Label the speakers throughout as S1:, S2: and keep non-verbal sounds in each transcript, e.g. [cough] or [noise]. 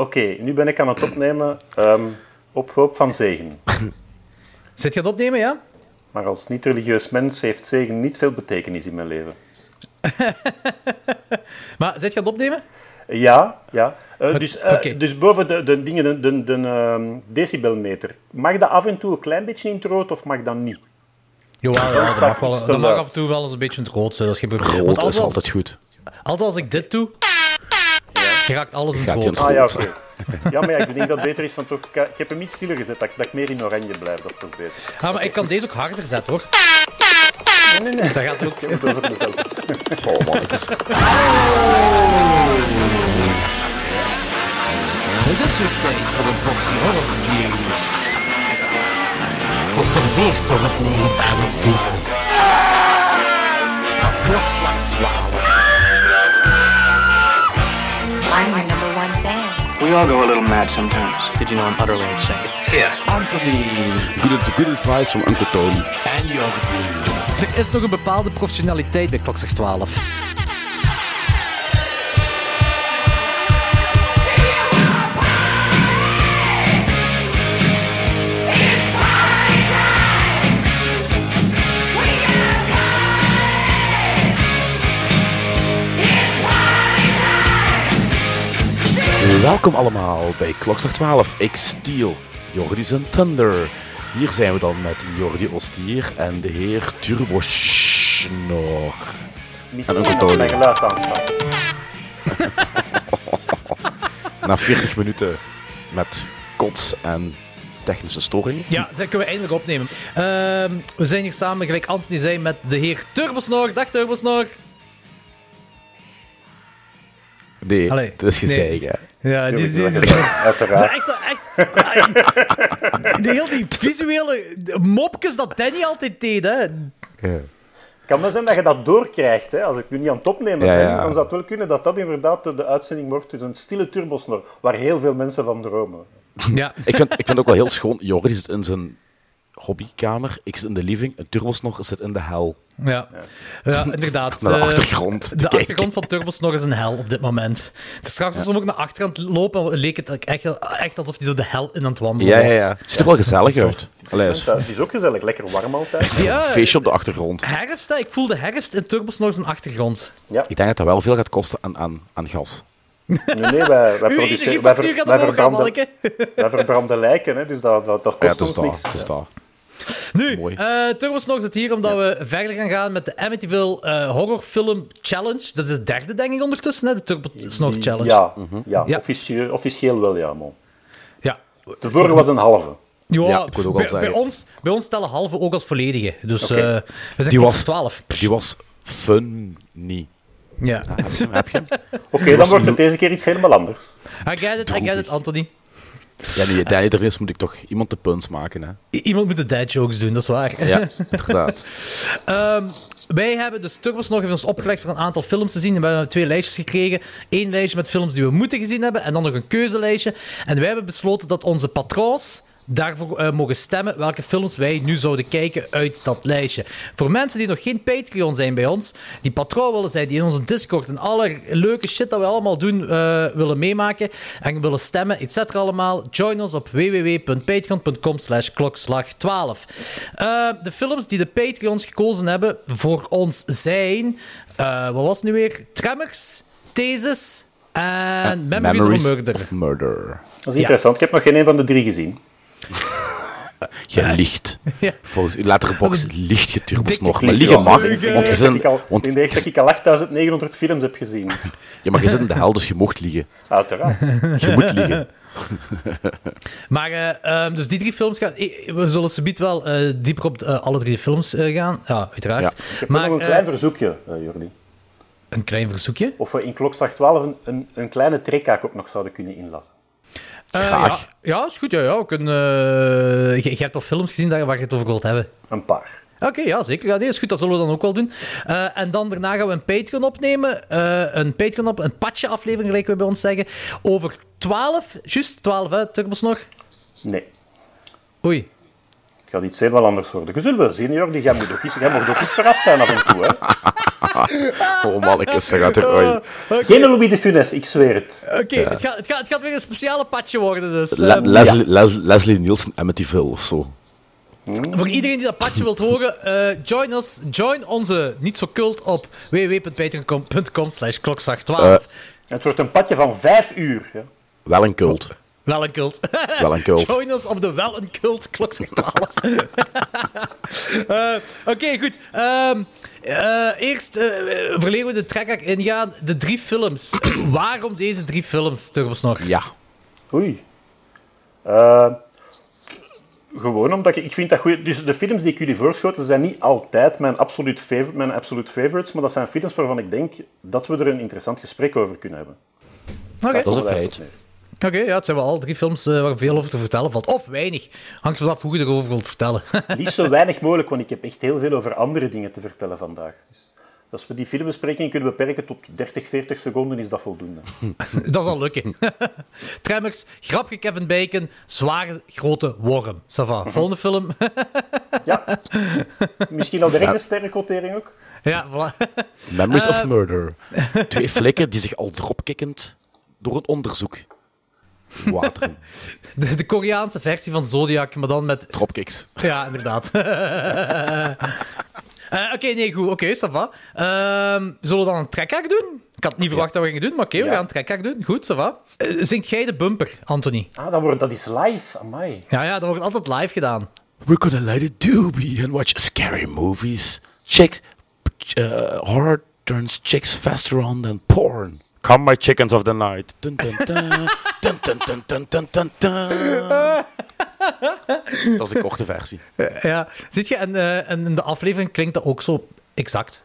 S1: Oké, nu ben ik aan het opnemen ehm, op hoop van zegen. [laughs]
S2: Zit je aan het opnemen, ja?
S1: Maar als niet-religieus mens heeft zegen niet veel betekenis in mijn leven. [laughs]
S2: Maar zit je aan het opnemen?
S1: Ja, ja. Eh, dus, eh, dus boven de, de dingen, de, de, de, ehm, decibelmeter. Mag dat af en toe een klein beetje in het rood of mag dat niet?
S2: Jawel, ja, dat mag, wel, dat mag af en toe wel eens een beetje in het rood zijn. Dat is geen probleem.
S3: Rood is
S2: altijd
S3: goed.
S2: altijd als ik dit doe, raakt alles in het
S3: je
S2: rood.
S1: Ah ja, oké. Ja, maar ja, ik denk dat het beter is, want ook, ik heb hem iets stiller gezet, dat, ik- dat ik meer in oranje blijf. Dat is toch beter.
S2: Ah, maar ik kan deze ook harder zetten, hoor.
S1: Nee, nee, nee.
S2: Dat gaat ook...
S1: Ik heb het over mezelf.
S3: Oh man, het is...
S4: Weer tijd voor een boxy horror reviews. Geserveerd door het legendarische duo. Van klokslag 12.
S5: I'm your number one fan.
S6: We all go a little mad sometimes.
S7: Did you know I'm utterly insane?
S4: Anthony
S3: Good, good advice from Uncle Tony.
S4: en Jordi.
S2: Er is nog een bepaalde professionaliteit bij Klokslag 12.
S3: Welkom allemaal bij Klokslag 12. Ik Steel, Jordi's en Thunder. Hier zijn we dan met Jordi Ostier en de heer Turbo Schnorr.
S1: Misschien
S3: En Uncle
S1: als
S3: Tony.
S1: geluid aanstaat. [laughs]
S3: Na 40 minuten met kots en technische storingen.
S2: Ja, dat kunnen we eindelijk opnemen. Ehm, we zijn hier samen, gelijk Anthony zei, met de heer Turbosnor. Dag Turbosnor.
S3: Nee,
S2: Allee,
S3: dat is
S2: nee.
S3: hè.
S2: Ja, die-
S1: Uiteraard.
S2: echt, echt, [laughs] de heel die visuele mopjes dat Danny altijd deed, hè.
S3: Ja.
S1: Kan wel zijn dat je dat doorkrijgt. Hè? Als ik nu niet aan het opnemen
S3: Ja,
S1: ben,
S3: ja.
S1: dan zou het wel kunnen dat dat inderdaad de, uitzending wordt. Dus een stille turbosnor, waar heel veel mensen van dromen.
S2: Ja.
S3: Ik, vind, ik vind het ook wel heel schoon. Jordi zit in zijn hobbykamer, ik zit in de living en Turbosnor zit in de hel.
S2: Ja, ja [laughs] inderdaad.
S3: Naar de
S2: Eh,
S3: achtergrond te
S2: De
S3: kijken.
S2: achtergrond van Turbosnor is een hel op dit moment. Het straks ja. ook naar achter aan het lopen, leek het echt, echt alsof hij zo de hel in aan het wandelen
S3: Ja,
S2: was.
S3: ja, ja. Het ziet er wel gezellig uit. Allee,
S1: En
S3: is
S1: ook gezellig, lekker warm altijd.
S2: Ja,
S3: een feestje op de achtergrond.
S2: herfst, hè. ik voelde herfst in Turbosnor zijn achtergrond.
S3: Ik denk dat dat wel veel gaat kosten aan, aan, aan gas.
S1: Nee, nee, wij, [laughs] produceren... Wij, ver, wij, verbranden, wij verbranden lijken, hè, dus dat, dat, dat
S3: Ja,
S1: kost
S3: het is
S1: ons
S3: daar.
S1: niks.
S3: Het is daar.
S2: Nu,
S3: Mooi.
S2: eh Turbosnor zit hier omdat we verder gaan gaan met de Amityville eh, Horror Film Challenge. Dat is de derde, denk ik, ondertussen, hè, de Turbosnor Challenge.
S1: Ja,
S3: Mhm.
S1: ja,
S2: Ja.
S1: Officieel, officieel wel, ja, man.
S2: ja.
S1: De vorige was een halve.
S2: Ja,
S3: Ja, ik ook al
S2: bij,
S3: zeggen.
S2: bij ons, bij ons tellen halve ook als volledige. Dus eh, we zijn
S3: Die was-
S2: 12.
S3: Die was funny.
S2: Ja.
S3: Heb je hem? Heb je hem?
S1: Oké, dan wordt het deze keer iets helemaal anders.
S2: I get it, I get it, Anthony.
S3: Ja, nee, er is, moet ik toch iemand de puns maken, hè?
S2: I- Iemand moet de dad jokes doen, dat is waar.
S3: Ja, [laughs] inderdaad.
S2: Ehm, wij hebben dus Turbos nog even ons opgelegd voor een aantal films te zien. We hebben twee lijstjes gekregen. Eén lijstje met films die we moeten gezien hebben. En dan nog een keuzelijstje. En wij hebben besloten dat onze patroons daarvoor eh, mogen stemmen welke films wij nu zouden kijken uit dat lijstje. Voor mensen die nog geen Patreon zijn bij ons, die patroon willen zijn, die in onze Discord en alle leuke shit dat we allemaal doen eh, willen meemaken en willen stemmen, et cetera allemaal, join ons op www.patreon.com slash klokslag12. Eh, de films die de Patreons gekozen hebben voor ons zijn, eh, wat was het nu weer? Tremors, Thesis en Memories, of a Murder.
S3: of Murder.
S1: Dat is interessant. Ik heb nog geen een van de drie gezien. [laughs]
S3: Je liegt. [laughs]
S2: Ja.
S3: Volgens uw letterbox liegt je turbos
S2: Dikke
S3: nog. Maar
S1: liegen.
S3: liegen mag.
S1: Ik
S3: Want je
S1: denk
S3: zit,
S1: dat ik al-
S3: want,
S1: ik denk dat ik al 8900 films heb gezien. [laughs]
S3: ja, maar je zit in de hel, dus je mocht liegen.
S1: Uiteraard.
S3: Je moet liegen.
S2: Maar, eh, ehm, dus die drie films gaan... We zullen subiet wel eh, dieper op eh, alle drie films eh, gaan. Ja, uiteraard.
S3: Ja.
S1: Ik heb
S2: Maar
S1: nog een klein verzoekje, Jordi.
S2: een klein verzoekje.
S1: Of we in klokslag 12 een, een, een kleine trekhaak ook nog zouden kunnen inlassen.
S2: Eh,
S3: Graag.
S2: Ja, ja, is goed. Ja, ja. We kunnen, eh, je, je hebt al films gezien waar je het over wilt hebben.
S1: Een paar.
S2: Oké, ja, zeker. Ja, nee, is goed, dat zullen we dan ook wel doen. Eh, en dan daarna gaan we een Patreon opnemen. Een Patreon op, een patje aflevering, gelijk we bij ons zeggen. Over 12, juist 12, hè, Turbos nog?
S1: Nee.
S2: Oei.
S1: Het gaat iets helemaal anders worden. Je zult wel zien, Jordi. Jij moet ook eens, jij mag ook eens verrast zijn af en toe. Hè? [laughs]
S3: oh mannetjes, dat gaat er... oei.
S1: Geen Louis de Funès, ik zweer het.
S2: Oké, het, gaat, het, gaat, het gaat weer een speciale patje worden. Dus,
S3: Le-
S2: ehm,
S3: Leslie, Les- Leslie Nielsen, Amityville of zo.
S2: Voor iedereen die dat patje wilt horen, eh, join, us, join onze niet zo cult op www.patreon.com slash klokslag12.
S3: Eh.
S1: Het wordt een padje van vijf uur. Ja.
S3: Wel een cult.
S2: Wel een cult. [laughs]
S3: Wel een cult.
S2: Join us op de Wel een Cult 12. [laughs] [laughs] Eh, Oké, goed. Ehm, eh, eerst uh, verleden we de track ingaan. De drie films. [clears throat] Waarom deze drie films, Turbosnor?
S3: Ja.
S1: Oei. Gewoon omdat ik, ik vind dat goed. Dus de films die ik jullie voorschoten zijn niet altijd mijn absolute, favorite, mijn absolute favorites, maar dat zijn films waarvan ik denk dat we er een interessant gesprek over kunnen hebben.
S2: Oké,
S3: Dat is een feit.
S2: Oké, ja, het zijn wel al drie films eh, waar veel over te vertellen valt. Of weinig. Hangt vanaf hoe je erover wilt vertellen. [laughs]
S1: Niet zo weinig mogelijk, want ik heb echt heel veel over andere dingen te vertellen vandaag. Dus als we die filmbespreking kunnen beperken tot 30, 40 seconden, is dat voldoende. [laughs]
S2: dat zal lukken. [laughs] Tremmers, grapje Kevin Bacon, zware grote worm. Ça va. Volgende film.
S1: Ja. Misschien al direct een sterrenkotering ook.
S2: ja, voilà.
S3: Memories
S2: Eh.
S3: of Murder. Twee flikken die zich al dropkikkend door een onderzoek wateren. [laughs]
S2: De, de Koreaanse versie van Zodiac, maar dan met...
S3: Dropkicks.
S2: Ja, inderdaad. [laughs] Eh, oké, nee, goed. Oké, ça va. Ehm, zullen we dan een trekhaak doen? Ik had niet verwacht dat we gingen doen, maar oké, we
S1: Ja.
S2: gaan een trekhaak doen. Goed, ça va. Eh, zingt jij de bumper, Anthony?
S1: Ah, dat, wordt, dat is live. Amai.
S2: Ja, ja, dat wordt altijd live gedaan.
S3: We're gonna light a doobie and watch scary movies. Chicks, uh, horror turns chicks faster on than porn. Come my chickens of the night. Dun, dun, dun. [laughs] Dat is de korte versie.
S2: Ja, ziet je, en, eh, en in de aflevering klinkt dat ook zo exact.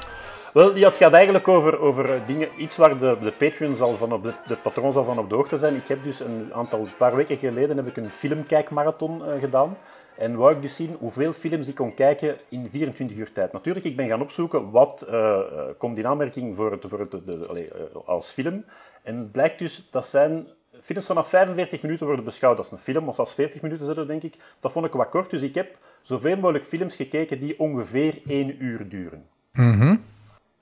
S1: Wel, het gaat eigenlijk over, over eh, dingen, iets waar de, de van op de, de patroon zal van op de hoogte zijn. Ik heb dus een aantal, paar weken geleden heb ik een filmkijkmarathon eh, gedaan. En wou ik dus zien hoeveel films ik kon kijken in 24 uur tijd. Natuurlijk, ik ben gaan opzoeken wat eh, komt in aanmerking voor het, voor de, als film. En het blijkt dus, dat zijn films vanaf 45 minuten worden beschouwd als een film, of als 40 minuten zullen, denk ik. Dat vond ik wat kort, dus ik heb zoveel mogelijk films gekeken die ongeveer 1 uur duren.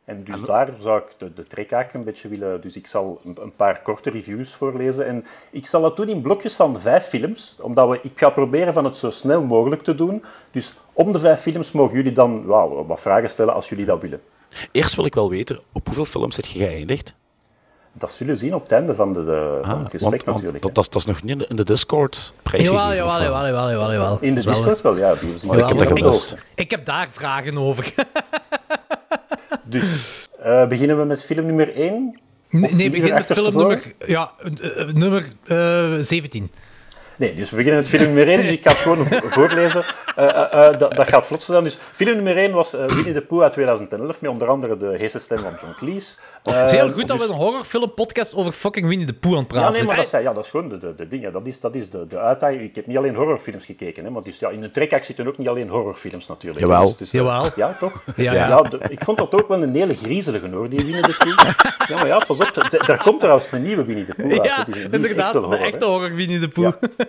S1: En dus daar zou ik de, de trekhaak een beetje willen... Dus ik zal een, een paar korte reviews voorlezen. En ik zal dat doen in blokjes van vijf films. Omdat we, ik ga proberen van het zo snel mogelijk te doen. Dus om de vijf films mogen jullie dan wauw, wat vragen stellen als jullie dat willen.
S3: Eerst wil ik wel weten, op hoeveel films zit je geëindigd?
S1: Dat zullen we zien op het einde van, de, de, van het gesprek
S3: want,
S1: natuurlijk.
S3: dat, dat, is- dat is nog niet in de, in de Discord prijsgegeven.
S2: Jawel, jawel, jawel, jawel, jawel, jawel.
S1: hè. In de Discord wel, ja. Die
S3: ik heb.
S2: Ik heb daar vragen over. [laughs]
S1: Dus eh, beginnen we met film nummer 1.
S2: nee,
S1: liever
S2: begin met film nummer, ja, eh, eh, nummer eh, 17.
S1: Nee, dus we beginnen met film nummer 1, dus ik ga het gewoon vo- [laughs] voorlezen. Eh, eh, eh, dat, dat gaat vlot zijn. Dus film nummer 1 was eh, Winnie de Pooh uit 2011, met onder andere de heese stem van John Cleese.
S2: Het is heel goed dat we
S1: dus-
S2: een horrorfilm-podcast over fucking Winnie de Pooh aan het
S1: Ja,
S2: praten
S1: nee, maar
S2: zijn.
S1: dat, zijn, ja, dat is gewoon de, de, de dingen. Dat is, dat is de, de uitdaging. Ik heb niet alleen horrorfilms gekeken, hè, maar dus, ja, in een trekhaak zitten ook niet alleen horrorfilms natuurlijk.
S3: Jawel.
S1: Dus, dus,
S2: Jawel.
S1: Ja, toch? [laughs]
S2: Ja,
S3: ja.
S1: Ja, de- ik vond dat ook wel een hele griezelige hoor, die Winnie de Pooh. Ja, maar ja, pas op, daar komt trouwens een nieuwe Winnie de Pooh uit.
S2: Ja,
S1: hè. Die- die is echt
S2: inderdaad, de echte horror Winnie de Pooh.
S3: Ja. [laughs]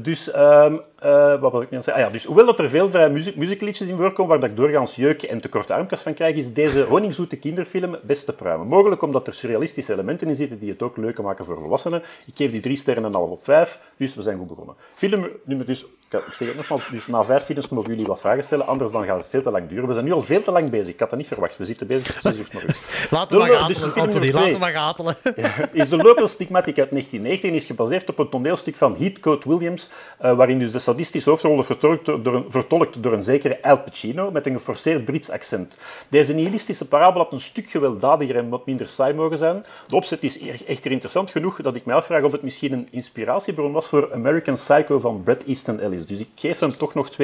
S1: Dus, ehm, eh, wat wil ik nu aan zeggen? Ah, ja, dus hoewel dat er veel vrije muziek, muziekliedjes in voorkomen waar dat ik doorgaans jeuk en te korte armkas van krijg, is deze [laughs] honingzoete kinderfilm best te pruimen. Mogelijk omdat er surrealistische elementen in zitten die het ook leuker maken voor volwassenen. Ik geef die drie sterren en een half op vijf, dus we zijn goed begonnen. Film nummer dus, ik zeg het nogmaals, dus na vijf films mogen jullie wat vragen stellen, anders dan gaat het veel te lang duren. We zijn nu al veel te lang bezig, ik had dat niet verwacht. We zitten bezig tot zes uur 's morgens. [laughs]
S2: Laten we
S1: Dus
S2: maar ratelen,
S1: nummer
S2: Anthony. Laten we maar ratelen. [laughs]
S1: is de Local Stigmatic uit 1919 en is gebaseerd op een toneelstuk van Heathcote Williams, uh, waarin dus de sadistische hoofdrol wordt vertolkt door, een, vertolkt door een zekere Al Pacino met een geforceerd Brits accent. Deze nihilistische parabel had een stuk gewelddadiger en wat minder saai mogen zijn. De opzet is echter interessant genoeg dat ik mij afvraag of het misschien een inspiratiebron was voor American Psycho van Bret Easton Ellis. Dus ik geef hem toch nog 2,5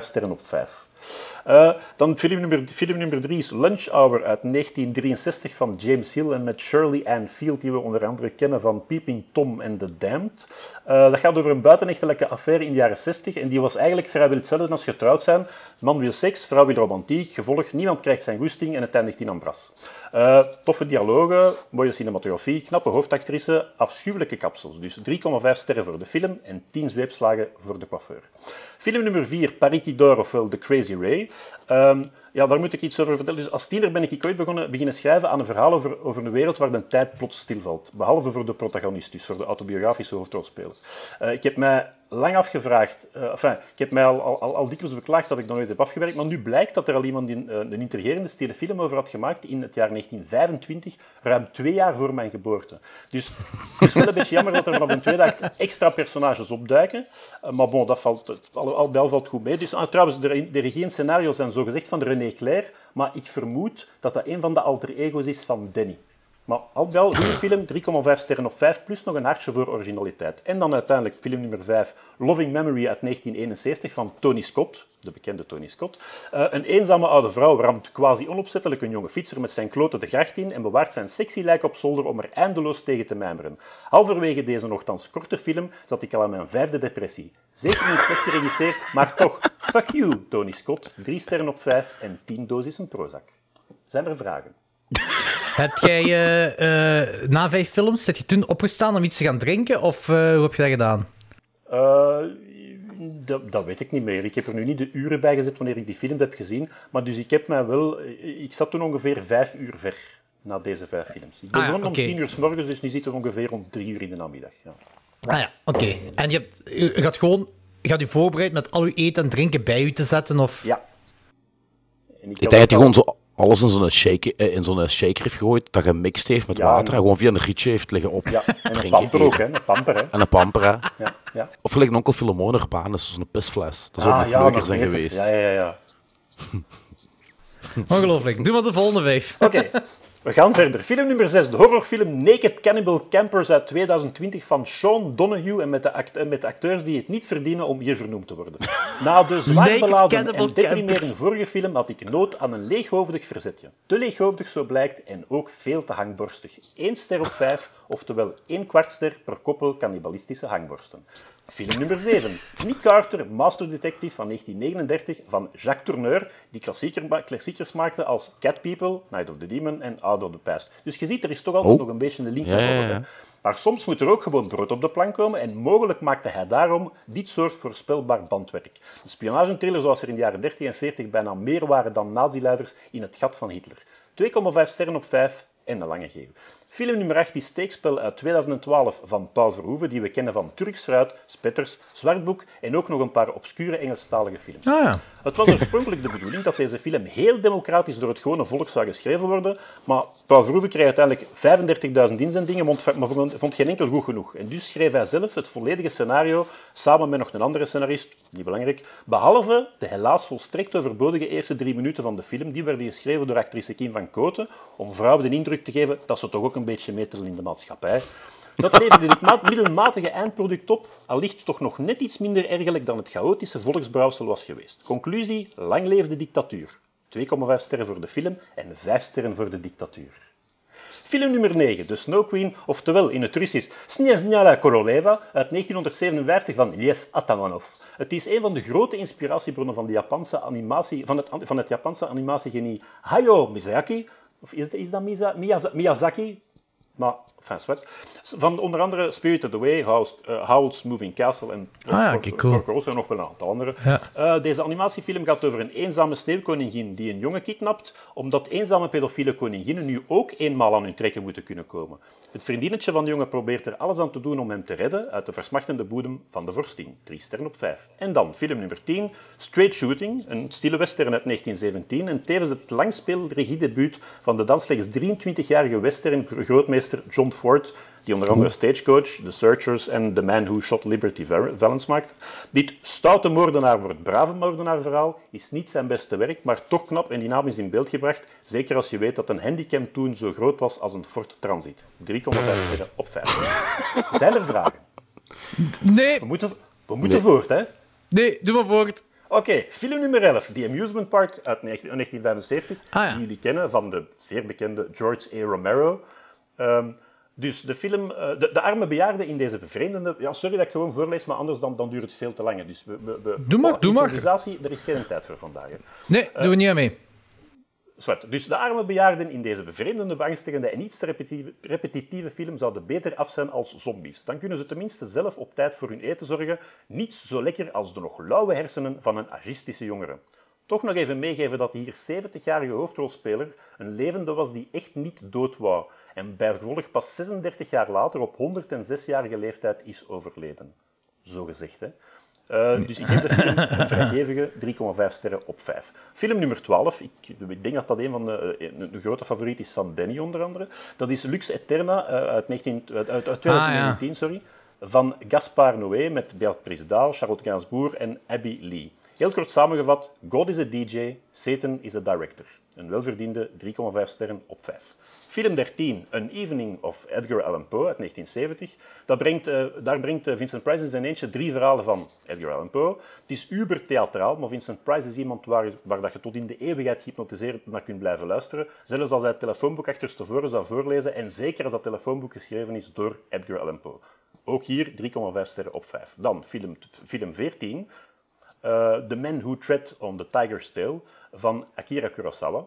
S1: sterren op 5. Uh, dan film nummer, film drie is Lunch Hour uit 1963 van James Hill en met Shirley Ann Field, die we onder andere kennen van Peeping Tom en The Damned. Uh, dat gaat over een buitenechtelijke affaire in de jaren 60 en die was eigenlijk vrijwel hetzelfde als getrouwd zijn. Man wil seks, vrouw wil romantiek, gevolg, niemand krijgt zijn goesting en het eindigt in een bras. Uh, toffe dialogen, mooie cinematografie, knappe hoofdactrice, afschuwelijke kapsels. Dus 3,5 sterren voor de film en 10 zweepslagen voor de coiffeur. Film nummer 4, Paritidor, ofwel The Crazy Ray. Um, ja, daar moet ik iets over vertellen. Dus als tiener ben ik ooit begonnen, beginnen schrijven aan een verhaal over, over een wereld waar de tijd plots stilvalt. Behalve voor de protagonist, dus voor de autobiografische hoofdrolspeler. Uh, ik heb mij lang afgevraagd, uh, enfin, ik heb mij al, al, al dikwijls beklaagd dat ik dat nooit heb afgewerkt, maar nu blijkt dat er al iemand in, uh, een intrigerende stille film over had gemaakt in het jaar 1925, ruim twee jaar voor mijn geboorte. Dus het is wel een beetje jammer dat er vanaf een tweede act extra personages opduiken, uh, maar bon, dat valt, al, al al valt goed mee. Dus, ah, trouwens, de, de regie en scenario's zijn zogezegd van René Clair, maar ik vermoed dat dat een van de alter ego's is van Danny. Maar al wel, goede film, 3,5 sterren op 5, plus nog een hartje voor originaliteit. En dan uiteindelijk film nummer 5, Loving Memory uit 1971 van Tony Scott, de bekende Tony Scott. Uh, een eenzame oude vrouw ramt quasi onopzettelijk een jonge fietser met zijn kloten de gracht in en bewaart zijn sexy lijk op zolder om er eindeloos tegen te mijmeren. Halverwege deze nogthans korte film zat ik al aan mijn vijfde depressie. Zeker niet slecht geregisseerd, maar toch, fuck you, Tony Scott. 3 sterren op 5 en 10 dosissen Prozac. Zijn er vragen?
S2: Heb jij uh, uh, na vijf films, zit je toen opgestaan om iets te gaan drinken? Of uh, hoe heb je dat gedaan?
S1: Dat, dat, weet ik niet meer. Ik heb er nu niet de uren bij gezet wanneer ik die film heb gezien. Maar dus ik heb mij wel... Ik zat toen ongeveer vijf uur ver na deze vijf films. Ik begon ah, ja, om tien uur s morgens, dus nu zit er ongeveer om drie uur in de namiddag. Ja.
S2: Ah ja, oké. En je, hebt, je gaat gewoon... Je gaat je voorbereid met al je eten en drinken bij je te zetten? Of...
S1: Ja.
S3: En ik, ik denk dat hij gewoon zo alles in zo'n shaker, in zo'n shaker heeft gegooid, dat gemixt heeft met water en gewoon via een rietje heeft liggen op.
S1: Ja, [laughs] en een pamper ook, hè. Een pamper, hè.
S3: En een pamper, hè.
S1: Ja, ja.
S3: Of gelijk een onkel Filemon Urbaan, is zo'n pisfles. Dat zou ah, nog ja, leuker zijn geweest.
S1: Ja, ja, ja. [laughs]
S2: Ongelooflijk. Doe maar de volgende vijf.
S1: Oké. [laughs] We gaan verder. Film nummer 6, de horrorfilm Naked Cannibal Campers uit 2020 van Sean Donahue en met de, act met de acteurs die het niet verdienen om hier vernoemd te worden. Na de [laughs] zwaar beladen en deprimerende vorige film had ik nood aan een leeghoofdig verzetje. Te leeghoofdig zo blijkt en ook veel te hangborstig. 1 ster op 5, oftewel 1 kwartster per koppel cannibalistische hangborsten. Film nummer 7. Nick Carter, Master Detective van 1939 van Jacques Tourneur, die klassieker, klassiekers maakte als Cat People, Night of the Demon en Out of the Past. Dus je ziet, er is toch altijd oh. nog een beetje een link.
S3: Ja, ja, ja.
S1: Maar soms moet er ook gewoon brood op de plank komen en mogelijk maakte hij daarom dit soort voorspelbaar bandwerk. Een spionagetriller zoals er in de jaren 30 en 40 bijna meer waren dan nazi-leiders in het gat van Hitler. 2,5 sterren op 5 en een lange geeuw. Film nummer 8 is Steekspel uit 2012 van Paul Verhoeven, die we kennen van Turks Fruit, Spetters, Zwartboek en ook nog een paar obscure Engelstalige films.
S2: Ah, ja.
S1: Het was oorspronkelijk de bedoeling dat deze film heel democratisch door het gewone volk zou geschreven worden, maar Paul Verhoeven kreeg uiteindelijk 35.000 inzendingen, maar vond geen enkel goed genoeg. En dus schreef hij zelf het volledige scenario, samen met nog een andere scenarist, niet belangrijk, behalve de helaas volstrekt overbodige eerste drie minuten van de film, die werden geschreven door actrice Kim van Koten, om vrouwen de indruk te geven dat ze toch ook een beetje metelen in de maatschappij. Dat leverde dit middelmatige eindproduct op, allicht toch nog net iets minder ergerlijk dan het chaotische volksbrouwsel was geweest. Conclusie, lang leefde dictatuur. 2,5 sterren voor de film en 5 sterren voor de dictatuur. Film nummer 9, The Snow Queen, oftewel in het Russisch Snezhnaya Koroleva uit 1957 van Lev Atamanov. Het is een van de grote inspiratiebronnen van, de Japanse animatie, van, het, van het Japanse animatiegenie Hayao Miyazaki, of is, is dat Miyazaki? Maar, enfin, zwart. Van onder andere Spirited Away, House, uh, Howl's Moving Castle en
S2: ah, ja, cool.
S1: en nog wel een aantal andere.
S2: Ja.
S1: Uh, deze animatiefilm gaat over een eenzame sneeuwkoningin die een jongen kidnapt, omdat eenzame pedofiele koninginnen nu ook eenmaal aan hun trekken moeten kunnen komen. Het vriendinnetje van de jongen probeert er alles aan te doen om hem te redden uit de versmachtende boedem van de vorstin. 3 sterren op 5. En dan film nummer 10, Straight Shooting, een stille western uit 1917 en tevens het langspeelregiedebuut van de dan slechts 23-jarige western grootmeester John Ford, die onder andere Stagecoach, The Searchers en The Man Who Shot Liberty Valance maakt. Dit stoute moordenaar wordt brave moordenaar verhaal is niet zijn beste werk, maar toch knap en dynamisch in beeld gebracht. Zeker als je weet dat een handicam toen zo groot was als een Ford Transit. 3,5 sterren op 5. [laughs] Zijn er vragen?
S2: Nee.
S1: We moeten, we moeten voort, hè?
S2: Nee, doe maar voort.
S1: Oké, film nummer 11. The Amusement Park uit 1975.
S2: Ah, ja.
S1: Die jullie kennen van de zeer bekende George A. Romero. Ehm, dus de film, eh, de, de arme bejaarde in deze bevreemdende... Ja, sorry dat ik gewoon voorlees, maar anders dan, dan duurt het veel te lang. Dus we, we, we-
S2: Doe maar,
S1: oh,
S2: doe maar.
S1: improvisatie, er is geen tijd voor vandaag. hè.
S2: Nee, doen we niet aan mee.
S1: Zwart. Dus de arme bejaarden in deze bevreemdende, beangstigende en iets te repetitieve, repetitieve film zouden beter af zijn als zombies. Dan kunnen ze tenminste zelf op tijd voor hun eten zorgen. Niets zo lekker als de nog lauwe hersenen van een agistische jongere. Toch nog even meegeven dat hier 70-jarige hoofdrolspeler een levende was die echt niet dood wou. En bijgevolg pas 36 jaar later op 106-jarige leeftijd is overleden. Zo gezegd, hè. Eh, dus ik heb de film [laughs] een vrijgevige 3,5 sterren op 5. Film nummer 12, ik, ik denk dat dat een van de, eh, een, een grote favoriet is van Danny onder andere. Dat is Lux Eterna eh, uit, 19, uit, uit- uit 2019, sorry, van Gaspar Noé met Beat Prisdaal, Charlotte Gainsbourg en Abby Lee. Heel kort samengevat, God is a DJ, Satan is a director. Een welverdiende 3,5 sterren op 5. Film 13, An Evening of Edgar Allan Poe uit 1970. Dat brengt, eh, daar brengt eh, Vincent Price in zijn eentje drie verhalen van Edgar Allan Poe. Het is uber theatraal, maar Vincent Price is iemand waar, waar dat je tot in de eeuwigheid gehypnotiseerd naar kunt blijven luisteren. Zelfs als hij het telefoonboek achterstevoren zou voorlezen en zeker als dat telefoonboek geschreven is door Edgar Allan Poe. Ook hier 3,5 sterren op 5. Dan film, film 14, eh, The Man Who Tread on the Tiger's Tail van Akira Kurosawa.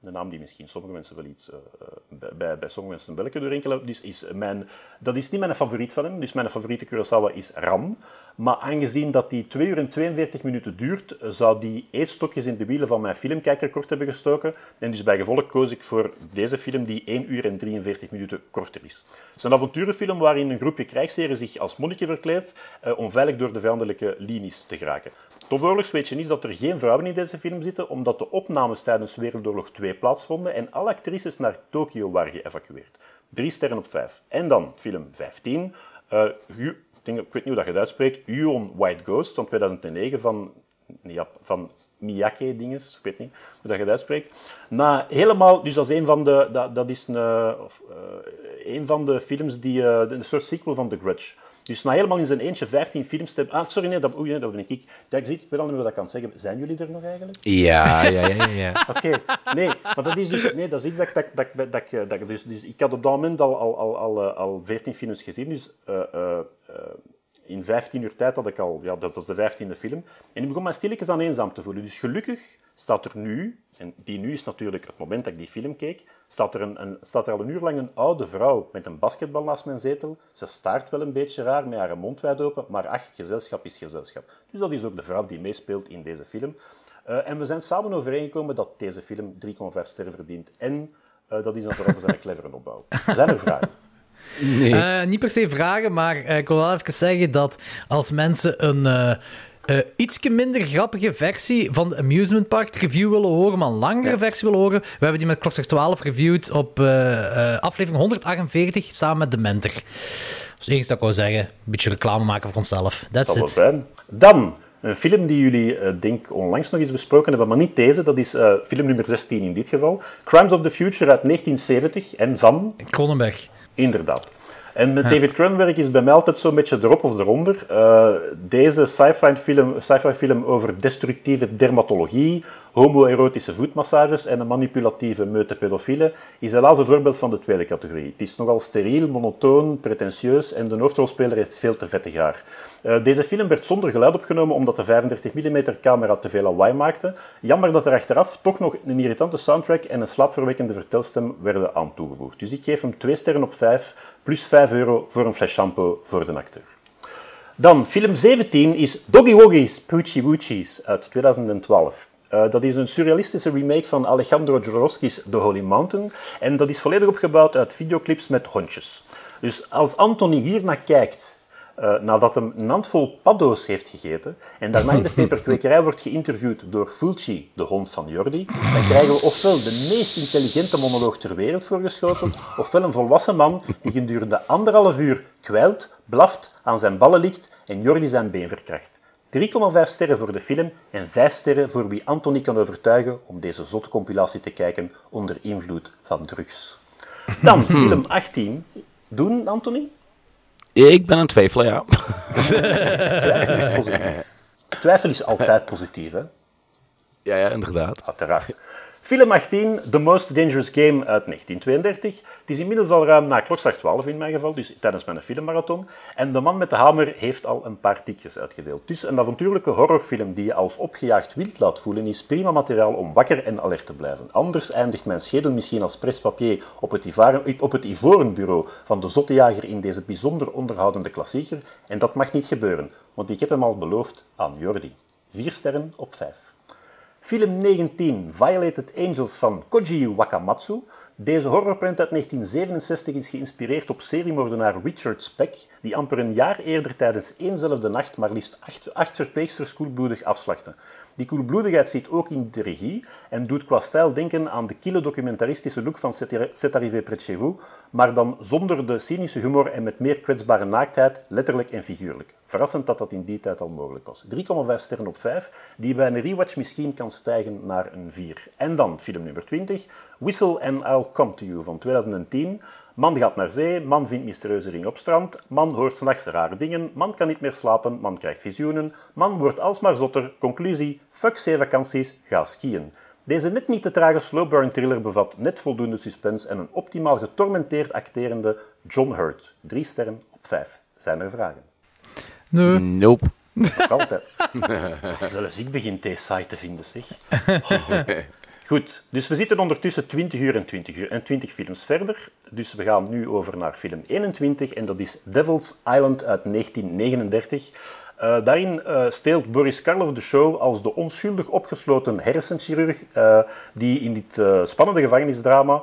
S1: De naam die misschien sommige mensen wel iets, eh, eh, bij- bij, sommige mensen een doorinkelen. Dus is mijn, dat is niet mijn favoriet van hem. Dus mijn favoriete Kurosawa is Ram. Maar aangezien dat die 2 uur en 42 minuten duurt, eh, zou die eetstokjes in de wielen van mijn filmkijkerkort hebben gestoken. En dus bij gevolg koos ik voor deze film die 1 uur en 43 minuten korter is. Het is een avonturenfilm waarin een groepje krijgsheren zich als monniken verkleedt om veilig door de vijandelijke linies te geraken. Tof oorlogsweetje is dat er geen vrouwen in deze film zitten, omdat de opnames tijdens Wereldoorlog 2 plaatsvonden en alle actrices naar Tokio waren geëvacueerd. Drie sterren op vijf. En dan film 15. eh, Hu- ik, denk, ik weet niet hoe dat je het uitspreekt. Huon White Ghost van 2009 van, ja, van Miyake-dinges. Ik weet niet hoe dat je het uitspreekt. Na helemaal, dus is een van de, dat, is een, eh, eh, een van de films die, eh, een soort sequel van The Grudge. Dus na helemaal in zijn eentje 15 films te hebben... Ah, sorry, nee, dat, oei, nee, dat ben ik. Ja, ik, zie, ik weet al niet meer wat ik kan zeggen. Zijn jullie er nog eigenlijk?
S3: Ja, ja, ja, ja. ja. [laughs]
S1: Oké, nee, maar dat is dus nee, dat is iets dat, ik- dat, dat, dat, dat, ik dus, dus ik had op dat moment al, al, al, al, eh, al 14 films gezien, dus eh, eh, eh, in 15 uur tijd had ik al, ja, dat was de 15e film, en ik begon mij stilletjes aan eenzaam te voelen. Dus gelukkig staat er nu, en die nu is natuurlijk het moment dat ik die film keek, staat er, een, een, staat er al een uur lang een oude vrouw met een basketbal naast mijn zetel. Ze staart wel een beetje raar, met haar mond wijd open, maar ach, gezelschap is gezelschap. Dus dat is ook de vrouw die meespeelt in deze film. Eh, en we zijn samen overeengekomen dat deze film 3,5 sterren verdient. En eh, dat is dan vooral voor zijn [laughs] clevere opbouw. Zijn er vragen?
S3: Nee.
S2: Eh, niet per se vragen, maar eh, ik wil wel even zeggen dat als mensen een eh, ietsje minder grappige versie van de Amusement Park review willen horen, maar een langere versie willen horen, we hebben die met Klokslag 12 reviewed op aflevering 148 samen met Dementor. Dus het enige dat ik wou zeggen, een beetje reclame maken voor onszelf. That's
S1: Dat
S2: it.
S1: zijn. Dan, een film die jullie, eh, denk onlangs nog eens besproken hebben, maar niet deze. Dat is film nummer 16 in dit geval. Crimes of the Future uit 1970 en van...
S2: Cronenberg.
S1: Inderdaad. En met David Cronenberg is bij mij altijd zo'n beetje erop of eronder. Eh, deze sci-fi film, sci-fi film over destructieve dermatologie, homoerotische voetmassages en een manipulatieve meute pedofiele is helaas een voorbeeld van de tweede categorie. Het is nogal steriel, monotoon, pretentieus en de hoofdrolspeler heeft veel te vettig haar. Eh, deze film werd zonder geluid opgenomen omdat de 35 mm camera te veel lawaai maakte. Jammer dat er achteraf toch nog een irritante soundtrack en een slaapverwekkende vertelstem werden aan toegevoegd. Dus ik geef hem 2 sterren op 5, plus 5 euro voor een fles shampoo voor de acteur. Dan, film 17 is Doggy Woggies, Poochie Woochies uit 2012. Eh, dat is een surrealistische remake van Alejandro Jodorowsky's The Holy Mountain. En dat is volledig opgebouwd uit videoclips met hondjes. Dus als Anthony hier naar kijkt, eh, nadat hem een handvol paddo's heeft gegeten en daarna in de [laughs] peperkwekerij wordt geïnterviewd door Fulci, de hond van Jordi, dan krijgen we ofwel de meest intelligente monoloog ter wereld voorgeschoten, ofwel een volwassen man die gedurende anderhalf uur kwijlt, blaft, aan zijn ballen likt en Jordi zijn been verkracht. 3,5 sterren voor de film en 5 sterren voor wie Anthony kan overtuigen om deze zotte compilatie te kijken onder invloed van drugs. Dan film 18. Doen, Anthony?
S3: Ik ben een twijfel, ja.
S1: Twijfel is positief. Twijfel is altijd positief, hè?
S3: Ja, ja, inderdaad.
S1: Uiteraard. Film 18, The Most Dangerous Game uit 1932. Het is inmiddels al ruim na klokslag 12 in mijn geval, dus tijdens mijn filmmarathon. En de man met de hamer heeft al een paar tikjes uitgedeeld. Dus een avontuurlijke horrorfilm die je als opgejaagd wild laat voelen, is prima materiaal om wakker en alert te blijven. Anders eindigt mijn schedel misschien als prespapier op het, ivaren, op het ivoren bureau van de zottejager in deze bijzonder onderhoudende klassieker. En dat mag niet gebeuren, want ik heb hem al beloofd aan Jordi. Vier sterren op vijf. Film 19, Violated Angels van Koji Wakamatsu. Deze horrorprint uit 1967 is geïnspireerd op seriemoordenaar Richard Speck, die amper een jaar eerder tijdens éénzelfde nacht maar liefst acht, acht verpleegsters koelbloedig afslachtte. Die koelbloedigheid zit ook in de regie en doet qua stijl denken aan de kille documentaristische look van C'est arrivé près chez vous, maar dan zonder de cynische humor en met meer kwetsbare naaktheid, letterlijk en figuurlijk. Verrassend dat dat in die tijd al mogelijk was. 3,5 sterren op 5, die bij een rewatch misschien kan stijgen naar een 4. En dan film nummer 20, Whistle and I'll Come to You van 2010. Man gaat naar zee, man vindt mysterieuze ring op strand, man hoort s'nachts rare dingen, man kan niet meer slapen, man krijgt visioenen, man wordt alsmaar zotter. Conclusie, fuck zeevakanties, ga skiën. Deze net niet te trage slowburn thriller bevat net voldoende suspense en een optimaal getormenteerd acterende John Hurt. 3 sterren op 5. Zijn er vragen?
S2: Nee.
S3: Nope.
S1: Nog altijd. [laughs] Zelfs ik begin deze saai te vinden, zeg. [laughs] Goed, dus we zitten ondertussen 20 uur en 20 uur en 20 films verder. Dus we gaan nu over naar film 21 en dat is Devil's Island uit 1939. Uh, daarin uh, steelt Boris Karloff de show als de onschuldig opgesloten hersenchirurg uh, die in dit spannende gevangenisdrama...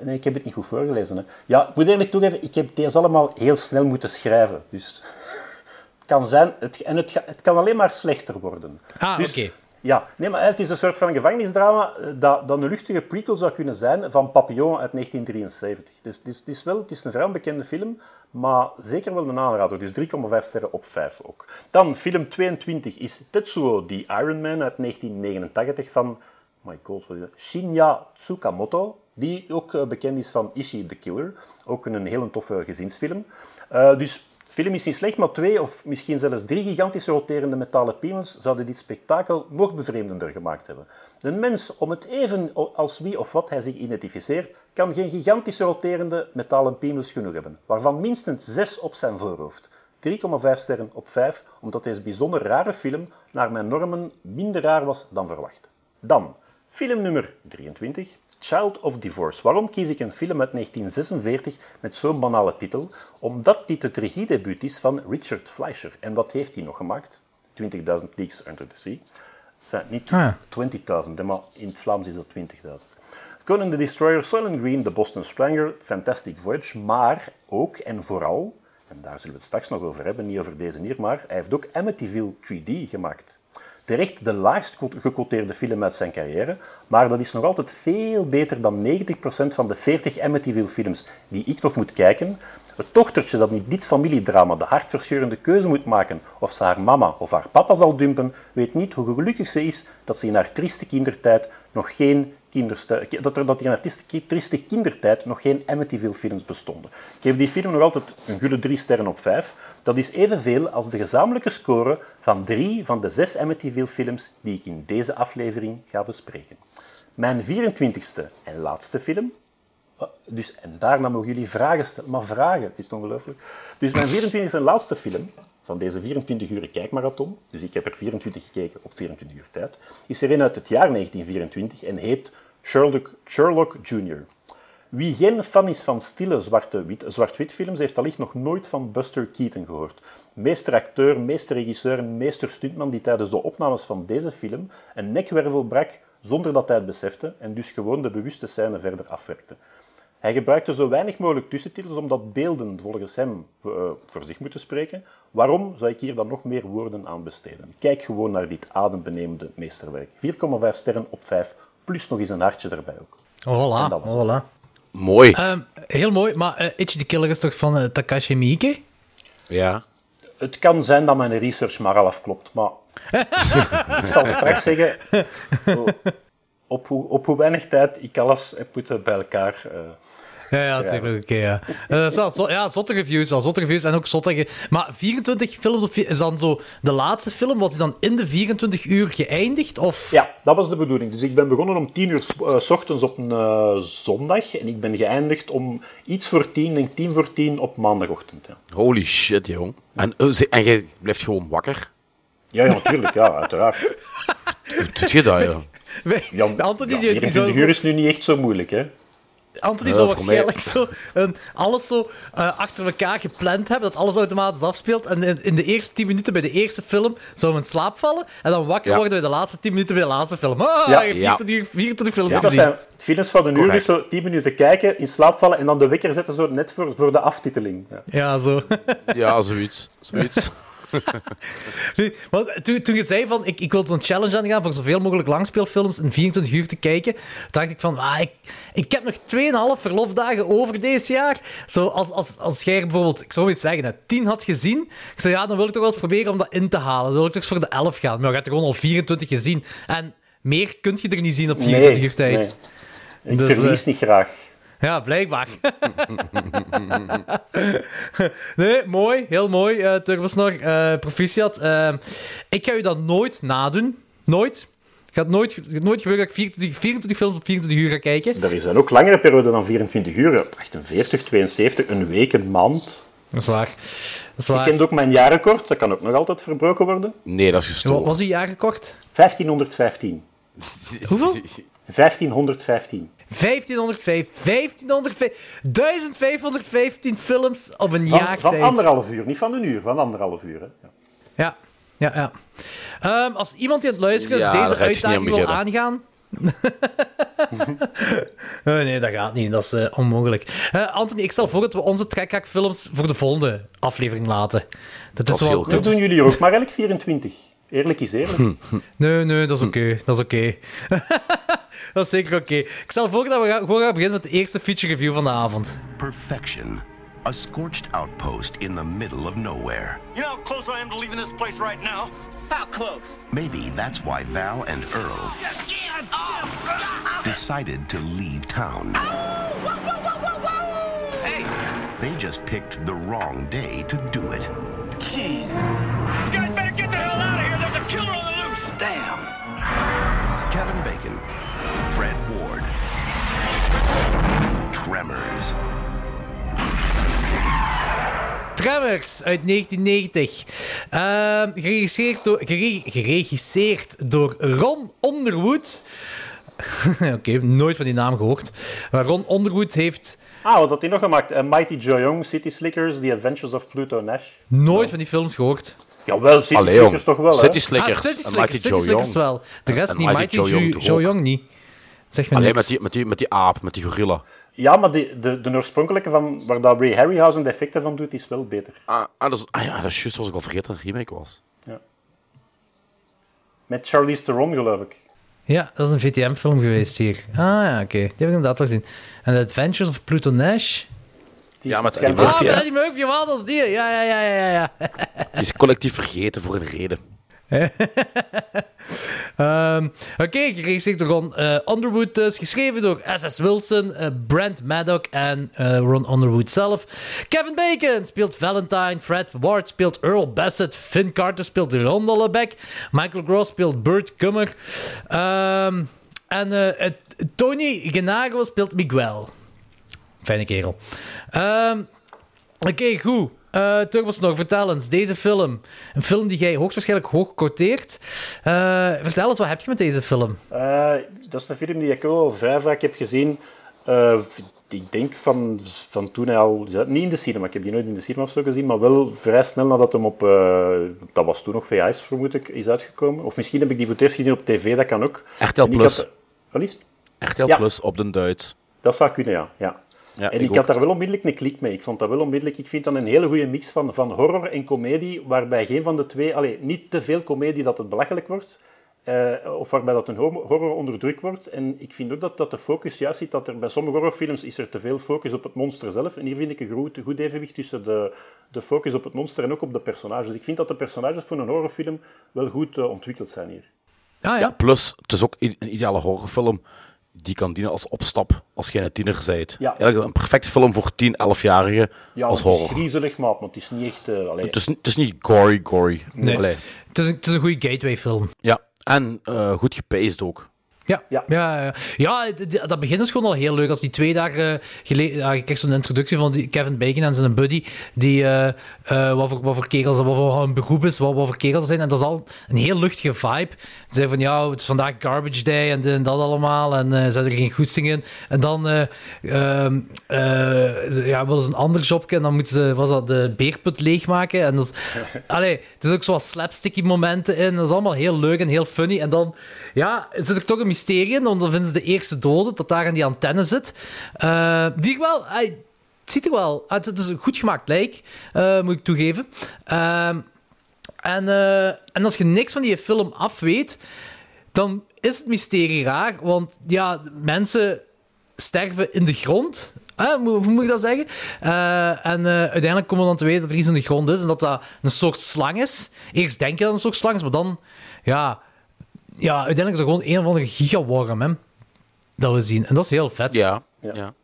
S1: nee, ik heb het niet goed voorgelezen. Hè. Ja, ik moet eerlijk toegeven, ik heb deze allemaal heel snel moeten schrijven. Dus [laughs] het kan zijn... Het, en het, het kan alleen maar slechter worden.
S2: Ah,
S1: dus,
S2: oké.
S1: Ja, nee, maar het is een soort van gevangenisdrama dat, dat een luchtige prequel zou kunnen zijn van Papillon uit 1973. Dus het is, wel, het is een vrij onbekende film, maar zeker wel een aanrader. Dus 3,5 sterren op 5 ook. Dan, film 22 is Tetsuo, the Iron Man uit 1989 van my God, Shinya Tsukamoto, die ook uh, bekend is van Ishi the Killer. Ook een hele toffe gezinsfilm. Uh, dus film is niet slecht, maar twee of misschien zelfs drie gigantische roterende metalen piemels zouden dit spektakel nog bevreemdender gemaakt hebben. Een mens, om het even als wie of wat hij zich identificeert, kan geen gigantische roterende metalen piemels genoeg hebben, waarvan minstens zes op zijn voorhoofd. 3,5 sterren op 5, omdat deze bijzonder rare film naar mijn normen minder raar was dan verwacht. Dan, film nummer 23. Child of Divorce. Waarom kies ik een film uit 1946 met zo'n banale titel? Omdat dit het regiedebuut is van Richard Fleischer. En wat heeft hij nog gemaakt? 20.000 Leagues Under the Sea. Niet
S2: Ah,
S1: 20.000, maar in het Vlaams is dat 20.000. Conan the Destroyer, Soylent Green, The Boston Strangler, Fantastic Voyage, maar ook en vooral, en daar zullen we het straks nog over hebben, niet over deze hier, maar hij heeft ook Amityville 3D gemaakt. Terecht de laagst gecoteerde film uit zijn carrière, maar dat is nog altijd veel beter dan 90% van de 40 Amityville films die ik nog moet kijken. Het dochtertje dat in dit familiedrama de hartverscheurende keuze moet maken of ze haar mama of haar papa zal dumpen, weet niet hoe gelukkig ze is dat ze in haar trieste kindertijd nog geen kinderstu- dat er dat in haar trieste, kindertijd nog geen Amityville films bestonden. Ik geef die film nog altijd een gulle 3 sterren op 5. Dat is evenveel als de gezamenlijke score van drie van de zes Amityville films die ik in deze aflevering ga bespreken. Mijn 24ste en laatste film. Dus, en daarna mogen jullie vragen stellen. Maar vragen, het is ongelooflijk. Dus mijn 24ste en laatste film van deze 24 uur kijkmarathon, dus ik heb er 24 gekeken op 24 uur tijd, is er een uit het jaar 1924 en heet Sherlock, Sherlock Jr. Wie geen fan is van stille zwart-wit films, heeft allicht nog nooit van Buster Keaton gehoord. Meesteracteur, meesterregisseur en meesterstuntman die tijdens de opnames van deze film een nekwervel brak zonder dat hij het besefte en dus gewoon de bewuste scène verder afwerkte. Hij gebruikte zo weinig mogelijk tussentitels omdat beelden volgens hem eh, voor zich moeten spreken. Waarom zou ik hier dan nog meer woorden aan besteden? Kijk gewoon naar dit adembenemende meesterwerk. 4,5 sterren op 5, plus nog eens een hartje erbij ook.
S2: Voilà, voilà.
S3: Mooi.
S2: Ehm, heel mooi, maar eh Itchy the Killer is toch van eh, Takashi Miike?
S3: ja.
S1: Het kan zijn dat mijn research maar half klopt, maar [laughs] ik zal straks zeggen op hoe, op hoe weinig tijd ik alles heb moeten bij elkaar. eh,
S2: Ja, natuurlijk. oké, ja. Eh, zo- ja, zotte reviews, wel zotte reviews en ook zotte... ge- Maar 24 films op is dan zo de laatste film, was die dan in de 24 uur geëindigd? Of...
S1: Ja, dat was de bedoeling. Dus ik ben begonnen om 10 uur s- eh, s ochtends op een eh, zondag en ik ben geëindigd om iets voor 10, denk 10 voor 10 op maandagochtend. Ja,
S3: Holy shit, jong. En, en jij blijft gewoon wakker?
S1: ja, ja natuurlijk, ja, uiteraard. [laughs]
S3: Hoe doe je dat, ja? [laughs]
S1: Ja,
S2: Anthony,
S1: ja,
S2: die, die zou
S1: 24
S2: zo-
S1: uur is nu niet echt zo moeilijk, hè?
S2: Anthony
S3: Ja,
S2: zou waarschijnlijk zo een, alles zo eh, achter elkaar gepland hebben, dat alles automatisch afspeelt. En in, in de eerste 10 minuten bij de eerste film zou we in slaap vallen. En dan wakker
S3: Ja.
S2: worden bij de laatste 10 minuten bij de laatste film. Ah,
S1: Ja,
S2: je hebt
S3: ja.
S2: 24, uur- 24 films
S1: Dat
S2: gezien.
S1: zijn films van een uur, dus zo 10 minuten kijken, in slaap vallen en dan de wekker zetten zo net voor, voor de aftiteling. Ja.
S2: Ja, zo.
S3: Ja, zoiets. Zoiets. [laughs]
S2: Want toen, toen je zei van, ik, ik wil zo'n challenge aangaan voor zoveel mogelijk langspeelfilms in 24 uur te kijken, dacht ik van, ah, ik, ik heb nog 2,5 verlofdagen over deze jaar. Zo, als, als, als jij bijvoorbeeld, ik zou iets zeggen, hè, 10 had gezien, ik zei, ja, dan wil ik toch wel eens proberen om dat in te halen. Dan wil ik toch eens voor de 11 gaan. Maar je hebt er gewoon al 24 gezien. En meer kun je er niet zien op 24 uur tijd.
S1: nee. Ik
S2: Dus,
S1: verlies
S2: eh,
S1: niet graag.
S2: Ja, blijkbaar. [laughs] nee, mooi. Heel mooi, eh Turbosnor. eh proficiat. Eh, ik ga u dat nooit nadoen. Nooit. Gaat nooit, gaat nooit gebeuren dat ik 24, 24 films op 24 uur ga kijken.
S1: Er zijn ook langere perioden dan 24 uur. 48, 72, een week, een maand.
S2: Dat is waar. Dat is
S1: Ik
S2: waar.
S1: ken ook mijn jaarrecord, dat kan ook nog altijd verbroken worden.
S3: Nee, dat is
S2: Wat
S3: gestolen.
S2: was uw jaarrecord?
S1: 1515.
S2: Hoeveel? [laughs]
S1: 1515.
S2: 1505. 1505. 1515 films op een
S1: Van,
S2: jaar
S1: van
S2: tijd.
S1: anderhalf uur, niet van een uur, van anderhalf uur. Hè. Ja.
S2: Ja, ja, ja. Ehm, als iemand die aan het luisteren is
S3: Ja,
S2: deze uitdaging wil
S3: beginnen.
S2: aangaan... Oh, [laughs] nee, dat gaat niet. Dat is eh, onmogelijk. Eh, Anthony, ik stel voor dat we onze trekhaakfilms voor de volgende aflevering laten. Dat,
S3: is
S2: wel...
S1: Dat doen jullie ook, maar elk 24. Eerlijk is eerlijk. [laughs]
S2: Nee, nee, dat is oké. Dat is oké. [laughs] dat is zeker oké. Ik stel voor dat we gaan, gewoon gaan beginnen met de eerste feature review van de avond.
S8: Perfection. A scorched outpost in the middle of nowhere.
S9: You know how close I am to leaving this place right now? How close?
S8: Maybe that's why Val and Earl decided to leave town.
S9: Hey,
S8: They just picked the wrong day to do it.
S9: jeez. You guys better get the hell out of here. There's a killer on the loose. Damn.
S8: Tremors
S2: uit 1990. Ehm, geregisseerd, door, gere- geregisseerd door Ron Underwood. [laughs] Oké, nooit van die naam gehoord. Maar Ron Underwood heeft
S1: Ah, wat had hij nog gemaakt? Eh, Mighty Joe Young, City Slickers, The Adventures of Pluto Nash.
S2: nooit van die films gehoord.
S1: Jawel, City
S3: Allee,
S1: Slickers toch wel, hè?
S3: City Slickers.
S2: ah, City Slickers,
S3: Mighty
S2: City
S3: Joe
S2: Slickers
S3: Young.
S2: wel. De rest
S3: En
S2: niet.
S3: Mighty
S2: Mighty
S3: Joe
S2: Joe,
S3: Young
S2: Joe niet. Zeg me
S3: Alleen
S2: niks.
S3: met die, met, die, met die aap, met die gorilla.
S1: Ja, maar die, de, de oorspronkelijke van, waar dat Ray Harryhausen de effecten van doet, is wel beter.
S3: Ah, ah, dat, is, ah ja, dat is juist, was ik al vergeten dat het een remake was.
S1: Met Charlize Theron, geloof ik.
S2: Ja, dat is een VTM-film geweest hier. Ah ja, oké. Die heb ik inderdaad wel gezien. En The Adventures of Pluto Nash.
S1: Die
S3: Ja, met Eddie
S2: Ah,
S3: Murphy, hè?
S2: Eddie Murphy, dat is die. Ja, ja, ja, ja, ja.
S3: Die is collectief vergeten voor een reden. [laughs]
S2: Ehm, Oké, geregisseerd door Ron eh, Underwood, dus geschreven door S.S. Wilson, eh, Brent Maddock en eh, Ron Underwood zelf. Kevin Bacon speelt Valentine, Fred Ward speelt Earl Bassett, Finn Carter speelt Ron Dollebeck, Michael Gross speelt Burt Kummer Ehm, en Tony Genaro speelt Miguel. Fijne kerel. Ehm, Oké, goed. Eh Turbos nog, vertel eens. Deze film. Een film die jij hoogstwaarschijnlijk hoog quoteert. Eh, vertel eens, wat heb je met deze film?
S1: Eh, dat is een film die ik wel vrij vaak heb gezien. Eh, ik denk van, van toen hij al... Niet in de cinema, ik heb die nooit in de cinema of zo gezien, maar wel vrij snel nadat hem op... eh, dat was toen nog VHS, vermoed ik, is uitgekomen. Of misschien heb ik die voor het eerst gezien op tv, dat kan ook.
S3: RTL Plus.
S1: had- Wat liefst?
S3: RTL
S1: Ja.
S3: Plus op den Duits.
S1: Dat zou kunnen, ja. ja.
S3: Ja,
S1: en
S3: ik
S1: ik, had daar wel onmiddellijk een klik mee. Ik vond dat wel onmiddellijk. Ik vind dat een hele goede mix van, van horror en comedie, waarbij geen van de twee, allee, niet te veel comedie dat het belachelijk wordt, eh, of waarbij dat een horror onder druk wordt. En ik vind ook dat, dat de focus juist zit, dat er bij sommige horrorfilms is er te veel focus op het monster zelf. En hier vind ik een goed, goed evenwicht tussen de, de focus op het monster en ook op de personages. Ik vind dat de personages voor een horrorfilm wel goed eh, ontwikkeld zijn hier.
S2: Ah,
S3: Ja, plus, het is ook een ideale horrorfilm die kan dienen als opstap als je een tiener bent.
S1: Ja.
S3: Eigenlijk een perfecte film voor 10, 11-jarigen
S1: Ja,
S3: als
S1: het is
S3: horror.
S1: griezelig, maar het is niet echt... eh, allee.
S3: Het is, niet- het is niet gory, gory.
S2: Nee.
S3: Allee.
S2: Het is, een- het is een goede gateway film.
S3: Ja, en eh, goed gepaced ook.
S2: Ja,
S1: Ja.
S2: ja. ja, dat begin is gewoon al heel leuk. Als die twee dagen geleden... Ja, je krijgt zo'n introductie van die Kevin Bacon en zijn buddy, die eh, eh, wat, voor, wat voor kegels, wat voor hun beroep is, wat, wat voor kegels zijn. En dat is al een heel luchtige vibe. Ze zeggen van, ja, het is vandaag garbage day en dit en dat allemaal. En eh zet er geen goesting in. En dan eh ehm, eh, ja, willen ze een ander jobje en dan moeten ze, was dat, de beerput leegmaken. En dat is, [laughs] allee, het is ook zo wat slapsticky momenten in. Dat is allemaal heel leuk en heel funny. En dan, ja, zit er toch een mysterie dan vinden ze de eerste dode, dat daar aan die antenne zit. Eh, die wel... het ziet er wel... Het, het is een goed gemaakt lijk, eh, moet ik toegeven. Ehm, en, eh, en als je niks van die film af weet, dan is het mysterie raar. Want ja, mensen sterven in de grond. Eh, hoe, moet ik dat zeggen? Eh, en eh, uiteindelijk komen we dan te weten dat er iets in de grond is en dat dat een soort slang is. Eerst denk je dat het een soort slang is, maar dan, ja, ja uiteindelijk is dat gewoon een of andere gigaworm hè, dat we zien. En dat is heel vet.
S3: Ja,
S1: Ja.
S3: ja.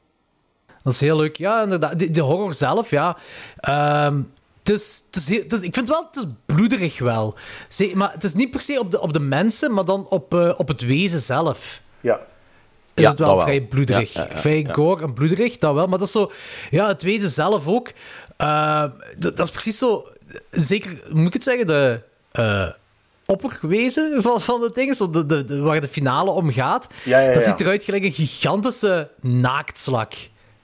S2: Dat is heel leuk. Ja, inderdaad. De, de horror zelf, ja. Ehm, het is, het is heel- het is- ik vind wel, het is bloederig wel. Zeg, maar het is niet per se op de, op de mensen, maar dan op, eh, op het wezen zelf.
S1: Ja.
S2: Is
S3: Ja,
S2: het wel vrij bloederig.
S3: Ja, ja, ja,
S2: vrij
S3: ja.
S2: gore en bloederig, dat wel. Maar dat is zo... Ja, het wezen zelf ook. eh, dat, dat is precies zo... Zeker, moet ik het zeggen, de... eh opperwezen van, van het ding, zo de, de, de- waar de finale om gaat.
S1: Ja, ja,
S2: Dat ziet eruit gelijk een gigantische naaktslak.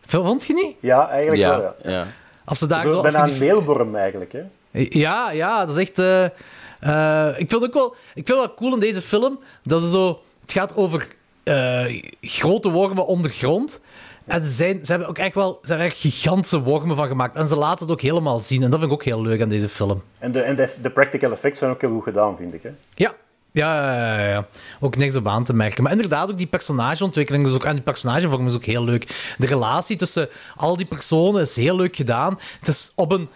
S2: Vond je niet?
S1: Ja, eigenlijk wel,
S3: Ja,
S1: ja.
S3: ja.
S2: Als ze daar
S1: Zo,
S2: zo... Als
S1: bijna een
S2: die-
S1: meelworm eigenlijk, hè.
S2: ja, ja, dat is echt. eh, eh, ik vind het ook wel. Ik vind wel cool in deze film dat ze zo. Het gaat over eh, grote wormen ondergrond. En ze, zijn, ze hebben ook echt wel. Ze hebben echt gigantische wormen van gemaakt. En ze laten het ook helemaal zien. En dat vind ik ook heel leuk aan deze film.
S1: En de, en de, de practical effects zijn ook heel goed gedaan, vind ik. Hè.
S2: Ja. Ja, ja, ja, ja. ook niks op aan te merken. Maar inderdaad, ook die personageontwikkeling is ook, en die personagevorm is ook heel leuk. De relatie tussen al die personen is heel leuk gedaan. Het is op een,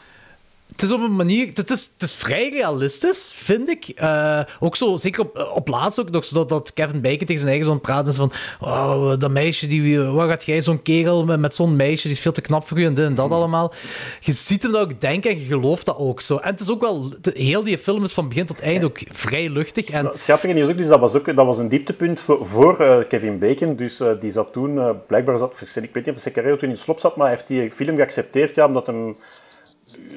S2: het is op een manier... Het is, het is vrij realistisch, vind ik. Eh, ook zo, zeker op, op laatst ook nog, zodat dat Kevin Bacon tegen zijn eigen zoon praat is van oh, dat meisje, die, waar gaat jij zo'n kerel met, met zo'n meisje, die is veel te knap voor u en dit en dat allemaal. Je ziet hem dat ook denken en je gelooft dat ook zo. En het is ook wel... de- heel die film is van begin tot eind ook vrij luchtig. En
S1: Het grappige is ook, dus dat was, ook, dat was een dieptepunt voor, voor eh, Kevin Bacon. Dus eh, die zat toen, eh, blijkbaar zat, ik weet niet of Secarello toen in slop zat, maar hij heeft die film geaccepteerd, ja, omdat hem...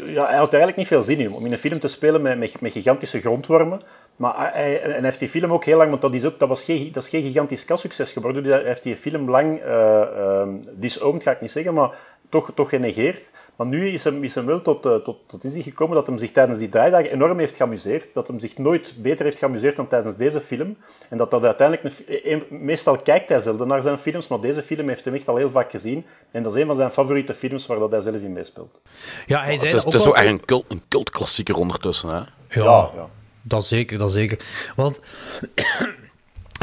S1: Ja, hij had eigenlijk niet veel zin in om in een film te spelen met, met, gigantische grondwormen. Maar hij, en heeft die film ook heel lang, want dat is, ook, dat was geen, dat is geen gigantisch kassucces geworden. Dus hij heeft die film lang eh ehm, disowned, ga ik niet zeggen, maar toch, toch genegeerd. Maar nu is hem, is hem wel tot, eh, tot, tot inzicht gekomen dat hij zich tijdens die draaidagen enorm heeft geamuseerd. Dat hij zich nooit beter heeft geamuseerd dan tijdens deze film. En dat dat uiteindelijk... Een, fi- een- meestal kijkt hij zelden naar zijn films, maar deze film heeft hem echt al heel vaak gezien. En dat is een van zijn favoriete films waar dat hij zelf in meespeelt.
S2: ja, hij zei
S3: Het is,
S2: dat
S3: het is
S2: ook
S3: ook
S2: wel-
S3: echt een, cult, een cultklassieker ondertussen. Hè?
S2: Ja,
S1: ja.
S2: dat zeker, dat zeker. Want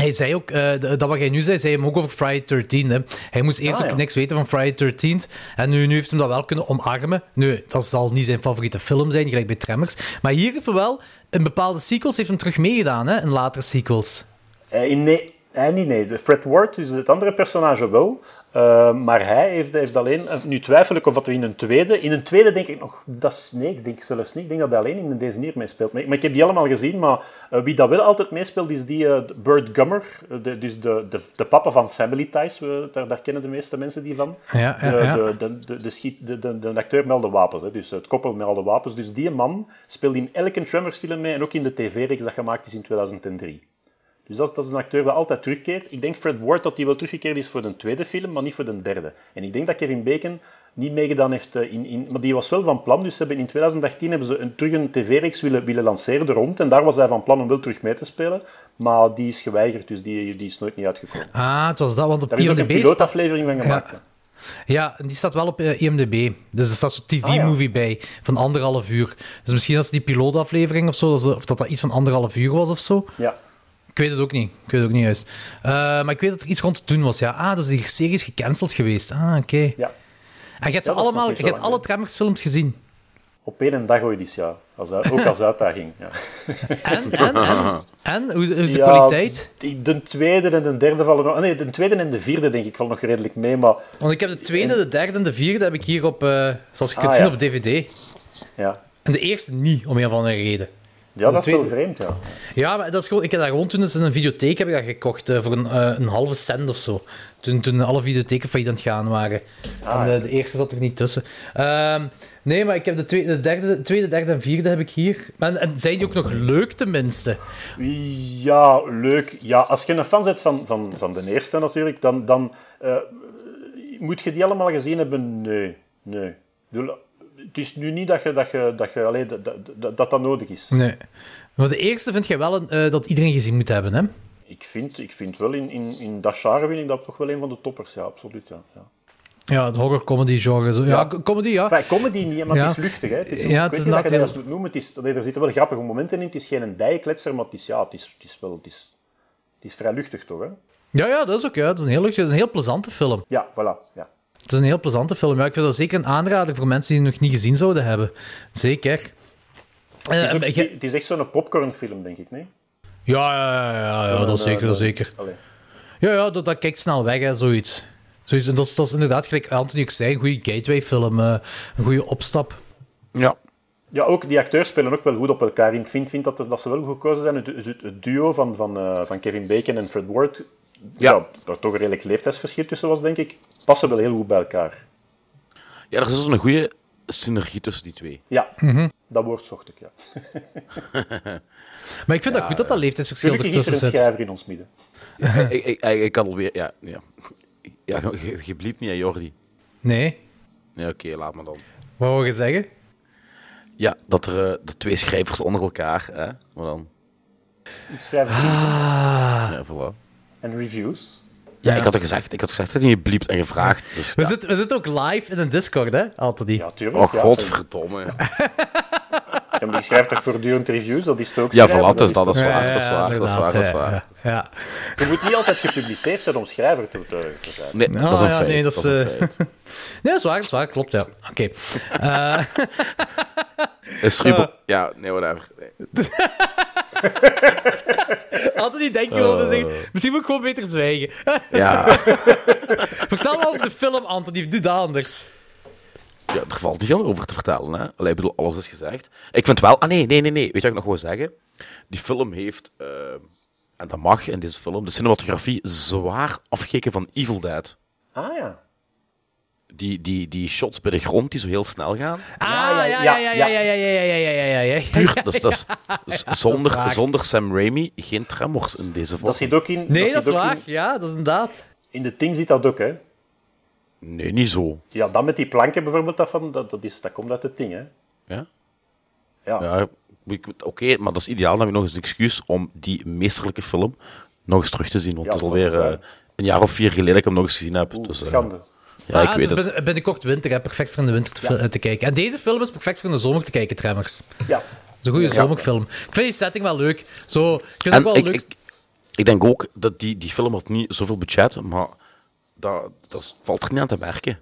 S2: hij zei ook, eh, dat wat jij nu zei, zei hem ook over Friday 13. Hè. Hij moest eerst
S1: Ah,
S2: ook
S1: ja.
S2: niks weten van Friday 13. En nu, nu heeft hem dat wel kunnen omarmen. Nu, dat zal niet zijn favoriete film zijn, gelijk bij Tremmers. Maar hier heeft hij wel, in bepaalde sequels, heeft hem terug meegedaan, hè, in latere sequels.
S1: Eh, in, nee, hij niet, nee. De Fred Ward, dus het andere personage wel. Eh, maar hij heeft, heeft alleen... eh, Nu twijfel ik of dat er in een tweede... In een tweede denk ik nog... Dat is, nee, ik denk zelfs niet. Ik denk dat hij alleen in deze hier meespeelt. Maar, maar ik heb die allemaal gezien. Maar eh, wie dat wel altijd meespeelt, is die eh, Burt Gummer. De, dus de, de, de papa van Family Ties. We- daar, daar kennen de meeste mensen die van.
S2: Ja, ja,
S1: de,
S2: ja.
S1: De, de, de, de, schiet- de, de, de acteur met al de wapens. Hè. Dus het koppel met al de wapens. Dus die man speelt in elke Tremors film mee. En ook in de tv-reeks dat gemaakt is in 2003. Dus dat, is- dat is een acteur die altijd terugkeert. Ik denk Fred Ward dat hij wel teruggekeerd is voor de tweede film, maar niet voor de derde. En ik denk dat Kevin Bacon niet meegedaan heeft eh, in... in maar die was wel van plan, dus ze hebben in 2018 hebben ze een, terug een tv-reeks willen, willen lanceren er rond. En daar was hij van plan om wel terug mee te spelen. Maar die is geweigerd, dus die, die is nooit niet uitgekomen.
S2: Ah, het was dat, want op
S1: Daar is een
S2: IMDb
S1: pilootaflevering van gemaakt.
S2: Ja. die staat wel op eh, IMDb. Dus er staat zo'n tv-movie bij van anderhalf uur. Dus misschien als die pilootaflevering of zo, dat of dat dat iets van anderhalf uur was of zo.
S1: Ja.
S2: Ik weet het ook niet. Ik weet het ook niet juist. Eh, maar ik weet dat er iets rond te doen was. Ja, ah, dus die serie is gecanceld geweest. Ah, oké.
S1: Ja.
S2: En je hebt, ze allemaal, je hebt alle Tremors-films gezien.
S1: Op één dag ooit eens, ja. Als, ook als uitdaging. Ja. [laughs]
S2: En, en, en, en hoe, is de
S1: Ja,
S2: kwaliteit?
S1: De tweede en de derde vallen nog... Nee, de tweede en de vierde, denk ik, vallen nog redelijk mee, maar...
S2: Want ik heb de tweede, de derde en de vierde heb ik hier op, eh, zoals je kunt
S1: Ah,
S2: zien,
S1: ja.
S2: op DVD.
S1: Ja,
S2: En de eerste niet, om een of andere reden.
S1: Ja dat is wel vreemd, ja.
S2: Ja, maar dat is gewoon, ik heb dat gewoon toen in een videotheek heb ik dat gekocht eh, voor een, eh, een halve cent of zo. Toen, toen alle videotheken failliet aan het gaan waren.
S1: Ah,
S2: en de, de eerste zat er niet tussen. Ehm, nee, maar ik heb de tweede, de derde, de tweede, derde en vierde heb ik hier. En, en zijn die ook nog leuk tenminste?
S1: Ja, leuk. Ja, als je een fan bent van, van, van de eerste natuurlijk, dan, dan eh, moet je die allemaal gezien hebben. Nee, nee. Ik bedoel, Het is nu niet dat je, dat, je, dat, je, allee, dat, dat, dat, dat nodig is.
S2: Nee. Maar de eerste vind jij wel een, eh, dat iedereen gezien moet hebben, hè?
S1: Ik vind, ik vind wel, in, in, in dat genre vind ik dat toch wel een van de toppers. Ja, absoluut. Ja, ja.
S2: Ja, het horror-comedy genre. Zo. Ja,
S1: Ja.
S2: comedy, ja.
S1: Enfin, comedy niet, maar
S2: Ja.
S1: het is luchtig. Hè. Het is,
S2: Ja, het is
S1: dat je dat
S2: heel-
S1: noemen. Het is, er zitten wel grappige momenten in. Het is geen dijkletser, maar het is, ja, het is, het is wel... Het is, het is vrij luchtig, toch? Hè?
S2: Ja, ja, dat is ook. Ja. Het is een heel, het is een heel plezante film.
S1: Ja, voilà. Ja.
S2: Het is een heel plezante film. Ja, ik vind dat zeker een aanrader voor mensen die het nog niet gezien zouden hebben. Zeker. Eh,
S1: Het, is ook-
S2: eh,
S1: het is echt zo'n popcornfilm, denk ik, nee?
S2: ja, ja, ja, ja, ja, dat is zeker, dat is zeker.
S1: Allee.
S2: Ja, ja dat, dat kijkt snel weg, hè, zoiets. zoiets en dat, is, dat is inderdaad, gelijk Anthony ook zei, een goede gateway-film. eh, een goede opstap.
S3: Ja.
S1: Ja, ook die acteurs spelen ook wel goed op elkaar. Ik vind, vind dat, dat ze wel goed gekozen zijn. Het, het, het duo van, van, eh, van Kevin Bacon en Fred Ward,
S3: Ja.
S1: ja. waar toch een redelijk leeftijdsverschil tussen was, denk ik, passen wel heel goed bij elkaar.
S3: ja, er is dus een goede synergie tussen die twee.
S1: Ja,
S2: Mhm.
S1: dat woord zocht ik, ja. [laughs]
S2: Maar ik vind dat goed dat dat leeftijdsverschil
S1: Gelukkig is er
S2: ertussen
S1: een
S2: zit.
S1: schrijver in ons midden.
S3: ik, ik, ik, ik had alweer... Ja, ja. ja [laughs] je, je bliept niet, hè, Jordi.
S2: Nee,
S3: Nee, oké, laat maar dan.
S2: wat wil je zeggen?
S3: Ja, dat er eh, de twee schrijvers onder elkaar, hè. Maar dan...
S1: Ik schrijf
S2: Ah.
S3: Ja, voilà.
S1: En reviews.
S3: Ja,
S2: Ja.
S3: ik had er gezegd, ik had gezegd dat je bliept en gevraagd. Dus,
S2: We,
S3: ja.
S2: zitten, we zitten ook live in een Discord, hè, Anthony?
S1: Ja, tuurlijk.
S3: Oh,
S1: ja.
S3: godverdomme. [laughs]
S1: Ja, maar die schrijft toch voortdurend reviews? Dat is toch ook
S3: Ja, voilà, dus dat is
S1: toch-
S3: waar, dat is waar, dat is waar, dat is waar.
S2: Ja, ja.
S1: Je moet niet altijd gepubliceerd zijn om schrijver te, te, te zijn.
S3: Nee,
S2: Nou,
S3: dat is een feit.
S2: nee,
S3: dat
S2: dat
S3: is een
S2: is, eh,
S3: feit. [laughs]
S2: Nee, dat is waar, dat is waar, klopt, ja. Oké. [laughs] Eh,
S3: Is Ruben... Ja, nee, whatever. Nee.
S2: Anthony denkt gewoon, te zeggen, misschien moet ik gewoon beter zwijgen. [laughs]
S3: Ja.
S2: Vertel me over de film, Anthony, doe dat anders.
S3: ja, er valt niet veel over te vertellen, hè. Allee, ik bedoel, alles is gezegd. Ik vind wel... Ah, nee, nee, nee, nee. Weet je wat ik nog wil zeggen? Die film heeft... eh, en dat mag in deze film, de cinematografie zwaar afgekeken van Evil Dead.
S1: Ah ja.
S3: Die, die, die shots bij de grond die zo heel snel gaan.
S2: Ah,
S1: ja,
S2: ja,
S1: ja,
S2: ja, ja, ja, ja, ja, ja, ja.
S3: Puur, dus, dat is, dus zonder,
S2: waar.
S3: zonder Sam Raimi geen tremors in deze film.
S1: Dat zit ook in...
S2: Nee, dat
S1: zit
S2: is waar.
S1: In,
S2: Ja, dat is inderdaad.
S1: in de ting zit dat ook, hè.
S3: Nee, niet zo.
S1: Ja, dat met die planken bijvoorbeeld, dat, van, dat, dat, is, dat komt uit het ding, hè.
S3: Ja?
S1: Ja.
S3: Ja, oké, maar dat is ideaal. Dan heb je nog eens een excuus om die meesterlijke film nog eens terug te zien. Want
S1: Ja,
S3: het is
S1: dat
S3: alweer eh, een jaar of vier geleden dat ik hem nog eens gezien heb.
S1: Oeh,
S3: dus, eh,
S1: schande.
S3: Ja, ik
S2: Ah,
S3: weet
S2: dus
S3: het.
S2: bin- binnenkort winter, hè. perfect voor in de winter te, kijken. En deze film is perfect voor in de zomer te kijken, Tremmers. Het
S1: Ja.
S2: is een goede
S1: Ja.
S2: zomerfilm. Ik vind die setting wel leuk. Zo, ik vind het
S3: En
S2: ook wel
S3: ik,
S2: leuk.
S3: ik, ik denk ook dat die, die film had niet zoveel budget, maar dat, dat valt er niet aan te werken.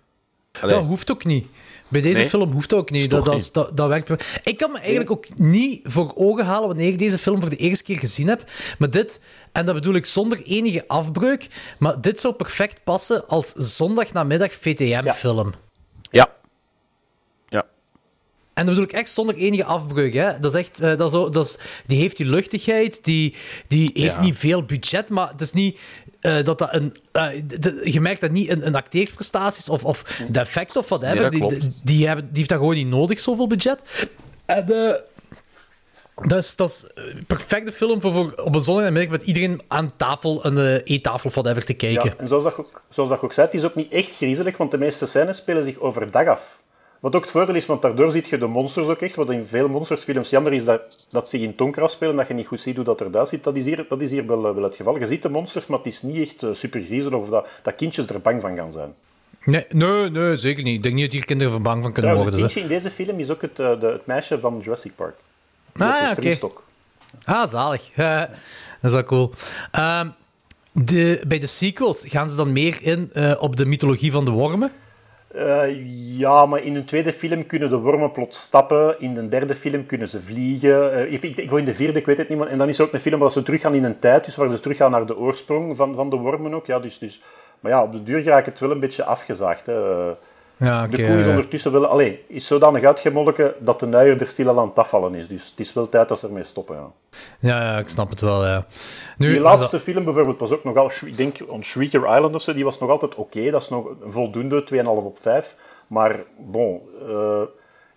S3: Allee,
S2: Dat hoeft ook niet. Bij deze
S3: Nee,
S2: film hoeft dat ook niet. Dat, dat, dat, dat werkt. Ik kan me eigenlijk ook niet voor ogen halen wanneer ik deze film voor de eerste keer gezien heb. Maar dit, en dat bedoel ik zonder enige afbreuk, maar dit zou perfect passen als zondagnamiddag VTM-film.
S3: Ja. Ja.
S2: En dat bedoel ik echt zonder enige afbreuk. Hè? Dat is echt, eh, dat is, zo- dat is, die heeft die luchtigheid, die, die heeft
S3: Ja.
S2: niet veel budget, maar het is niet eh, dat dat een. eh, de- je merkt dat niet een, een acteersprestaties of, of de effect of whatever. Die, die, die, hebben, die heeft dat gewoon niet nodig, zoveel budget. En eh, dat is, dat is een perfecte film voor, voor op een zondagmiddag met iedereen aan tafel, aan de eettafel of whatever te kijken.
S1: Ja, en zoals dat, ook, zoals dat ook zei, het is ook niet echt griezelig, want de meeste scènes spelen zich overdag af. Wat ook het voordeel is, want daardoor ziet je de monsters ook echt. Wat in veel monstersfilms jammer is, dat, dat ze in donker afspelen, dat je niet goed ziet hoe dat eruit ziet. Dat is hier, dat is hier wel, eh, wel het geval. Je ziet de monsters, maar het is niet echt eh, super of dat, dat kindjes er bang van gaan zijn.
S2: Nee, nee, nee, zeker niet. Ik denk niet dat hier kinderen van bang van kunnen
S1: Trouwens, het
S2: worden.
S1: kindje in deze film is ook het, eh, de, het meisje van Jurassic Park. Die
S2: Ah, ja, oké. Ah, zalig. [laughs] dat is wel cool. Ehm, de, bij de sequels gaan ze dan meer in op de mythologie van de wormen?
S1: Eh, ja, maar in een tweede film kunnen de wormen plots stappen. In de derde film kunnen ze vliegen. Eh, ik, ik, ik, in de vierde, ik weet het niet. Maar, en dan is er ook een film waar ze teruggaan in een tijd. Dus waar ze teruggaan naar de oorsprong van, van de wormen ook. Ja, dus, dus, maar ja, op de duur raakt het wel een beetje afgezaagd. Hè.
S2: Ja,
S1: de koe is ondertussen wel... Allee, is zodanig uitgemolken dat de nuier er stilaan aan het afvallen is. Dus het is wel tijd dat ze ermee stoppen, ja.
S2: Ja, ja, ik snap het wel, ja. Nu,
S1: Die laatste film bijvoorbeeld was ook nogal... Ik denk, on Shrieker Island of zo, die was nog altijd oké. Dat is nog voldoende, 2,5 op 5. Maar, bon... eh,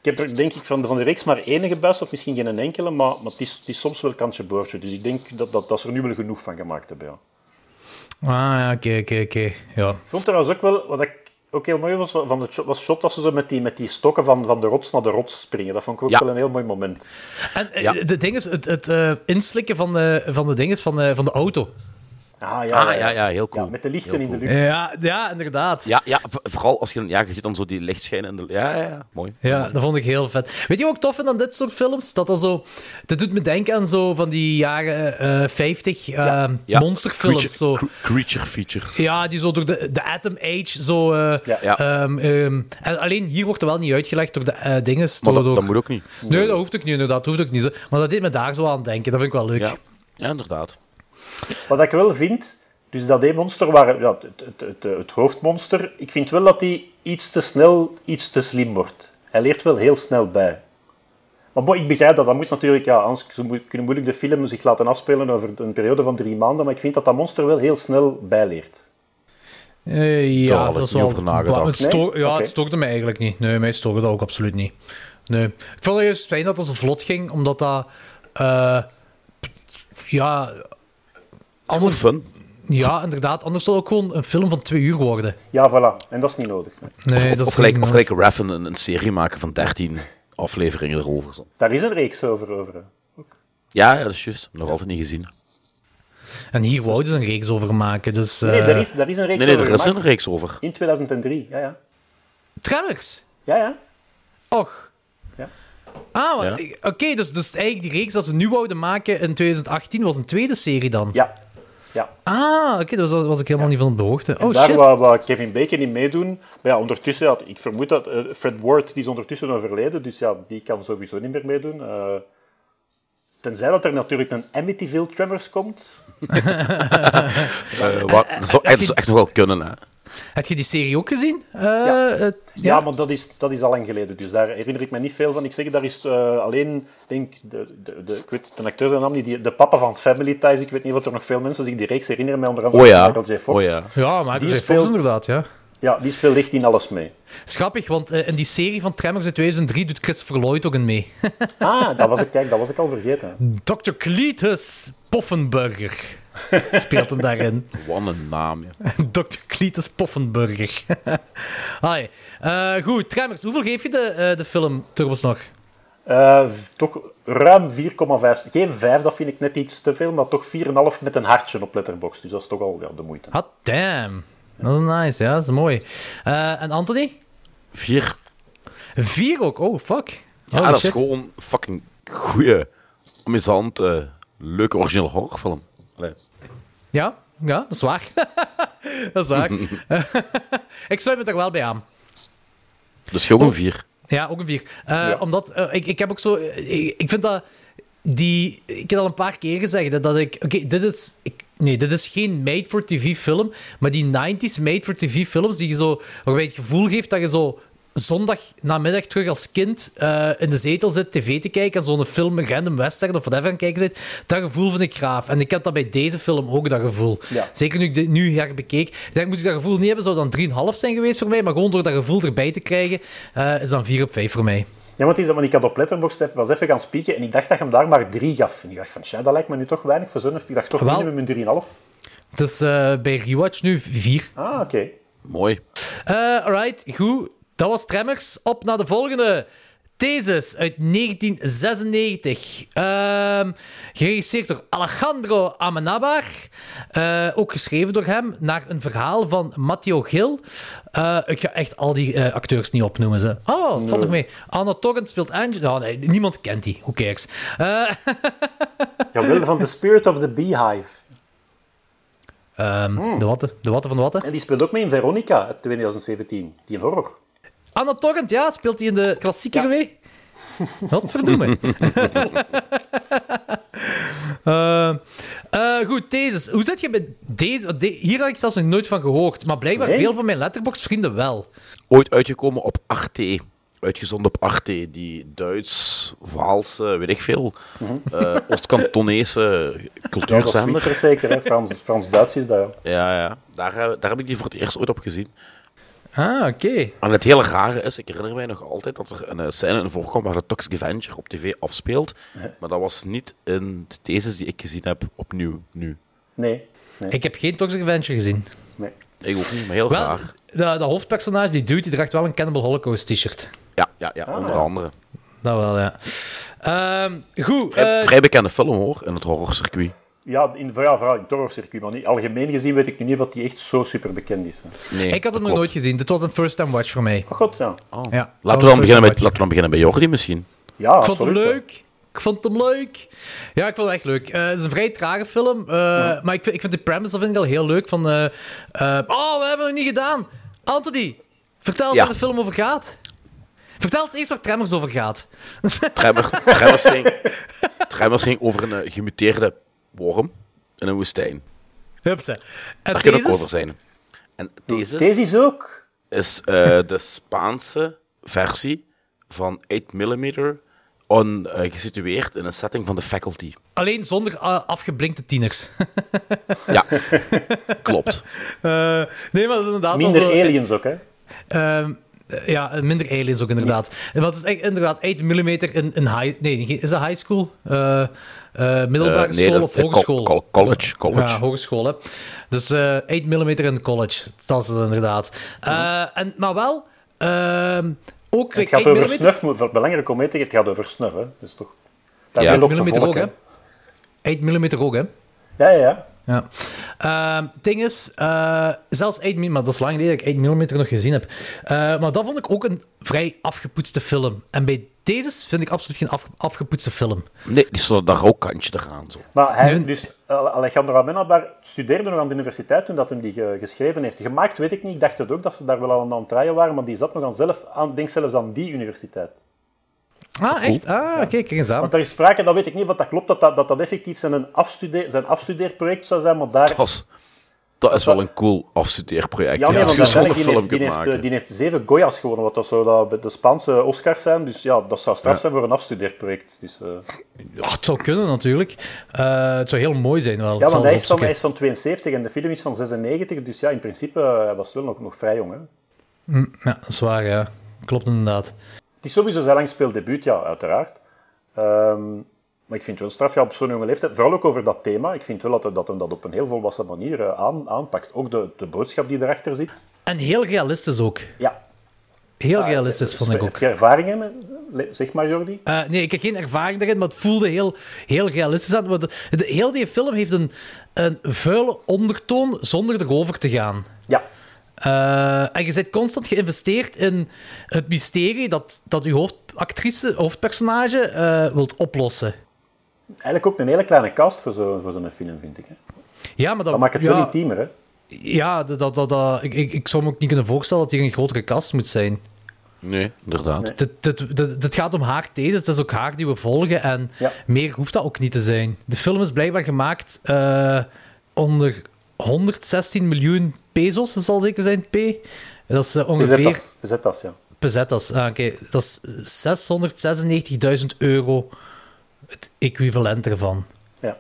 S1: ik heb er denk ik van de, van de reeks maar één gebuist, of misschien geen enkele, maar, maar het, is, het is soms wel kantje boordje. Dus ik denk dat, dat, dat ze er nu wel genoeg van gemaakt hebben, ja.
S2: Ah, ja, oké, oké, oké. Ja.
S1: Ik vond trouwens ook wel, wat ik ook heel mooi was, van het shot, was het shot dat ze zo met die, met die stokken van, van de rots naar de rots springen. Dat vond ik ook
S3: Ja.
S1: wel een heel mooi moment.
S2: En eh,
S3: Ja.
S2: de ding is, het, het eh, inslikken van de, van de dinges van de, van de auto.
S1: Ah,
S3: Ah, ja, ja, heel cool.
S1: Ja, met de lichten in de lucht.
S2: Ja, ja inderdaad.
S3: Ja, ja, vooral als je, ja, je ziet dan zo die lichtschijnen in de... Ja, ja, ja, mooi.
S2: Ja, dat vond ik heel vet. Weet je wat ik tof vind aan dit soort films? Dat, dat, zo, dat doet me denken aan zo van die jaren eh 50 eh,
S3: Ja.
S2: monsterfilms.
S3: Creature,
S2: Zo.
S3: cre- creature features.
S2: Ja, die zo door de, de Atom Age zo... eh,
S1: Ja.
S3: Ja.
S2: ehm, ehm, en alleen hier wordt dat wel niet uitgelegd door de eh dinges.
S3: Maar
S2: door,
S3: dat, dat moet ook niet.
S2: Nee, dat hoeft ook niet, inderdaad. Dat hoeft ook niet. Maar dat deed me daar zo aan denken. Dat vind ik wel leuk.
S3: Ja, ja inderdaad.
S1: Wat ik wel vind, dus dat E-monster, waar, ja, het, het, het, het hoofdmonster, ik vind wel dat hij iets te snel, iets te slim wordt. Hij leert wel heel snel bij. Maar ik begrijp dat, dat moet natuurlijk, ja, anders kunnen moeilijk de film zich laten afspelen over een periode van drie maanden, maar ik vind dat dat monster wel heel snel bijleert.
S2: Eh, ja, dat is wel...
S3: over nagedacht.
S2: Het sto-
S1: Nee?
S2: Ja, het stoorde me eigenlijk niet. Nee, mij stoorde dat ook absoluut niet. Nee. Ik vond het juist fijn dat het zo vlot ging, omdat dat... eh, ja...
S3: Anders fun.
S2: Ja, inderdaad. Anders zal het ook gewoon een film van twee uur worden.
S1: Ja, voilà. En dat is niet nodig.
S2: Nee,
S3: of,
S2: dat
S3: of,
S2: is
S3: gelijk, of gelijk Raffen een, een serie maken van 13 afleveringen erover. Zo.
S1: Daar is een reeks over. over.
S3: Ja, ja, dat is juist. Nog altijd niet gezien.
S2: En hier wouden ze een reeks over maken, dus...
S1: Nee,
S2: eh
S1: daar is, daar is een reeks
S3: Nee, nee,
S1: over
S3: er is een reeks over.
S1: In 2003, ja, ja.
S2: Tremors!
S1: Ja, ja.
S2: Och.
S1: Ja.
S2: Ah,
S3: Ja.
S2: oké, dus, dus eigenlijk die reeks dat ze nu wouden maken in 2018 was een tweede serie dan?
S1: Ja. Ja.
S2: Ah, oké, daar was, was ik helemaal niet van op de hoogte.
S1: En
S2: Oh,
S1: daar
S2: shit.
S1: wou, wou Kevin Bacon in meedoen. Maar ja, ondertussen, ja, ik vermoed dat eh, Fred Ward, die is ondertussen overleden, dus ja, die kan sowieso niet meer meedoen. Eh, tenzij dat er natuurlijk een Amityville Tremors komt. [laughs] [laughs]
S3: Eh, wat, dat zou echt, dat zou echt nog wel kunnen, hè.
S2: Heb je die serie ook gezien? Eh,
S1: Ja. Ja, maar dat is, dat is al lang geleden, dus daar herinner ik me niet veel van. Ik zeg, daar is eh, alleen, ik denk, de, de, de, ik weet de acteur zijn naam niet, die, de papa van Family Ties, ik weet niet of er nog veel mensen zich die reeks herinneren, met onder andere
S3: Oh ja,
S1: Michael J. Fox.
S3: oh ja.
S2: ja, Michael
S1: Die
S2: J. Fox
S1: speelt-
S2: inderdaad, ja.
S1: Ja, die speelt echt in alles mee.
S2: Schappig, want eh, in die serie van Tremors uit 2003 doet Christopher Lloyd ook in mee. [laughs]
S1: Ah, dat was ik, kijk, dat was ik al vergeten.
S2: Dr. Cletus Poffenburger speelt hem daarin. [laughs]
S3: Wat een naam, ja. [laughs]
S2: Dr. Cletus Poffenburger. Allee. Eh, goed, Tremors, hoeveel geef je de, eh, de film Turbos nog?
S1: Eh, toch ruim 4,5. Geen 5, dat vind ik net iets te veel, maar toch 4,5 met een hartje op Letterboxd. Dus dat is toch al ja, de moeite.
S2: Hot damn. Dat is nice, ja, dat is mooi. Eh, en Anthony?
S3: Vier.
S2: Vier ook? Oh, fuck.
S3: Ja, dat is gewoon fucking goeie, amusante, leuke originele horrorfilm. Allee.
S2: Ja, ja, dat is waar. [laughs] dat is waar. [laughs] ik sluit me daar wel bij aan.
S3: Dus gewoon een vier.
S2: Ja, ook een vier. Eh, Omdat, eh, ik, ik heb ook zo... Ik, ik vind dat... Die, ik heb al een paar keer gezegd dat ik... Oké, dit is... Ik, nee, dit is geen made-for-TV film, maar die 90s made-for-TV films die je zo... Waarbij je het gevoel geeft dat je zo zondag namiddag terug als kind eh, in de zetel zit tv te kijken en zo'n film, een random western of whatever aan het kijken zit. Dat gevoel vind ik graaf. En ik heb dat bij deze film ook, dat gevoel.
S1: Ja.
S2: Zeker nu ik dit nu herbekeek. Ik denk, moest ik dat gevoel niet hebben, zou dan 3,5 zijn geweest voor mij. Maar gewoon door dat gevoel erbij te krijgen, eh, is dan 4 op 5 voor mij.
S1: Ja, want, is dat, want ik had op Letterboxd even- was even gaan spieken en ik dacht dat je hem daar maar 3 gaf. En ik dacht van, tja, dat lijkt me nu toch weinig zo'n... Ik dacht toch
S2: Wel.
S1: minimum een 3,5.
S2: Dus eh, bij Rewatch nu 4.
S1: Ah, oké.
S3: Mooi.
S2: Eh alright, goed. Dat was Tremmers. Op naar de volgende. Thesis uit 1996. Ehm, geregisseerd door Alejandro Amenabar. Eh, ook geschreven door hem. Naar een verhaal van Matteo Gil. Eh, ik ga echt al die eh, acteurs niet opnoemen. Ze. Oh, valt nog
S1: Nee.
S2: mee. Anna Torrent speelt Angela. Oh, nee, niemand kent die. Who cares? [laughs]
S1: Jawel, van The Spirit of the Beehive.
S2: ehm, de, watte, de watte van de watte.
S1: En die speelt ook mee in Veronica uit 2017. Die een horror.
S2: Anna Torrent, ja, speelt hij in de klassieker mee? Wat verdoemen. [laughs] Eh, eh, goed, thesis. Hoe zit je met deze? de- hier had ik zelfs nog nooit van gehoord, maar blijkbaar
S3: Nee?
S2: veel van mijn letterbox-vrienden wel.
S3: Ooit uitgekomen op Arte. Uitgezonden op Arte. Die Duits, Waalse, weet ik veel. eh Oost-Kantonese
S1: Ja, dat is
S3: cultuurzender.
S1: Zwitser zeker. Frans- Frans-Duits is dat. ja.
S3: Ja, ja. Daar, eh, daar heb ik die voor het eerst ooit op gezien.
S2: Ah, oké.
S3: En het hele rare is, ik herinner mij nog altijd dat er een eh, scène in voorkomt waar de Toxic Avenger op tv afspeelt. Maar dat was niet in de thesis die ik gezien heb opnieuw nu.
S1: Nee. nee.
S2: Ik heb geen Toxic Avenger gezien.
S1: nee.
S3: Ik ook niet, maar heel
S2: Wel,
S3: raar.
S2: de, de hoofdpersonage, die dude, die draagt wel een Cannibal Holocaust t-shirt.
S3: Ja, ja, ja
S1: Ah,
S3: onder
S1: ja.
S3: andere.
S2: Dat wel, ja. Ehm, goed.
S3: Vrij,
S2: eh,
S3: vrij bekende film hoor, in het horrorcircuit.
S1: Ja, in, ja, vooral in het horrorcircuit. Maar niet, algemeen gezien weet ik nu niet of die echt zo super bekend is. hè.
S3: Nee,
S2: ik had het nog
S3: klopt.
S2: nooit gezien. Dit was een first-time watch voor mij.
S1: Oh god, ja.
S3: Oh.
S2: Ja,
S3: laten, we dan beginnen met, laten we dan beginnen bij Jordi misschien.
S1: Ja,
S2: Ik vond hem
S1: ja.
S2: leuk. Ik vond hem leuk. Ja, ik vond hem echt leuk. Eh, het is een vrij trage film. eh, Maar ik vind, ik vind de premise vind ik al heel leuk. Van, eh, eh, oh, we hebben het niet gedaan. Anthony, vertel eens
S3: Ja.
S2: waar de film over gaat. Vertel eens eerst waar Tremors over gaat.
S3: Tremor, Tremors, ging, [laughs] Tremors ging over een gemuteerde worm in een woestijn.
S2: Hupsa. En
S3: Daar kan ook over zijn. En deze
S1: is ook.
S3: is eh, de Spaanse versie van 8mm on, eh, gesitueerd in een setting van de faculty.
S2: Alleen zonder eh, afgeblinkte tieners.
S3: Ja, [laughs] klopt.
S2: Eh, nee, maar dat is inderdaad wel
S1: Minder
S2: zo-
S1: aliens ook, hè.
S2: Ehm, eh, ja, minder aliens ook inderdaad. Want het is echt inderdaad 8 mm in, in high... Nee, is dat high school? Eh, eh, middelbare
S3: Eh, nee,
S2: school
S3: dat-
S2: of
S3: eh,
S2: hogeschool?
S3: col- col- college, college.
S2: Ja, hogeschool, hè. Dus eh 8 mm in college. Dat is het inderdaad. Eh, en, maar wel... ehm, ook
S1: Het gaat
S2: 8
S1: over snuf, moet- belangrijk om mee te geven, het gaat over snuf, hè. Dus toch... Dat
S3: Ja.
S1: wil ook
S2: 8
S1: de
S2: mm ook, hè. 8 mm ook, hè.
S1: Ja, ja, ja.
S2: Ja. Ehm, Het ding is, eh, zelfs 8 mm, maar dat is lang geleden dat ik 8 mm nog gezien heb. Eh, maar dat vond ik ook een vrij afgepoetste film. En bij deze vind ik absoluut geen af- afgepoetste film.
S3: Nee, die stond daar ook kantje eraan. Zo.
S1: Maar hij, dus eh, Alejandro Amenabar studeerde nog aan de universiteit toen dat hij die ge- geschreven heeft. Gemaakt weet ik niet, ik dacht het ook dat ze daar wel aan aan het draaien waren, maar die zat nog aan zelf, aan, denk zelfs aan die universiteit.
S2: Ah, echt? Ah, oké, kijk eens aan.
S1: Want er is sprake, dat weet ik niet wat dat klopt, dat dat, dat, dat effectief zijn, afstudeer, zijn afstudeerproject zou zijn, maar daar...
S3: Dat is, dat is wel een cool afstudeerproject.
S1: Ja, nee,
S3: ja,
S1: want
S3: als je
S1: die,
S3: film
S1: heeft, die,
S3: kunt
S1: heeft,
S3: maken.
S1: eh, die heeft zeven Goya's gewonnen, wat dat zo dat de Spaanse Oscars zijn. Dus ja, dat zou straf
S3: Ja.
S1: zijn voor een afstudeerproject. Dus, eh,
S2: Ja, het zou kunnen natuurlijk. Eh, het zou heel mooi zijn wel.
S1: ja, want hij is, van, hij is van 72 en de film is van 96, dus ja, in principe uh, hij was wel nog, nog vrij jong. Hè.
S2: Hm, ja, dat is waar, ja. Klopt inderdaad.
S1: Het is sowieso zijn lang speeldebuut, ja, uiteraard. Ehm, maar ik vind het wel straf, ja, op zo'n jonge leeftijd. Vooral ook over dat thema. Ik vind wel dat hij dat, hem dat op een heel volwassen manier eh, aan, aanpakt. Ook de, de boodschap die erachter zit.
S2: En heel realistisch ook.
S1: Ja.
S2: Heel
S1: Ah,
S2: realistisch, vond ik
S1: Heb
S2: ook.
S1: je ervaringen? Zeg maar, Jordi.
S2: Eh, nee, ik heb geen ervaring daarin, maar het voelde heel, heel realistisch aan. Want de, de- heel die film heeft een, een vuile ondertoon zonder erover te gaan.
S1: Ja.
S2: Eh, en je bent constant geïnvesteerd in het mysterie dat, dat je hoofdactrice, hoofdpersonage eh, wilt oplossen.
S1: Eigenlijk ook een hele kleine cast voor zo'n voor zo'n film, vind ik. Hè.
S2: Ja, maar dat,
S1: Dat maakt het
S2: ja,
S1: wel intiemer, hè.
S2: Ja, dat, dat, dat, dat- ik, ik, ik zou me ook niet kunnen voorstellen dat hier een grotere cast moet zijn.
S3: Nee, inderdaad.
S2: Het, het, het, het gaat om haar thesis, het is ook haar die we volgen en
S1: Ja.
S2: meer hoeft dat ook niet te zijn. De film is blijkbaar gemaakt eh, onder 116 miljoen pesos, dat zal zeker zijn, P. Dat is eh, ongeveer...
S1: Pesetas, pesetas, ja.
S2: Pesetas, ah, oké. Dat is 696.000 euro het equivalent ervan.
S1: ja.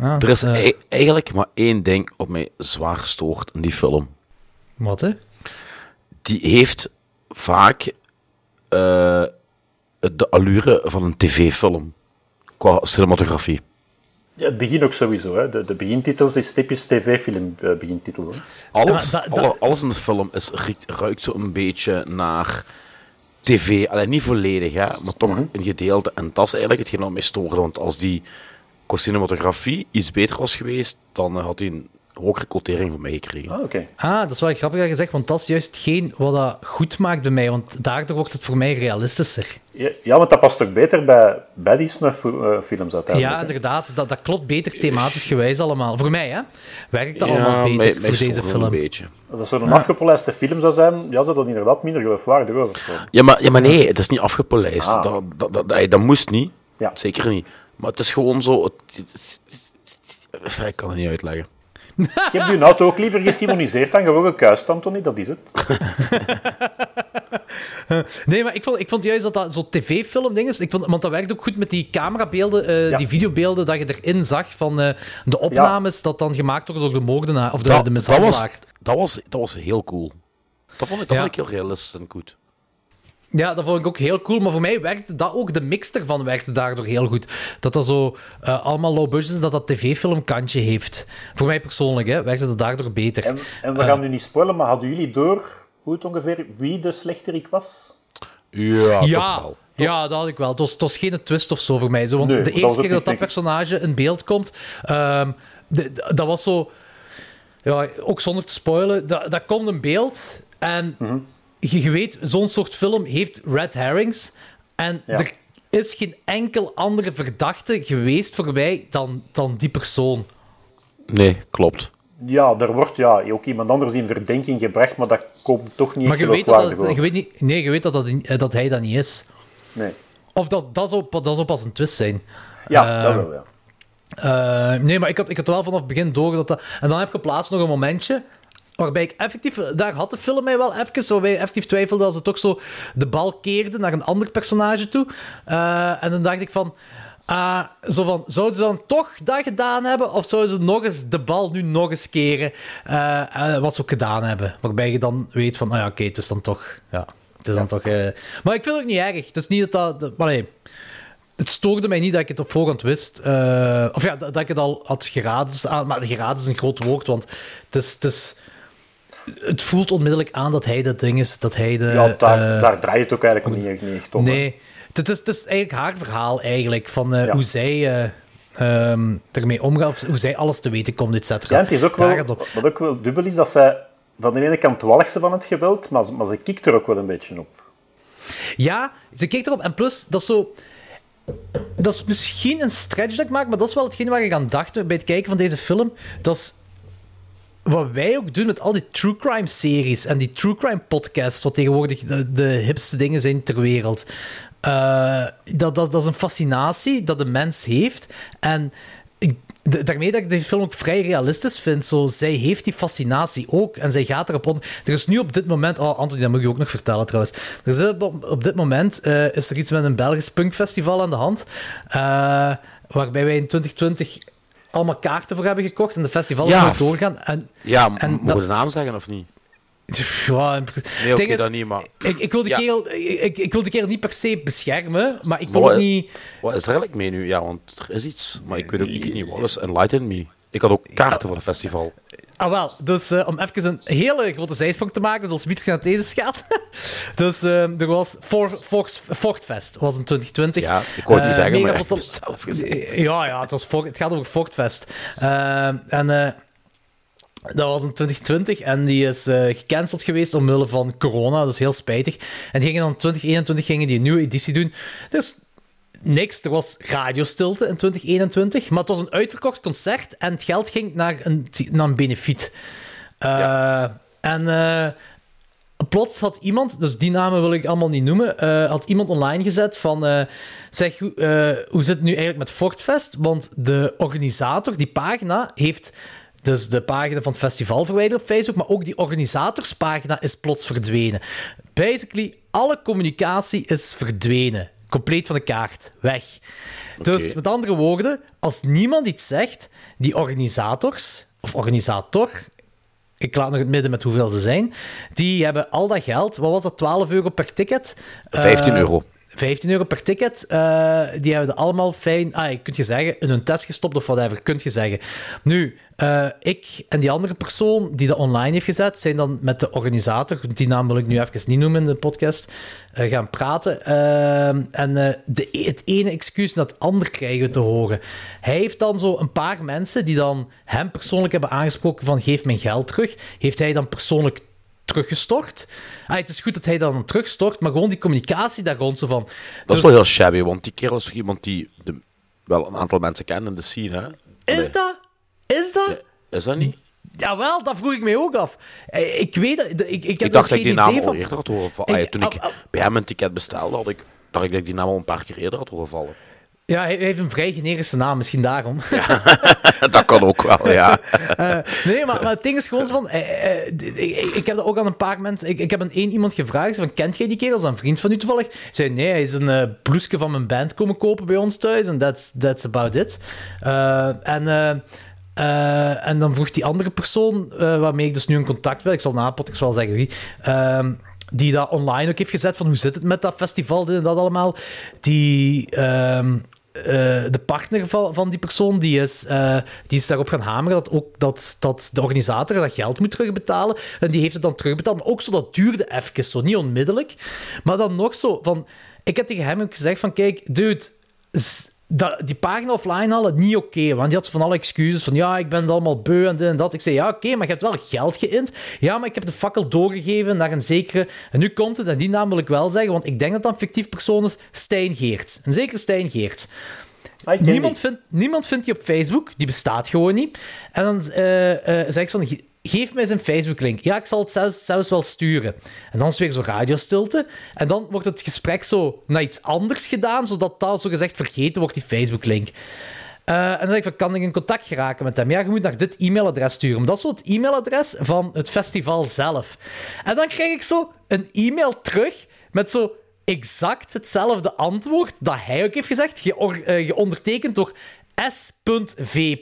S2: Ah,
S3: Er is
S2: eh,
S3: ei- eigenlijk maar één ding op mij zwaar gestoord in die film.
S2: Wat, hè?
S3: Die heeft vaak eh, de allure van een tv-film. Qua cinematografie.
S1: Ja, het begin ook sowieso. Hè. De, de begintitels is typisch tv-film eh, begintitels. Hè.
S3: Alles,
S2: Ja, maar da- da-
S3: alle- alles in de film is, ruikt zo een beetje naar tv. Alleen niet volledig, hè, maar toch een gedeelte. En dat is eigenlijk hetgeen wat mij stoorde. Want als die qua cinematografie iets beter was geweest, dan had hij een hogere quotering van mij gekregen.
S1: Ah, oké.
S2: Ah, dat is wel grappig dat je zegt, want dat is juist geen wat dat goed maakt bij mij, want daardoor wordt het voor mij realistischer.
S1: Ja, ja, want dat past ook beter bij, bij die snuff-films uiteindelijk.
S2: Ja, inderdaad, dat, dat klopt beter thematisch gewijs allemaal. Voor mij, hè, werkt dat
S3: Ja,
S2: allemaal beter
S3: mij
S2: voor deze
S3: stoorde een
S2: film.
S3: beetje.
S1: Als dat zo'n afgepolijste film zou zijn, ja, zou dat inderdaad minder geloofwaardig overkomen.
S3: Ja, maar, ja, maar nee, het is niet afgepolijst.
S1: Ah.
S3: Dat, dat, dat, dat, dat moest niet.
S1: Ja.
S3: Zeker niet. Maar het is gewoon zo... het- het- het- ik kan het niet uitleggen.
S1: Je hebt je auto ook liever gesimoniseerd dan gewoon gekuist, Anthony, dat is het. [laughs]
S2: Nee, maar ik vond, ik vond juist dat dat zo'n tv-film ding is. Ik vond, want dat werkt ook goed met die camerabeelden, eh,
S1: Ja.
S2: die videobeelden dat je erin zag van eh, de opnames dat dan gemaakt worden door de moordenaar of de, de
S3: dat, dat,
S2: mishandelaar.
S3: was, dat, was, dat was heel cool. Dat vond ik, dat
S2: Ja.
S3: vond ik heel realistisch en goed.
S2: Ja, dat vond ik ook heel cool. Maar voor mij werkte dat ook, de mix ervan werkte daardoor heel goed. Dat dat zo eh, allemaal low budget is en dat dat tv-filmkantje heeft. Voor mij persoonlijk, hè, werkte dat daardoor beter.
S1: En, en we
S2: Eh.
S1: gaan nu niet spoilen, maar hadden jullie door hoe het ongeveer wie de slechterik was?
S3: Ja,
S2: ja,
S3: toch wel.
S2: ja, dat had ik wel. Het was, het was geen twist of zo voor mij. Zo, want
S1: Nee,
S2: de eerste keer dat dat personage in beeld komt, ehm, de- de- dat was zo... Ja, ook zonder te spoilen, dat, dat komt in beeld en
S1: Mhm.
S2: Je, je weet, zo'n soort film heeft red herrings en
S1: Ja.
S2: er is geen enkel andere verdachte geweest voor mij dan, dan die persoon.
S3: Nee, klopt.
S1: Ja, er wordt ja, ook iemand anders in verdenking gebracht, maar dat komt toch niet
S2: Maar je weet, dat,
S1: geloofwaardig
S2: dat, je weet niet, nee, je weet dat, dat, dat hij dat niet is.
S1: Nee.
S2: Of dat, dat, zou, dat zou pas een twist zijn.
S1: Ja, dat
S2: Ehm,
S1: wel, ja.
S2: Eh, nee, maar ik had, ik had wel vanaf het begin door dat dat... En dan heb ik op plaats nog een momentje waarbij ik effectief... Daar had de film mij wel even, waarbij ik effectief twijfelde als het toch zo de bal keerde naar een ander personage toe. Eh, en dan dacht ik van... ah, zo van, zouden ze dan toch dat gedaan hebben? Of zouden ze nog eens de bal nu nog eens keren? eh, eh, wat ze ook gedaan hebben. Waarbij je dan weet van, ah ja, oké, het is dan toch... Ja, het is dan toch... eh, Maar ik vind het ook niet erg. Het is niet dat dat... maar nee, het stoorde mij niet dat ik het op voorhand wist. Eh, of ja, dat, dat ik het al had geraden. Dus, maar geraden is een groot woord, want het is... Het, is, het voelt onmiddellijk aan dat hij dat ding is. Dat hij de...
S1: Ja, daar,
S2: eh,
S1: daar draait het ook eigenlijk niet, echt- niet om. hè.
S2: Nee, het is, het is eigenlijk haar verhaal eigenlijk. Van eh,
S1: Ja.
S2: hoe zij eh, ehm, ermee omgaat. Of hoe zij alles te weten komt, et cetera.
S1: Ja, het is ook wel, wat ook wel dubbel is, dat zij van de ene kant walgt ze van het geweld, maar, ze- maar ze kikt er ook wel een beetje op.
S2: Ja, ze kijkt erop. En plus, dat is zo... Dat is misschien een stretch dat ik maak, maar dat is wel hetgeen waar ik aan dacht bij het kijken van deze film. Dat is wat wij ook doen met al die true crime series en die true crime podcasts, wat tegenwoordig de, de hipste dingen zijn ter wereld. Eh, dat, dat, dat is een fascinatie dat de mens heeft. En ik, daarmee dat ik de film ook vrij realistisch vind. Zo, zij heeft die fascinatie ook en zij gaat erop. Er is nu op dit moment... Oh, Anthony, dat moet je ook nog vertellen trouwens. Er is op, op dit moment eh, is er iets met een Belgisch punkfestival aan de hand. eh, waarbij wij in 2020 allemaal kaarten voor hebben gekocht en de festivals
S3: Ja.
S2: nog doorgaan. En,
S3: Ja,
S2: En
S3: mogen we de naam zeggen of niet?
S2: ja,
S3: Nee,
S2: is,
S3: dat niet, maar...
S2: ik, ik, wil de
S3: Ja.
S2: kerel, ik, ik wil kerel niet per se beschermen, maar ik wil
S3: Wat-
S2: ook niet...
S3: Wat is er eigenlijk mee nu? Ja, want er is iets, maar ik weet ook ik, niet wat is. Enlighten me. Ik had ook kaarten voor het festival.
S2: Ah, wel. Dus eh, om even een hele grote zijsprong te maken, zoals Pieter naar deze gaat. [laughs] dus eh, er was For, Fox- Fortfest, was in 2020.
S3: Ja, ik wou het niet
S2: Eh,
S3: zeggen, maar zelf gezegd.
S2: Ja, ja het, was Fort- het gaat over Fortfest. En dat was in 2020 en die is eh, gecanceld geweest omwille van corona, dus heel spijtig. En die gingen dan in 2021 gingen die een nieuwe editie doen. Dus niks, er was radiostilte in 2021, maar het was een uitverkocht concert en het geld ging naar een, naar een benefiet. Eh, En eh, plots had iemand, dus die namen wil ik allemaal niet noemen, eh, had iemand online gezet van, zeg, hoe- hoe zit het nu eigenlijk met Fortfest? Want de organisator, die pagina, heeft dus de pagina van het festival verwijderd op Facebook, maar ook die organisatorspagina is plots verdwenen. Basically, alle communicatie is verdwenen. Compleet van de kaart. Weg. Dus met andere woorden, als niemand iets zegt, die organisators, of organisator, ik laat nog het midden met hoeveel ze zijn, die hebben al dat geld, wat was dat, 12 euro per ticket?
S3: 15
S2: Eh,
S3: euro.
S2: 15 euro per ticket. eh, die hebben er allemaal fijn, ah, kun je zeggen, in hun test gestopt of whatever, kun je zeggen. Nu, eh, ik en die andere persoon die dat online heeft gezet, zijn dan met de organisator, die naam wil ik nu even niet noemen in de podcast, eh, gaan praten. En de, het ene excuus naar het andere krijgen we te horen. Hij heeft dan zo een paar mensen die dan hem persoonlijk hebben aangesproken van geef mijn geld terug. Heeft hij dan persoonlijk teruggestort. Ah, het is goed dat hij dat dan terugstort, maar gewoon die communicatie daar rond zo van.
S3: Dat
S2: Dus-
S3: is wel heel shabby, want die kerel is toch iemand die de, wel een aantal mensen kennen in de scene, hè?
S2: Is dat? Is dat?
S3: Is dat niet?
S2: Jawel, dat vroeg ik mij ook af. Eh, Ik weet dat. Ik, ik, heb
S3: Ik, dacht
S2: dus
S3: dat ik die naam al eerder had horen vallen. Ah, ja, toen ik
S2: ah, ah.
S3: bij hem een ticket bestelde, had ik, dacht ik dat ik die naam al een paar keer eerder had horen vallen.
S2: Ja, hij heeft een vrij generische naam, misschien daarom. [laughs] [laughs]
S3: dat kan ook wel, ja. [laughs]
S2: Eh, nee, maar, maar het ding is gewoon zo van... eh, eh, ik, ik heb dat ook aan een paar mensen... Ik, ik heb aan één iemand gevraagd van, kent jij die kerel? Dat is een vriend van u toevallig. Zei, nee, hij is een bloesje van mijn band komen kopen bij ons thuis. En that's, that's about it. En... en dan vroeg die andere persoon, waarmee ik dus nu in contact ben, ik zal na podcast wel zeggen wie, ehm, die dat online ook heeft gezet, van hoe zit het met dat festival, dit en dat allemaal. Die, eh, de partner van, van die persoon, die is, eh, die is daarop gaan hameren dat, ook, dat, dat de organisator dat geld moet terugbetalen. En die heeft het dan terugbetaald, maar ook zo, dat duurde even, zo niet onmiddellijk. Maar dan nog zo, van... Ik heb tegen hem ook gezegd van, kijk, dude... dat, die pagina offline halen, niet oké. want die had van alle excuses van ja, ik ben het allemaal beu en dit en dat. Ik zei ja, oké, maar je hebt wel geld geïnd. Ja, maar ik heb de fakkel doorgegeven naar een zekere... En nu komt het, en die naam wil ik wel zeggen, want ik denk dat dat een fictief persoon is, Stijn Geerts. Een zekere Stijn Geerts. Niemand vindt, niemand vindt die op Facebook, die bestaat gewoon niet. En dan eh, eh, zeg ik van, "Ge- geef mij zijn Facebook-link. Ja, ik zal het zelfs, zelfs wel sturen. En dan is weer zo radiostilte. En dan wordt het gesprek zo naar iets anders gedaan, zodat dat zo gezegd vergeten wordt, die Facebook-link. Eh, en dan zeg ik van, kan ik in contact geraken met hem? Ja, je moet naar dit e-mailadres sturen. Dat is zo het e-mailadres van het festival zelf. En dan krijg ik zo een e-mail terug met zo exact hetzelfde antwoord dat hij ook heeft gezegd, eh, geondertekend door S.V.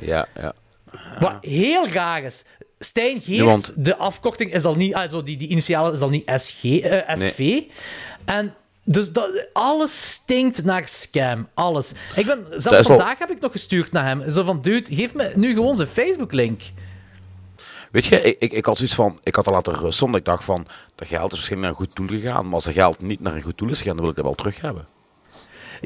S3: Ja, ja.
S2: Wat heel raar is. Stijn Geert,
S3: Ja, want-
S2: de afkorting is al niet... Also, die, die initialen is al niet SG, eh, SV. En dus dat, alles stinkt naar scam. Alles. Ik ben, zelfs
S3: wel-
S2: vandaag heb ik nog gestuurd naar hem. Zo van, dude, geef me nu gewoon zijn Facebook-link.
S3: Weet je, ik, ik, ik had zoiets van, ik had al laten rusten, omdat ik dacht van, dat geld is waarschijnlijk naar een goed doel gegaan, maar als dat geld niet naar een goed doel is gegaan, dan wil ik dat wel terug hebben.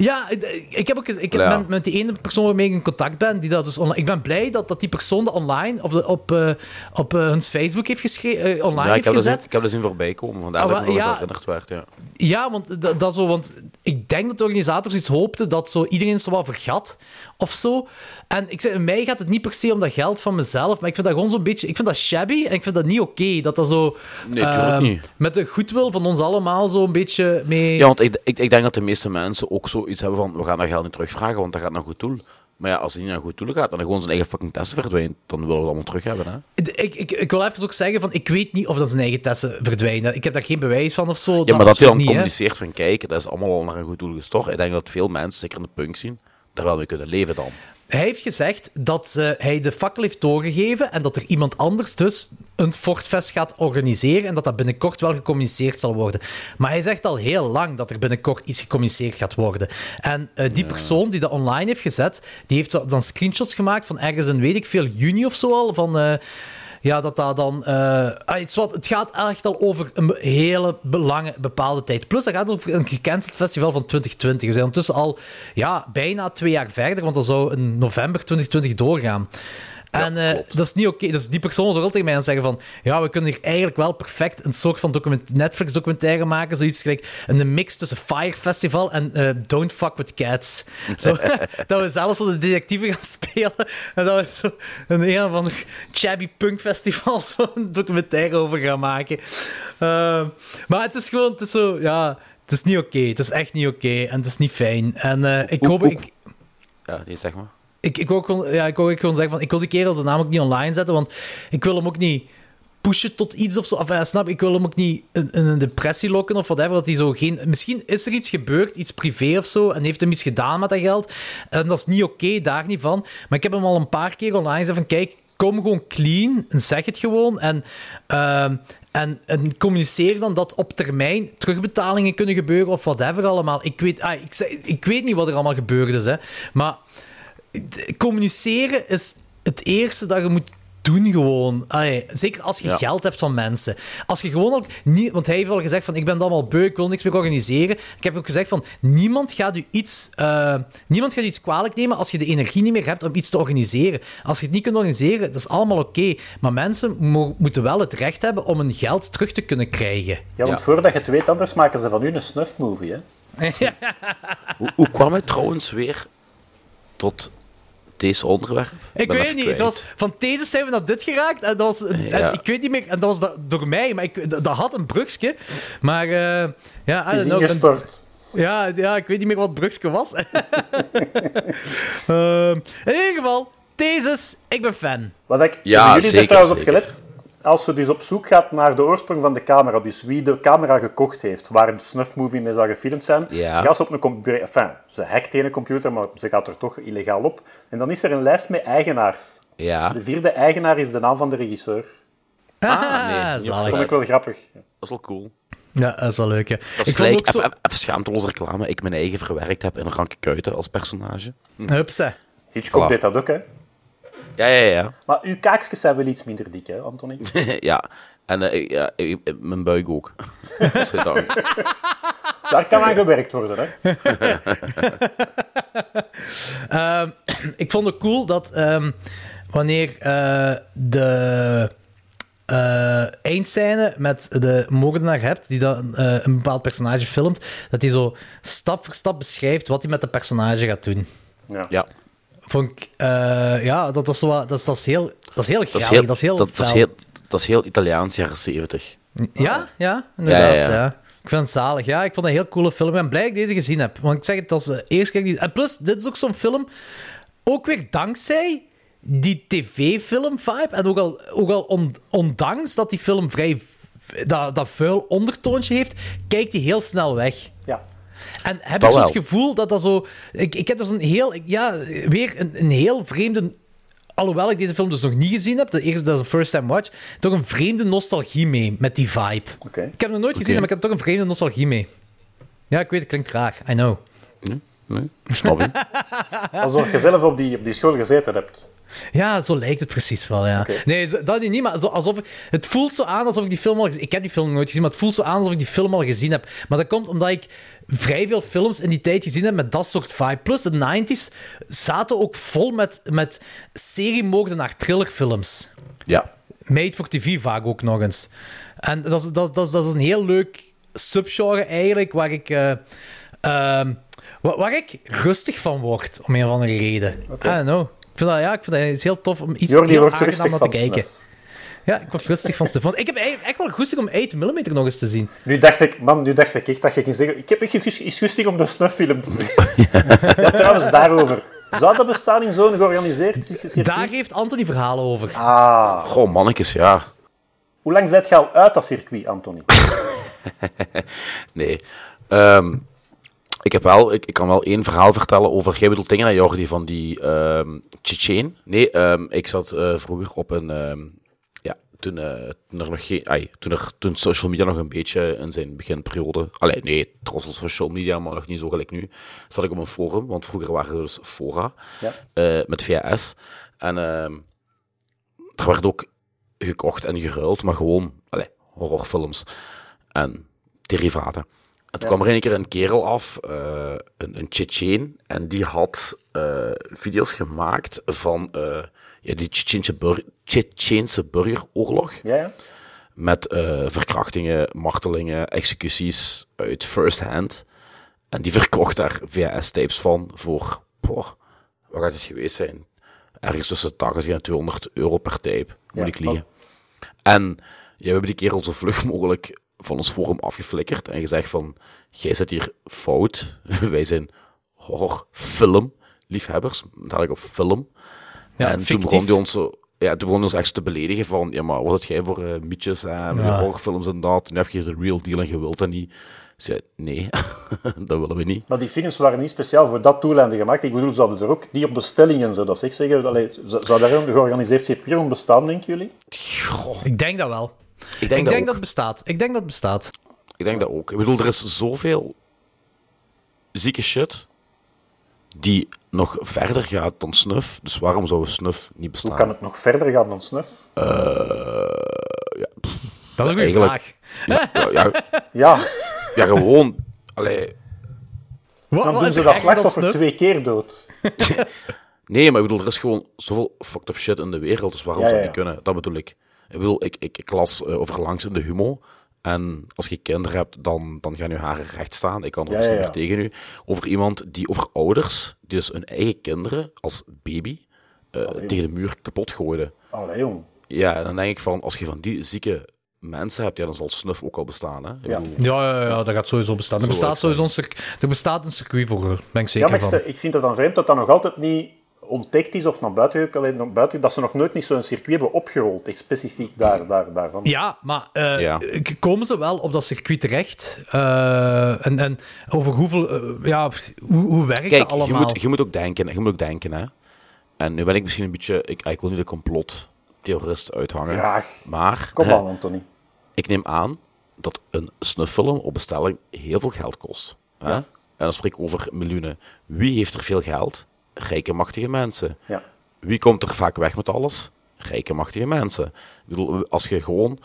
S2: Ja, ik- heb ook ik heb
S3: Ja.
S2: met, met die ene persoon waarmee ik in contact ben, die dat dus online, ik ben blij dat, dat die persoon dat online op, de, op, eh, op eh, hun Facebook heeft geschreven, online
S3: ja, ik
S2: heeft
S3: heb,
S2: gezet.
S3: zien, ik heb dat zien voorbij komen, vandaar
S2: Ah,
S3: dat ik me
S2: ja.
S3: herinnerd werd. Ja.
S2: Ja, want dat, dat zo, want ik denk dat de organisators iets hoopten dat zo iedereen zo wat vergat of zo. En ik zeg, mij gaat het niet per se om dat geld van mezelf, maar ik vind dat gewoon zo'n beetje, ik vind dat shabby en ik vind dat niet oké dat dat zo
S3: Nee,
S2: ehm,
S3: niet.
S2: met de goedwil van ons allemaal zo een beetje mee.
S3: Ja, want ik, ik, ik denk dat de meeste mensen ook zoiets hebben van, we gaan dat geld niet terugvragen, want dat gaat naar goed doel. Maar ja, als het niet naar goed doel gaat en gewoon zijn eigen fucking testen verdwijnt, dan willen we het allemaal terug hebben, hè.
S2: Ik, ik, ik wil even ook zeggen van, ik weet niet of dat zijn eigen testen verdwijnen. Ik heb daar geen bewijs van of zo.
S3: Ja, maar dat hij dan
S2: niet, hè.
S3: communiceert van, kijk, dat is allemaal al naar een goed doel gestort. Ik denk dat veel mensen, zeker in de punk zien, daar wel mee kunnen leven dan.
S2: Hij heeft gezegd dat eh, hij de fakkel heeft doorgegeven en dat er iemand anders dus een Fortfest gaat organiseren en dat dat binnenkort wel gecommuniceerd zal worden. Maar hij zegt al heel lang dat er binnenkort iets gecommuniceerd gaat worden. En eh, die persoon die dat online heeft gezet, die heeft dan screenshots gemaakt van ergens in, weet ik veel, juni of zo al, van... eh, ja, dat dat dan... eh, ah, het, is wat, het gaat echt al over een hele lange bepaalde tijd. Plus, dat gaat over een gecanceld festival van 2020. We zijn ondertussen al ja, bijna twee jaar verder, want dat zou in november 2020 doorgaan. En eh, dat is niet oké. Dus die persoon zou wel tegen mij aan zeggen van... Ja, we kunnen hier eigenlijk wel perfect een soort van document, Netflix-documentaire maken. Zoiets gelijk een mix tussen Fire Festival en eh, Don't Fuck With Cats. [laughs] Zo, [laughs] dat we zelfs de detectieven gaan spelen. En dat we zo een een of ander Chabby Punk Festival [laughs] zo'n documentaire over gaan maken. Eh, maar het is gewoon... Het is zo... Ja, het is niet oké. Het is echt niet oké. en het is niet fijn. En eh, ik hoop... Ik,
S3: Ja, nee, zeg maar.
S2: Ik, ik, wil ook gewoon, ja, ik wil ook gewoon zeggen van, ik wil die kerel zijn naam ook niet online zetten, want ik wil hem ook niet pushen tot iets of zo. Of, ja, snap, ik wil hem ook niet in, een depressie lokken of whatever, dat hij zo geen... Misschien is er iets gebeurd, iets privé of zo, en heeft hem iets gedaan met dat geld. En dat is niet oké, daar niet van. Maar ik heb hem al een paar keer online gezegd van, kijk, kom gewoon clean en zeg het gewoon. En, ehm, En, en communiceer dan dat op termijn terugbetalingen kunnen gebeuren of whatever allemaal. Ik weet, ah, ik, ik weet niet wat er allemaal gebeurd is, hè. Maar communiceren is het eerste dat je moet doen gewoon. Allee, zeker als je
S3: Ja.
S2: geld hebt van mensen. Als je gewoon ook niet... Want hij heeft al gezegd van, ik ben het allemaal beu, ik wil niks meer organiseren. Ik heb ook gezegd van, niemand gaat u iets... eh, niemand gaat u iets kwalijk nemen als je de energie niet meer hebt om iets te organiseren. Als je het niet kunt organiseren, dat is allemaal oké. Maar mensen mo- moeten wel het recht hebben om hun geld terug te kunnen krijgen.
S1: Ja, want
S3: Ja.
S1: voordat je het weet, anders maken ze van u een snuff-movie, hè. [laughs]
S3: Hoe, hoe kwam het trouwens weer tot deze onderwerp?
S2: Ik
S3: Ben
S2: weet niet. Het was, van deze zijn we naar dit geraakt. En dat was, en
S3: Ja.
S2: ik weet niet meer. En dat was da- door mij. Maar ik, dat, dat had een brugske. Maar eh, ja,
S1: is
S2: know.
S1: ingestort.
S2: Ja, ja, ik weet niet meer wat het brugske was. [laughs] Ehm, in ieder geval, Thesis, ik ben fan.
S1: Wat ik,
S3: Ja,
S1: jullie
S3: zeker,
S1: er trouwens op
S3: zeker.
S1: gelet? Als ze dus op zoek gaat naar de oorsprong van de camera, dus wie de camera gekocht heeft, waar de snuff-movie mee zou gefilmd zijn,
S3: Ja.
S1: gaat ze op een computer... Enfin, ze hackt een computer, maar ze gaat er toch illegaal op. En dan is er een lijst met eigenaars.
S3: Ja,
S1: De vierde eigenaar is de naam van de regisseur.
S3: Ah, nee.
S1: Dat vond ik wel grappig.
S3: dat is wel cool.
S2: Ja, dat is wel leuk. Ja.
S3: Dat
S2: ik
S3: is gelijk,
S2: ook zo...
S3: even, even schaamteloze reclame, ik mijn eigen verwerkt heb in een ranke kuiten als personage.
S2: Hupste.
S1: Hitchcock
S3: Voilà.
S1: deed dat ook, hè.
S3: Ja, ja, ja.
S1: Maar uw kaakjes zijn wel iets minder dik, hè, Anthony? [laughs]
S3: ja. En eh, ik- ja, ik- ik- mijn buik ook. [laughs] Godzijdank.
S1: Daar kan aan gewerkt worden, hè. [laughs]
S2: Ehm, [clears throat] ik vond het cool dat ehm, wanneer eh, de eh eindscène met de moordenaar hebt, die dan eh, een bepaald personage filmt, dat hij zo stap voor stap beschrijft wat hij met dat personage gaat doen.
S1: Ja.
S3: Ja.
S2: Vond ik, eh, ja, dat, is zo, wat- dat, is, dat, is heel, dat is heel
S3: Dat is
S2: grappig,
S3: heel,
S2: dat is heel,
S3: dat, dat is heel, dat is heel Italiaans, jaren 70.
S2: Ja, ja, inderdaad. Ja,
S3: Ja, ja, ja.
S2: Ik vind het zalig. Ja, ik vond het een heel coole film. Ik ben blij dat ik deze gezien heb. Want ik zeg het, als de eerste keer... die- En plus, dit is ook zo'n film... Ook weer dankzij die tv-film-vibe. En ook al, ook al on- ondanks dat die film vrij... Dat, dat vuil ondertoontje heeft, kijkt hij heel snel weg.
S1: Ja.
S2: En heb
S3: Dat
S2: ik zo het gevoel dat dat zo... Ik, ik heb dus een heel... Ja, weer een, een heel vreemde... Alhoewel ik deze film dus nog niet gezien heb, de eerste, dat is een first time watch, toch een vreemde nostalgie mee met die vibe.
S1: Oké.
S2: Ik heb hem nog nooit gezien, maar ik heb toch een vreemde nostalgie mee. Ja, ik weet, het klinkt raar. I know.
S3: Nee, snap je? [laughs]
S1: Alsof je zelf op die, op die school gezeten hebt.
S2: Ja, zo lijkt het precies wel, ja. Nee, dat niet, maar zo, alsof... ik- Het voelt zo aan alsof ik die film al... Ik heb die film nog nooit gezien, maar het voelt zo aan alsof ik die film al gezien heb. Maar dat komt omdat ik vrij veel films in die tijd gezien heb met dat soort vibe. Plus, de 90s zaten ook vol met, met seriemoordenaar thrillerfilms.
S3: Ja.
S2: Made for TV vaak ook nog eens. En dat is, dat, is- dat, is- dat is een heel leuk subgenre eigenlijk, waar ik, eh, ehm, waar, waar ik rustig van word, om een of andere reden. I don't know. Ik vind dat, ja, ik vind dat het is heel tof om iets
S1: Jordi
S2: heel
S1: wordt
S2: aangenaam
S1: rustig
S2: naar te kijken. Ja, ik word rustig van Stefan. Ik heb eigenlijk echt wel goesting om 8 mm nog eens te zien.
S1: Nu dacht ik, man, nu dacht ik echt dat je ging zeggen, ik heb echt is gustig om de snufffilm te zien. [laughs] ja, trouwens, daarover. Zou dat bestaan in zo'n georganiseerd circuit?
S2: Daar heeft Anthony verhalen over.
S1: Ah.
S3: Goh, mannetjes, ja.
S1: Hoe lang zit je al uit dat circuit, Anthony? [laughs]
S3: Nee. Ehm, ik, heb wel, ik, ik kan wel één verhaal vertellen over... Jij bedoelt dingen, Jordi, van die Tsjetsjen? Nee, ehm, ik zat eh, vroeger op een... ehm, ja, toen, toen er nog geen... ai, toen, er, toen social media nog een beetje in zijn beginperiode... Allee, nee, trots op social media, maar nog niet zo gelijk nu. Zat ik op een forum, want vroeger waren er dus fora.
S1: Ja.
S3: eh, met VHS. En er werd ook gekocht en geruild, maar gewoon allee, horrorfilms en derivaten. En toen kwam er een keer een kerel af, eh, een, een en die had eh, video's gemaakt van eh, ja, die bur Tsjetsjense burgeroorlog.
S1: Ja, ja.
S3: Met verkrachtingen, martelingen, executies uit first hand. En die verkocht daar VHS-tapes van voor, boah, wat gaat het geweest zijn? Ergens tussen 80 en 200 euro per tape, moet ik liegen. En ja, we hebben die kerel zo vlug mogelijk van ons forum afgeflikkerd en gezegd van, jij zit hier fout, [laughs] wij zijn horrorfilm liefhebbers, dadelijk op film.
S2: Ja,
S3: en toen begon hij ons ja, toen begon hij ons echt te beledigen van, ja, maar wat het jij voor eh, mietjes en
S2: Ja.
S3: horrorfilms en dat, toen heb je de real deal en je wilt dat niet. Ik zei, nee, [laughs] dat willen we niet.
S1: Maar die films waren niet speciaal voor dat doeleinde gemaakt. Ik bedoel, ze hadden er ook die op bestellingen, zo dat ik zeggen. Allee, zou zou daar een georganiseerd circuit om bestaan, denken jullie?
S2: Ik denk dat wel.
S3: Ik denk,
S2: Ik
S3: dat,
S2: denk bestaat. Ik denk dat het bestaat.
S3: Ik denk dat ook. Ik bedoel, er is zoveel zieke shit die nog verder gaat dan snuf. Dus waarom zou snuf niet bestaan?
S1: Hoe kan het nog verder gaan dan snuf?
S3: Eh, ja, pff,
S2: Dat is een goede vraag.
S3: Ja, ja, ja, [laughs]
S1: Ja,
S3: ja, gewoon... Allee,
S2: Wat,
S1: dan
S2: wat
S1: doen ze dat slachtoffer twee keer dood. [laughs]
S3: nee, maar ik bedoel, er is gewoon zoveel fucked up shit in de wereld, dus waarom
S1: Ja,
S3: zou
S1: ja,
S3: het niet kunnen? Dat bedoel ik. Ik bedoel, ik, ik, ik las eh, over langs in de humo. En als je kinderen hebt, dan, dan gaan je haren recht staan. Ik kan er
S1: Ja,
S3: dus
S1: ja,
S3: niet
S1: ja.
S3: meer tegen u. Over iemand die, over ouders, die dus hun eigen kinderen als baby eh, tegen de muur kapot gooiden.
S1: Allee, jong.
S3: Ja, en dan denk ik van, als je van die zieke mensen hebt, ja, dan zal snuf ook al bestaan. Hè?
S1: Ja.
S3: bedoel,
S2: Ja, ja, ja, dat gaat sowieso bestaan. Er bestaat sowieso een, er bestaat een circuit voor, ben ik
S1: Ja,
S2: zeker
S1: maar ik,
S2: van.
S1: ik vind het dan vreemd dat dat nog altijd niet ontdekt is of naar buiten, gekomen- alleen naar buiten dat ze nog nooit niet zo'n circuit hebben opgerold, echt specifiek daar, daar, daarvan.
S2: Ja, maar eh,
S3: Ja.
S2: komen ze wel op dat circuit terecht? Eh, en, en over hoeveel... eh, ja, hoe, hoe werkt dat
S3: Kijk, je
S2: allemaal?
S3: moet, je moet ook denken, je moet ook denken, hè. En nu ben ik misschien een beetje, ik, ik wil niet de complottheorist uithangen,
S1: Graag.
S3: maar
S1: Kom aan, Anthony.
S3: ik neem aan dat een snuffilm op bestelling heel veel geld kost. Hè? En dan spreek ik over miljoenen. Wie heeft er veel geld? Rijke, machtige mensen.
S1: Ja.
S3: Wie komt er vaak weg met alles? Rijke, machtige mensen. Ik bedoel, als je gewoon,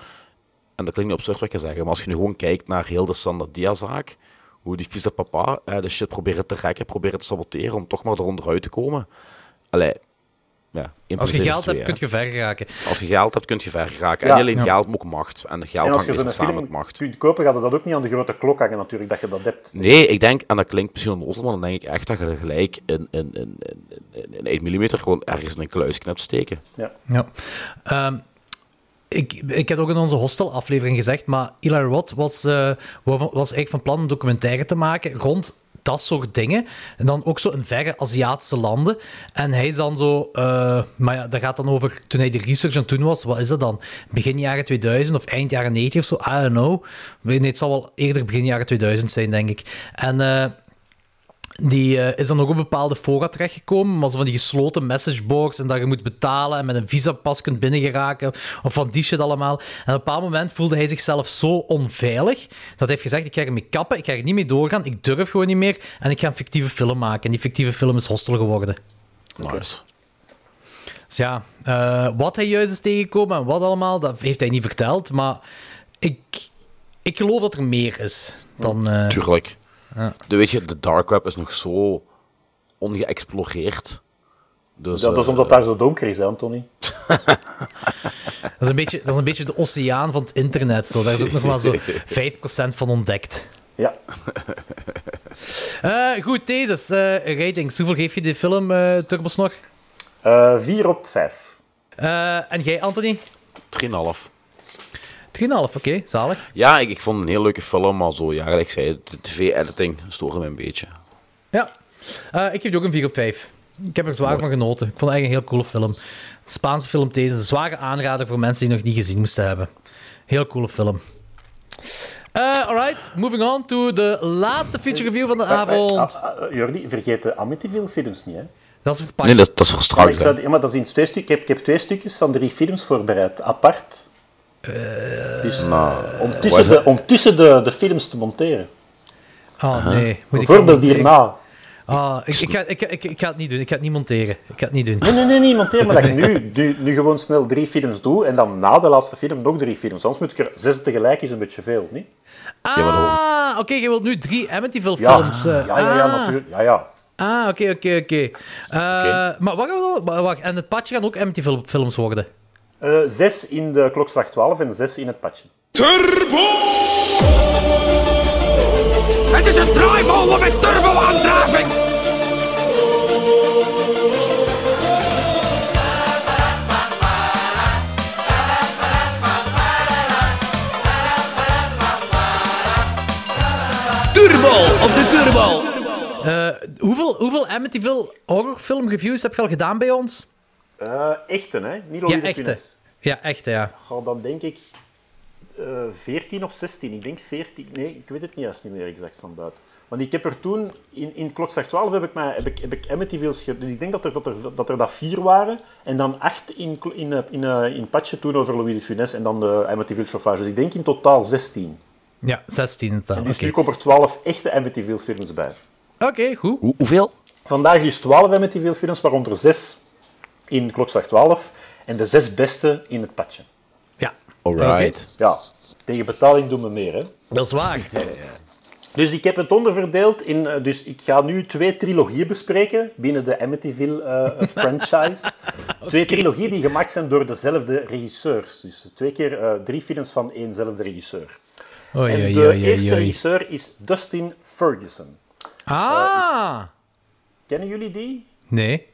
S3: en dat klinkt niet absurd wat ik zeggen, maar als je nu gewoon kijkt naar heel de standaard dia-zaak, hoe die vieze papa eh, de shit proberen te rekken, proberen te saboteren om toch maar eronder uit te komen. Allee, ja.
S2: Als je geld hebt, kun je ver geraken.
S3: Als je geld hebt, kun je ver geraken.
S1: Ja.
S3: En niet alleen
S2: Ja.
S3: geld, maar ook macht. En geld
S1: En als
S3: hangt
S1: je
S3: meestal samen met macht.
S1: kunt kopen, gaat je dat ook niet aan de grote klok hangen natuurlijk, dat je dat hebt.
S3: Nee, ik denk, en dat klinkt misschien onnozel, maar dan denk ik echt dat je er gelijk in, in, in, in, in, in 1 mm gewoon ergens in een kluis knipt steken.
S1: Ja.
S2: Ja. Ehm, ik, ik heb ook in onze hostel-aflevering gezegd, maar Eli Roth was, eh, van- was eigenlijk van plan een documentaire te maken rond dat soort dingen. En dan ook zo in verre Aziatische landen. En hij is dan zo... eh, maar ja, dat gaat dan over... Toen hij de research aan het doen was, wat is dat dan? Begin jaren 2000 of eind jaren 90 of zo? I don't know. Nee, het zal wel eerder begin jaren 2000 zijn, denk ik. En... eh, die eh, is dan ook op een bepaalde fora terechtgekomen, maar zo van die gesloten messageboards en dat je moet betalen en met een visapas kunt binnengeraken, of van die shit allemaal. En op een bepaald moment voelde hij zichzelf zo onveilig, dat hij heeft gezegd, ik ga ermee kappen, ik ga er niet mee doorgaan, ik durf gewoon niet meer, en ik ga een fictieve film maken. En die fictieve film is Hostel geworden.
S3: Nice.
S2: Dus ja, eh, wat hij juist is tegengekomen en wat allemaal, dat heeft hij niet verteld, maar ik, ik geloof dat er meer is dan... eh,
S3: Tuurlijk.
S2: Ja.
S3: De, weet je, de dark web is nog zo ongeëxploreerd. Dus,
S1: dat is
S3: eh,
S1: omdat daar zo donker is, hè, Anthony. [laughs]
S2: Dat is, een beetje, dat is een beetje de oceaan van het internet. Zo. Daar is ook nog maar zo [laughs] 5% van ontdekt.
S1: Ja. [laughs]
S2: Eh, goed, thesis. eh, ratings. Hoeveel geef je die film, Turbos nog?
S1: Eh 4 op 5.
S2: Eh, en jij, Anthony?
S3: 3,5.
S2: 3,5, oké. zalig.
S3: Ja, ik, ik vond het een heel leuke film, maar zo, ja, ik zei, de tv-editing stoorde me een beetje.
S2: Ja. Eh, ik geef die ook een 4 op 5. Ik heb er zwaar van genoten. Ik vond het eigenlijk een heel coole film. Spaanse film Thesis. Een zware aanrader voor mensen die nog niet gezien moesten hebben. Heel coole film. Eh, alright, moving on to de laatste feature review van de avond.
S1: Ah, ah, Jordi, vergeet de Amityville films niet, hè.
S2: Dat is verpakt.
S3: Nee, dat, dat is voor straks.
S1: ik, zou,
S3: hè.
S1: ja, maar dat is in twee stuk, ik, heb, ik heb twee stukjes van drie films voorbereid, apart. Dus
S3: Nou,
S1: om tussen, de, om tussen de, de films te monteren.
S2: Oh nee. Moet ik
S1: Bijvoorbeeld hierna.
S2: Ah, ik, ik, ga, ik, ik, ik ga het niet doen. Ik ga het niet monteren. Ik ga het niet doen.
S1: Nee, nee, nee, niet monteren, maar dat ik [laughs] nu, nu, nu gewoon snel drie films doe en dan na de laatste film nog drie films. Anders moet ik er zes tegelijk, is een beetje veel, niet?
S2: Ah, oké, je wilt nu drie Amityville
S1: Ja,
S2: films. eh.
S1: ja, ja, ja,
S2: ah.
S1: natuurlijk. Ja, ja.
S2: Ah, oké, oké, oké. Eh, Maar maar Wacht, en het padje gaan ook Amityville films worden?
S1: Eh, zes in de klokslag 12 en zes in het padje.
S9: Het is een draaimolen met turbo-aandrijving!
S2: Turbo op de turbo! hoeveel, hoeveel Amityville horrorfilm reviews heb je al gedaan bij ons?
S1: Eh echte, hè? Niet
S2: Ja,
S1: Oliver
S2: echte.
S1: Funès.
S2: Ja, echt, ja.
S1: Goh, dan denk ik eh 14 of 16. Ik denk 14. Nee, ik weet het niet juist niet meer exact van buiten. Want ik heb er toen, in, in Klokslag 12 heb ik, mij, heb ik, heb ik Amityville's ge- Dus ik denk dat er dat, er, dat er dat vier waren. En dan acht in, in, eh, in, in Patje toen over Louis de Funès. En dan de Amityville Chauffage. Dus ik denk in totaal 16.
S2: Ja, 16 in totaal.
S1: En dus
S2: Oké,
S1: nu komen er 12 echte Amityville films bij.
S2: Oké, goed.
S3: Hoe, hoeveel?
S1: Vandaag dus 12 Amityville films, waaronder 6 in Klokslag 12. En de zes beste in het Patje.
S2: Ja.
S3: Alright.
S1: Ja, tegen betaling doen we meer, hè.
S2: Dat is waar. [laughs]
S1: Dus ik heb het onderverdeeld in... eh, Dus ik ga nu twee trilogieën bespreken binnen de Amityville eh, [laughs] franchise. Twee trilogieën die gemaakt zijn door dezelfde regisseurs. Dus twee keer eh, drie films van éénzelfde regisseur.
S2: Oei,
S1: en
S2: oei,
S1: de
S2: oei,
S1: eerste regisseur is Dustin Ferguson.
S2: Ah!
S1: Kennen jullie die?
S2: Nee.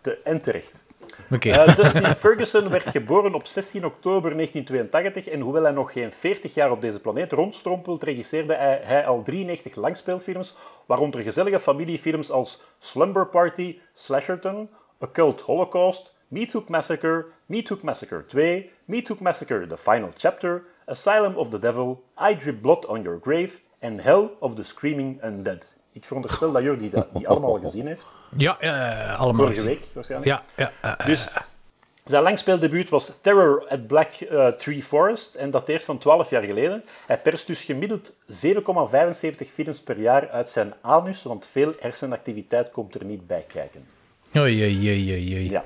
S1: Te, en terecht.
S2: Oké.
S1: Eh, Dustin Ferguson werd geboren op 16 oktober 1982 en hoewel hij nog geen 40 jaar op deze planeet rondstrompelt, regisseerde hij, hij al 93 langspeelfilms, waaronder gezellige familiefilms als Slumber Party, Slasherton, Occult Holocaust, Meat Hook Massacre, Meat Hook Massacre 2, Meat Hook Massacre The Final Chapter, Asylum of the Devil, I Drip Blood on Your Grave en Hell of the Screaming Undead. Ik veronderstel dat Jur die, dat, die allemaal gezien heeft.
S2: Ja, eh, allemaal.
S1: Vorige week waarschijnlijk.
S2: Ja, ja.
S1: Dus zijn langspeeldebuut was Terror at Black eh, Tree Forest en dateert van 12 jaar geleden. Hij perst dus gemiddeld 7,75 films per jaar uit zijn anus, want veel hersenactiviteit komt er niet bij kijken.
S2: Oei, oei, oei, oei.
S1: Ja.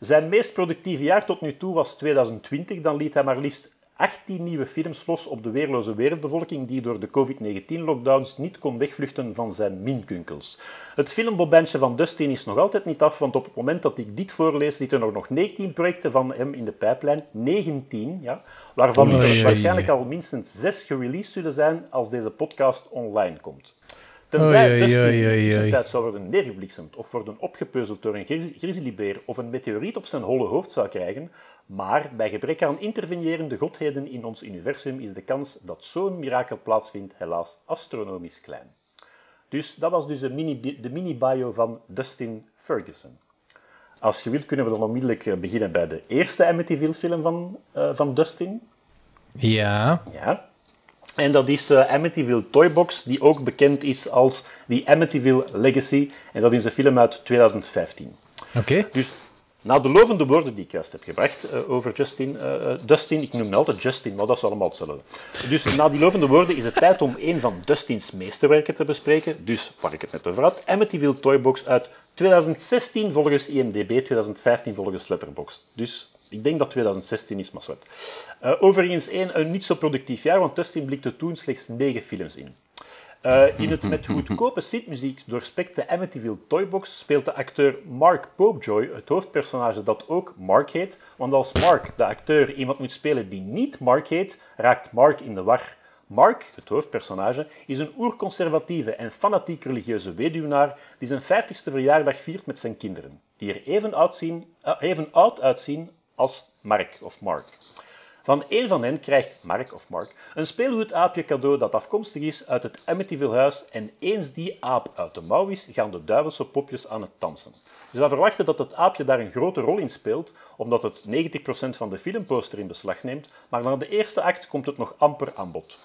S1: Zijn meest productieve jaar tot nu toe was 2020. Dan liet hij maar liefst 18 nieuwe films los op de weerloze wereldbevolking die door de COVID-19-lockdowns niet kon wegvluchten van zijn minkunkels. Het filmbobandje van Dustin is nog altijd niet af, want op het moment dat ik dit voorlees zitten er nog 19 projecten van hem in de pijplijn. 19, ja, waarvan er waarschijnlijk al minstens 6 gereleased zullen zijn als deze podcast online komt. Tenzij Dustin in de tussentijd zou worden neergebliksemd of worden opgepeuzeld door een grizz- grizzlybeer of een meteoriet op zijn holle hoofd zou krijgen, maar bij gebrek aan intervenierende godheden in ons universum is de kans dat zo'n mirakel plaatsvindt helaas astronomisch klein. Dus dat was dus de mini- de mini-bio van Dustin Ferguson. Als je wilt, kunnen we dan onmiddellijk eh, beginnen bij de eerste Amityville-film van, eh, van Dustin.
S2: Ja.
S1: Ja. En dat is eh, Amityville Toybox, die ook bekend is als The Amityville Legacy. En dat is een film uit 2015.
S2: Oké.
S1: Dus na de lovende woorden die ik juist heb gebracht eh, over Justin, eh, eh, Dustin, ik noem hem altijd Justin, maar dat is allemaal hetzelfde. Dus na die lovende woorden is het tijd om een van Dustins meesterwerken te bespreken. Dus, waar ik het net over had, Amityville Toybox uit 2016 volgens IMDb, 2015 volgens Letterboxd. Dus ik denk dat 2016 is, maar zwart. Overigens één, een niet zo productief jaar, want Dustin blikte toen slechts negen films in. Eh, in het [laughs] met goedkope synthmuziek doorspekte Amityville Toybox speelt de acteur Mark Popejoy het hoofdpersonage dat ook Mark heet. Want als Mark, de acteur, iemand moet spelen die niet Mark heet, raakt Mark in de war. Mark, het hoofdpersonage, is een oerconservatieve en fanatiek religieuze weduwnaar die zijn 50ste verjaardag viert met zijn kinderen, die er even oud, zien, eh, even oud uitzien als Mark of Mark. Van een van hen krijgt Mark of Mark een speelgoedaapje cadeau dat afkomstig is uit het Amityville huis en eens die aap uit de mouw is, gaan de duivelse popjes aan het dansen. Je zou verwachten dat het aapje daar een grote rol in speelt, omdat het 90% van de filmposter in beslag neemt, maar na de eerste act komt het nog amper aan bod.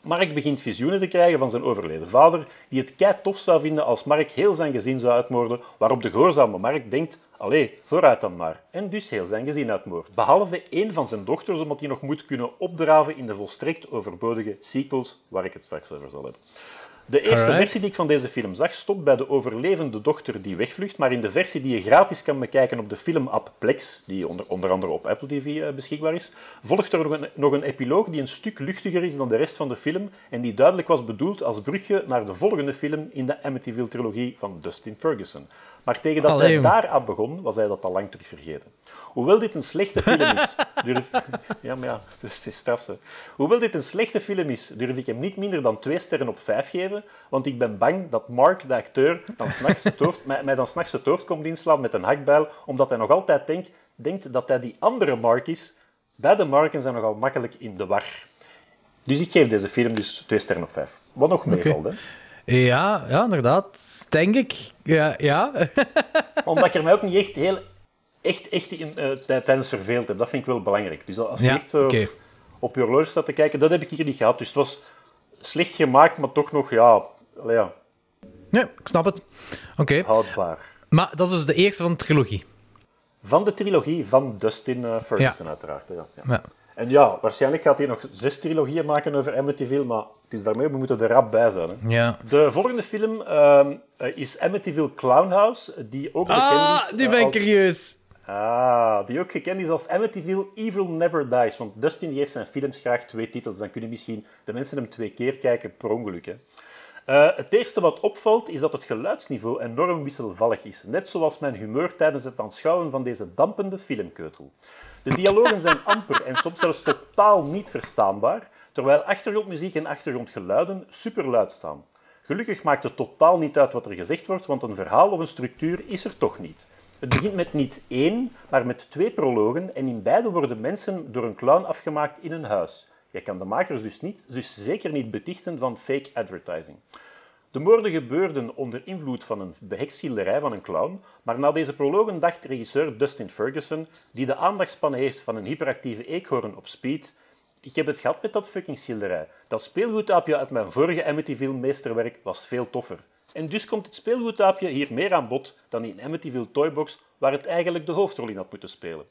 S1: Mark begint visioenen te krijgen van zijn overleden vader, die het kei tof zou vinden als Mark heel zijn gezin zou uitmoorden, waarop de gehoorzame Mark denkt, allee, vooruit dan maar, en dus heel zijn gezin uitmoordt. Behalve één van zijn dochters, omdat hij nog moet kunnen opdraven in de volstrekt overbodige sequels, waar ik het straks over zal hebben. De eerste
S2: Alright.
S1: versie die ik van deze film zag, stopt bij de overlevende dochter die wegvlucht, maar in de versie die je gratis kan bekijken op de filmapp Plex, die onder, onder andere op Apple TV eh, beschikbaar is, volgt er nog een, nog een epiloog die een stuk luchtiger is dan de rest van de film en die duidelijk was bedoeld als brugje naar de volgende film in de Amityville-trilogie van Dustin Ferguson. Maar tegen dat
S2: Allee,
S1: hij daar aan begon, was hij dat al lang terug vergeten. Hoewel dit een slechte film is, [laughs] durf... Ja, maar ja, het is, het straf, hè. Hoewel dit een slechte film is, durf ik hem niet minder dan twee sterren op vijf geven, want ik ben bang dat Mark, de acteur, dan s'nachts het hoofd, [laughs] mij, mij dan s'nachts het hoofd komt inslaan met een hakbijl, omdat hij nog altijd denkt, denkt dat hij die andere Mark is. Beide Marken zijn nogal makkelijk in de war. Dus ik geef deze film dus twee sterren op vijf. Wat nog meevalt, hè.
S2: Ja, ja, inderdaad. Denk ik. Ja, ja. [laughs]
S1: Omdat ik er mij ook niet echt heel echt, echt in, tij- tijdens verveeld heb. Dat vind ik wel belangrijk. Dus als je
S2: Ja,
S1: echt zo op je horloge staat te kijken. Dat heb ik hier niet gehad. Dus het was slecht gemaakt, maar toch nog, ja, ja
S2: Ja, ik snap het. Oké.
S1: houdbaar.
S2: Maar dat is dus de eerste van de trilogie.
S1: Van de trilogie van Dustin eh, Ferguson, uiteraard. Ja. En ja, waarschijnlijk gaat hij nog zes trilogieën maken over Amityville, maar het is daarmee, we moeten er rap bij zijn. Hè.
S2: Ja.
S1: De volgende film ehm, eh, is Amityville Clownhouse, die ook bekend
S2: Ah,
S1: is...
S2: die
S1: eh,
S2: ben ik
S1: als-
S2: curieus.
S1: Ah, die ook gekend is als Amityville Evil Never Dies. Want Dustin die heeft zijn films graag twee titels. Dan kunnen misschien de mensen hem twee keer kijken per ongeluk. Hè. Eh, het eerste wat opvalt is dat het geluidsniveau enorm wisselvallig is. Net zoals mijn humeur tijdens het aanschouwen van deze dampende filmkeutel. De dialogen zijn [laughs] amper en soms zelfs totaal niet verstaanbaar, terwijl achtergrondmuziek en achtergrondgeluiden superluid staan. Gelukkig maakt het totaal niet uit wat er gezegd wordt, want een verhaal of een structuur is er toch niet. Het begint met niet één, maar met twee prologen en in beide worden mensen door een clown afgemaakt in een huis. Je kan de makers dus, niet, dus zeker niet betichten van fake advertising. De moorden gebeurden onder invloed van een beheksschilderij van een clown, maar na deze prologen dacht regisseur Dustin Ferguson, die de aandachtspannen heeft van een hyperactieve eekhoorn op speed, ik heb het gehad met dat fucking schilderij. Dat speelgoedaapje uit mijn vorige Amityville meesterwerk was veel toffer. En dus komt het speelgoedaapje hier meer aan bod dan in Amityville Toybox, waar het eigenlijk de hoofdrol in had moeten spelen.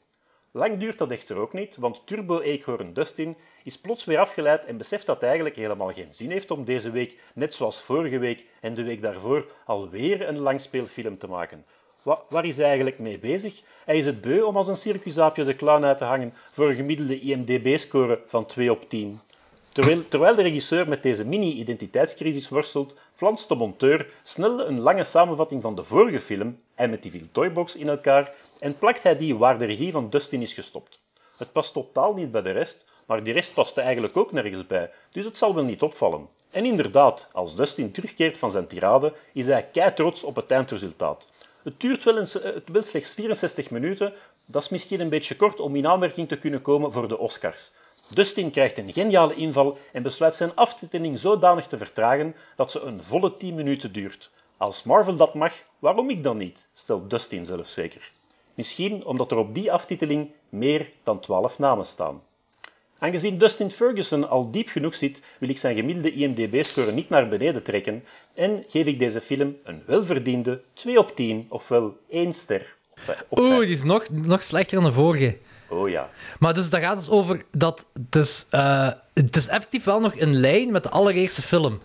S1: Lang duurt dat echter ook niet, want Turbo-eekhoorn Dustin is plots weer afgeleid en beseft dat het eigenlijk helemaal geen zin heeft om deze week, net zoals vorige week en de week daarvoor, alweer een langspeelfilm te maken. Wa- waar is hij eigenlijk mee bezig? Hij is het beu om als een circusaapje de clown uit te hangen voor een gemiddelde IMDb-score van 2 op 10. Terwijl, terwijl de regisseur met deze mini-identiteitscrisis worstelt, flanst de monteur snel een lange samenvatting van de vorige film, Amityville Toybox, in elkaar en plakt hij die waar de regie van Dustin is gestopt. Het past totaal niet bij de rest, maar die rest paste eigenlijk ook nergens bij, dus het zal wel niet opvallen. En inderdaad, als Dustin terugkeert van zijn tirade, is hij kei trots op het eindresultaat. Het duurt wel, eh, het wel slechts 64 minuten, dat is misschien een beetje kort om in aanmerking te kunnen komen voor de Oscars. Dustin krijgt een geniale inval en besluit zijn aftiteling zodanig te vertragen dat ze een volle 10 minuten duurt. Als Marvel dat mag, waarom ik dan niet? stelt Dustin zelfs zeker. Misschien omdat er op die aftiteling meer dan 12 namen staan. Aangezien Dustin Ferguson al diep genoeg zit, wil ik zijn gemiddelde IMDb-score niet naar beneden trekken en geef ik deze film een welverdiende 2 op 10, ofwel 1 ster.
S2: Oeh, die is nog, nog slechter dan de vorige.
S1: Oh ja.
S2: Maar dus daar gaat het over dat... Dus, eh, het is effectief wel nog een lijn met de allereerste film.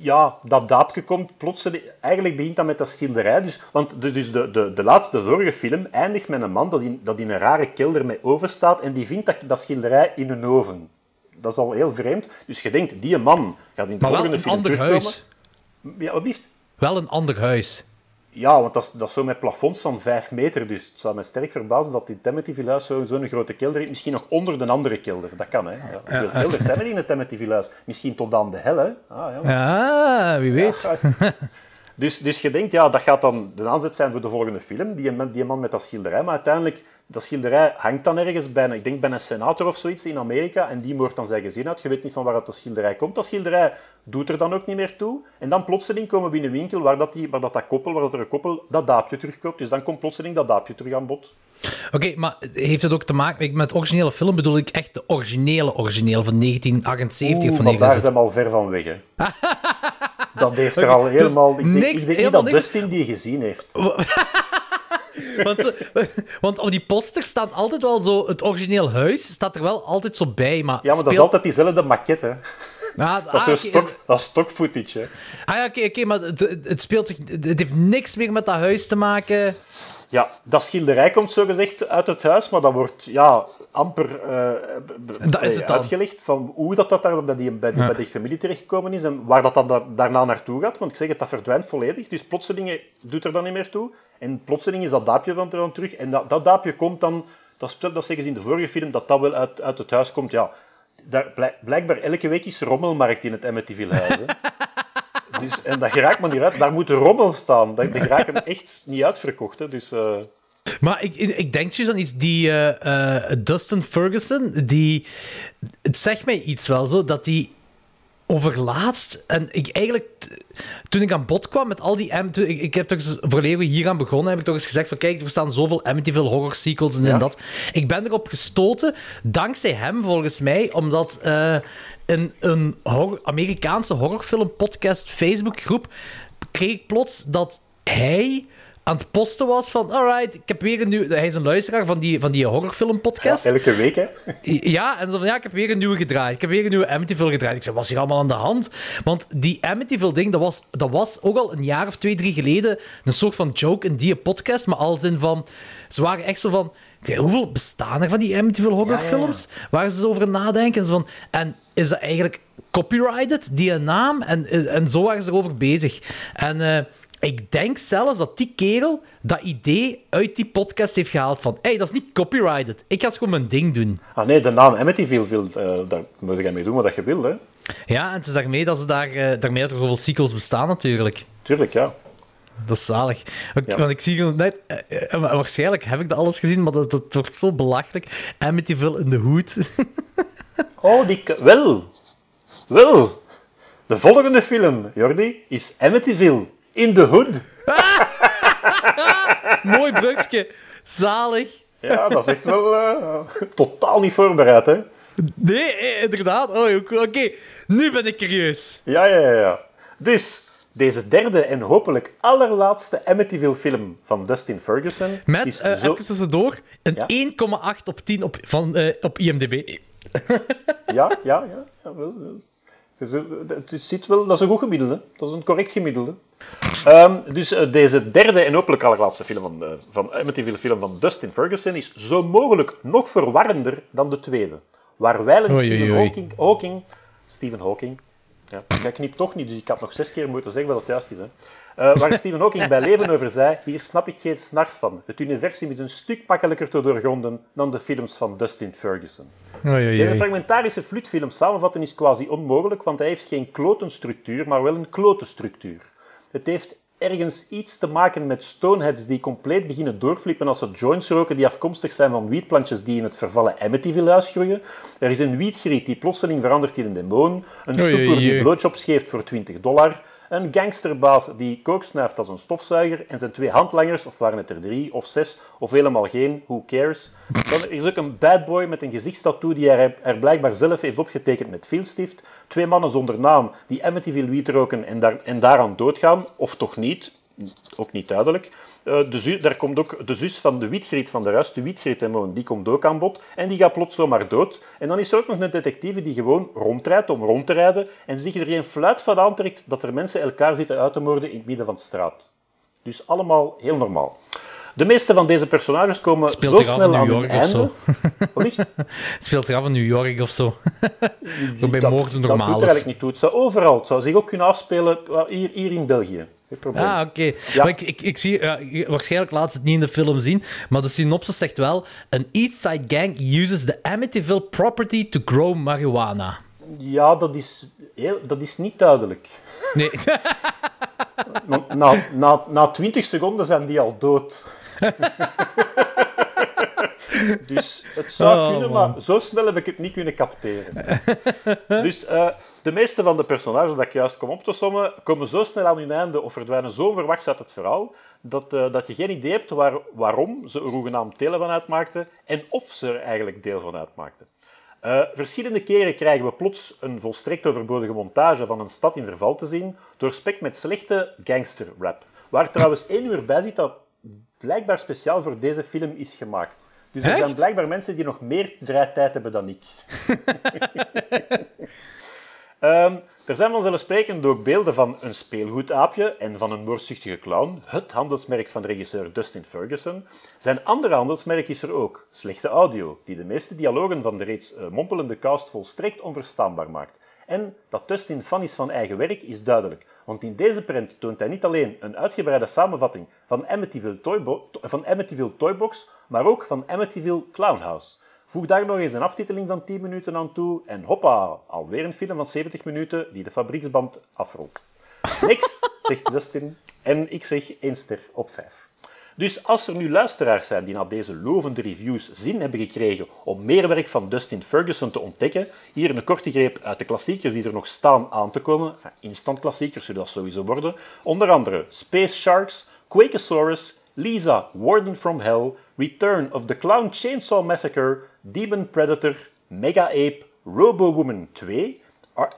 S1: Ja, dat daapje komt plotseling... Eigenlijk begint dat met dat schilderij. Dus, want de, dus de, de, de laatste vorige film eindigt met een man dat in, dat in een rare kelder met oven staat en die vindt dat, dat schilderij in een oven. Dat is al heel vreemd. Dus je denkt, die man gaat in de
S2: Maar wel
S1: volgende
S2: een
S1: film
S2: ander
S1: terugkomen.
S2: huis.
S1: Ja, wat blieft?
S2: Wel een ander huis.
S1: Ja, want dat is, dat is zo met plafonds van 5 meter. Dus het zou me sterk verbazen dat het Amityville huis zo- zo'n grote kelder heeft. Misschien nog onder de andere kelder. Dat kan, hè. Ja, hoeveel
S2: ja.
S1: kelders zijn er in het Amityville huis? Misschien tot aan de hel, hè. Ah, ja,
S2: Ja, wie weet.
S1: Ja. Dus, dus je denkt, ja, dat gaat dan de aanzet zijn voor de volgende film, die man, die man met dat schilderij. Maar uiteindelijk, dat schilderij hangt dan ergens bij, een- ik denk bij een senator of zoiets in Amerika, en die moordt dan zijn gezin uit. Je weet niet van waar dat schilderij komt. Dat schilderij doet er dan ook niet meer toe. En dan plotseling komen we in een winkel waar dat, die, waar dat, dat koppel, waar dat er een koppel dat daapje terugkoopt. Dus dan komt plotseling dat daapje terug aan bod.
S2: Oké, maar heeft het ook te maken... Met originele film bedoel ik echt de originele origineel van 1978 of
S1: Oeh,
S2: van
S1: maar daar
S2: 1960.
S1: zijn we al ver van weg, hè. [laughs] dat heeft er al
S2: dus
S1: helemaal... Ik denk,
S2: niks-
S1: ik denk niet
S2: helemaal
S1: dat Dustin die gezien heeft. [laughs]
S2: Want, ze- want op die poster staat altijd wel zo... Het origineel huis staat er wel altijd zo bij, maar...
S1: Ja, maar dat is altijd diezelfde maquette, hè.
S2: Ah, [laughs]
S1: Dat is,
S2: ah, is-
S1: dat is stock footage, hè.
S2: Ah ja, oké, oké, maar het, het speelt zich... Het heeft niks meer met dat huis te maken.
S1: Ja, dat schilderij komt zogezegd uit het huis, maar dat wordt ja, amper eh, b- b-
S2: Dat is het dan.
S1: uitgelegd van hoe dat, dat daar bij die, bij, die,
S2: Ja.
S1: bij die familie terechtgekomen is en waar dat, daar- daarna naartoe gaat. Want ik zeg het, dat verdwijnt volledig. Dus plotseling doet er dan niet meer toe. En plotseling is dat daapje dan, er dan terug. En dat, dat daapje komt dan, dat, speelt, dat zeggen ze in de vorige film, dat dat wel uit, uit het huis komt. Ja, daar, blijkbaar elke week is rommelmarkt in het Amityville huis. [laughs] Dus, en dat geraakt maar niet uit. Daar moet rommel staan. Dat, dat geraakt echt niet uitverkocht. Hè. Dus... eh,
S2: Maar ik, ik denk juist aan iets, die eh, eh, Dustin Ferguson, die... Het zegt mij iets wel zo, dat die overlaatst, en ik eigenlijk, toen ik aan bod kwam met al die... M- toen- Ik, ik heb toch eens, voordat we hier aan begonnen, heb ik toch eens gezegd van, kijk, er staan zoveel Amityville horror sequels en, en dat. Ik ben erop gestoten, dankzij hem volgens mij, omdat in een horror- Amerikaanse horrorfilm podcast Facebookgroep kreeg ik plots dat hij aan het posten was van, alright, ik heb weer een nieuwe... Hij is een luisteraar van die, van die horrorfilm podcast.
S1: Elke week, hè?
S2: Ja, en zo van, ja, ik heb weer een nieuwe gedraaid. Ik heb weer een nieuwe Amityville gedraaid. Ik zei, wat is hier allemaal aan de hand? Want die Amityville-ding, dat was, dat was ook al een jaar of twee, drie geleden een soort van joke in die podcast, maar als in van... Ze waren echt zo van... Hoeveel bestaan er van die Amityville horrorfilms? Waar ze over nadenken. Van, en is dat eigenlijk copyrighted, die naam? En, en zo waren ze erover bezig. En... eh, ik denk zelfs dat die kerel dat idee uit die podcast heeft gehaald van hey, dat is niet copyrighted. Ik ga gewoon mijn ding doen.
S1: Ah nee, de naam Amityville, wil, eh, daar moet jij mee doen wat je wil, hè?
S2: Ja, en het is daarmee dat ze daar, eh, daarmee dat er zoveel sequels bestaan natuurlijk.
S1: Tuurlijk, ja.
S2: Dat is zalig. Want,
S1: Ja.
S2: want ik zie net... eh, eh, waarschijnlijk heb ik dat alles gezien, maar dat, dat wordt zo belachelijk. Amityville in de hoed. [laughs]
S1: Oh, die... Wel. Wel. De volgende film, Jordi, is Amityville in the Hood. [laughs]
S2: Mooi brugje. Zalig.
S1: Ja, dat is echt wel eh, totaal niet voorbereid, hè?
S2: Nee, inderdaad. Oh, oké, nu ben ik curieus.
S1: Ja, ja, ja, ja. Dus, deze derde en hopelijk allerlaatste Amityville film van Dustin Ferguson
S2: Met,
S1: is zo...
S2: even tussendoor, een
S1: Ja.
S2: 1,8 op 10 op, van, eh, op IMDb. [laughs]
S1: Ja, ja, ja. Het zit wel, dat is een goed gemiddelde. Dat is een correct gemiddelde. Ehm, dus eh, deze derde en hopelijk allerlaatste film van, van Amityville film van Dustin Ferguson is zo mogelijk nog verwarrender dan de tweede. Waar wijlen Stephen. Hawking, Hawking... Stephen Hawking... Ja, jij knipt toch niet, dus ik had nog zes keer moeten zeggen wat het juist is. Hè. Eh, waar Stephen Hawking bij leven over zei, hier snap ik geen snars van. Het universum is een stuk makkelijker te doorgronden dan de films van Dustin Ferguson. Deze fragmentarische flutfilm samenvatten is quasi onmogelijk, want hij heeft geen klotenstructuur, maar wel een klotenstructuur. Het heeft ergens iets te maken met stoneheads die compleet beginnen doorflippen als ze joints roken die afkomstig zijn van wietplantjes die in het vervallen Amityville-huis groeien. Er is een wietgriet die plotseling verandert in een demon, een
S2: oei,
S1: die blowjobs geeft voor 20 dollar, een gangsterbaas die kook snuift als een stofzuiger en zijn twee handlangers, of waren het er drie of zes, of helemaal geen, who cares. Dan is ook een bad boy met een gezichtstattoo die hij er blijkbaar zelf heeft opgetekend met filstift, twee mannen zonder naam die Amityville wiet roken en, daar, en daaraan doodgaan, of toch niet, ook niet duidelijk. Eh, de zu- daar komt ook de zus van de wietgriet van de ruis, de wietgrietdemon, die komt ook aan bod en die gaat plots zomaar dood. En dan is er ook nog een detectieve die gewoon rondrijdt om rond te rijden en zich er geen fluit van aantrekt dat er mensen elkaar zitten uit te moorden in het midden van de straat. Dus allemaal heel normaal. De meeste van deze personages komen
S2: Speelt
S1: zo
S2: zich af
S1: snel
S2: in
S1: aan
S2: New York of
S1: einde.
S2: zo. [laughs] [laughs]
S1: Het?
S2: Speelt zich af in New York of zo. [laughs] Bij
S1: dat,
S2: moorden
S1: dat
S2: normaal
S1: doet er eigenlijk niet toe. Het zou overal, het zou zich ook kunnen afspelen uh, hier, hier in België. Geen probleem.
S2: Ah, oké.
S1: Ja.
S2: Ik, ik, ik zie, waarschijnlijk laat ze het niet in de film zien, maar de synopsis zegt wel: An East Side gang uses the Amityville property to grow marijuana.
S1: Ja, dat is, heel, dat is niet duidelijk.
S2: Nee. [laughs]
S1: Na, na, na 20 seconden zijn die al dood. [laughs] dus het zou
S2: Oh,
S1: kunnen,
S2: man.
S1: maar zo snel heb ik het niet kunnen capteren. dus eh, de meeste van de personages dat ik juist kom op te sommen, komen zo snel aan hun einde of verdwijnen zo onverwachts uit het verhaal, dat, eh, dat je geen idee hebt waar, waarom ze er hoegenaamd deel van uitmaakten en of ze er eigenlijk deel van uitmaakten. Eh, verschillende keren krijgen we plots een volstrekt overbodige montage van een stad in verval te zien, doorspekt met slechte gangsterrap. Waar trouwens één uur bij zit dat blijkbaar speciaal voor deze film is gemaakt. Dus er
S2: Echt?
S1: zijn blijkbaar mensen die nog meer vrije tijd hebben dan ik. [laughs] Ehm, er zijn vanzelfsprekend ook beelden van een speelgoedaapje en van een moordzuchtige clown, het handelsmerk van regisseur Dustin Ferguson. Zijn andere handelsmerk is er ook, slechte audio, die de meeste dialogen van de reeds eh, mompelende cast volstrekt onverstaanbaar maakt. En dat Dustin fan is van eigen werk is duidelijk, want in deze print toont hij niet alleen een uitgebreide samenvatting van Amityville, van Amityville Toybox, maar ook van Amityville Clownhouse. Voeg daar nog eens een aftiteling van 10 minuten aan toe en hoppa, alweer een film van 70 minuten die de fabrieksband afrolt. Next, [laughs] zegt Dustin. En ik zeg 1 ster op 5. Dus als er nu luisteraars zijn die na deze lovende reviews zin hebben gekregen om meer werk van Dustin Ferguson te ontdekken, hier een korte greep uit de klassiekers die er nog staan aan te komen. Instant klassiekers zullen dat sowieso worden. Onder andere Space Sharks, Quakesaurus, Lisa, Warden from Hell, Return of the Clown Chainsaw Massacre, Demon Predator, Mega Ape, Robo Woman 2,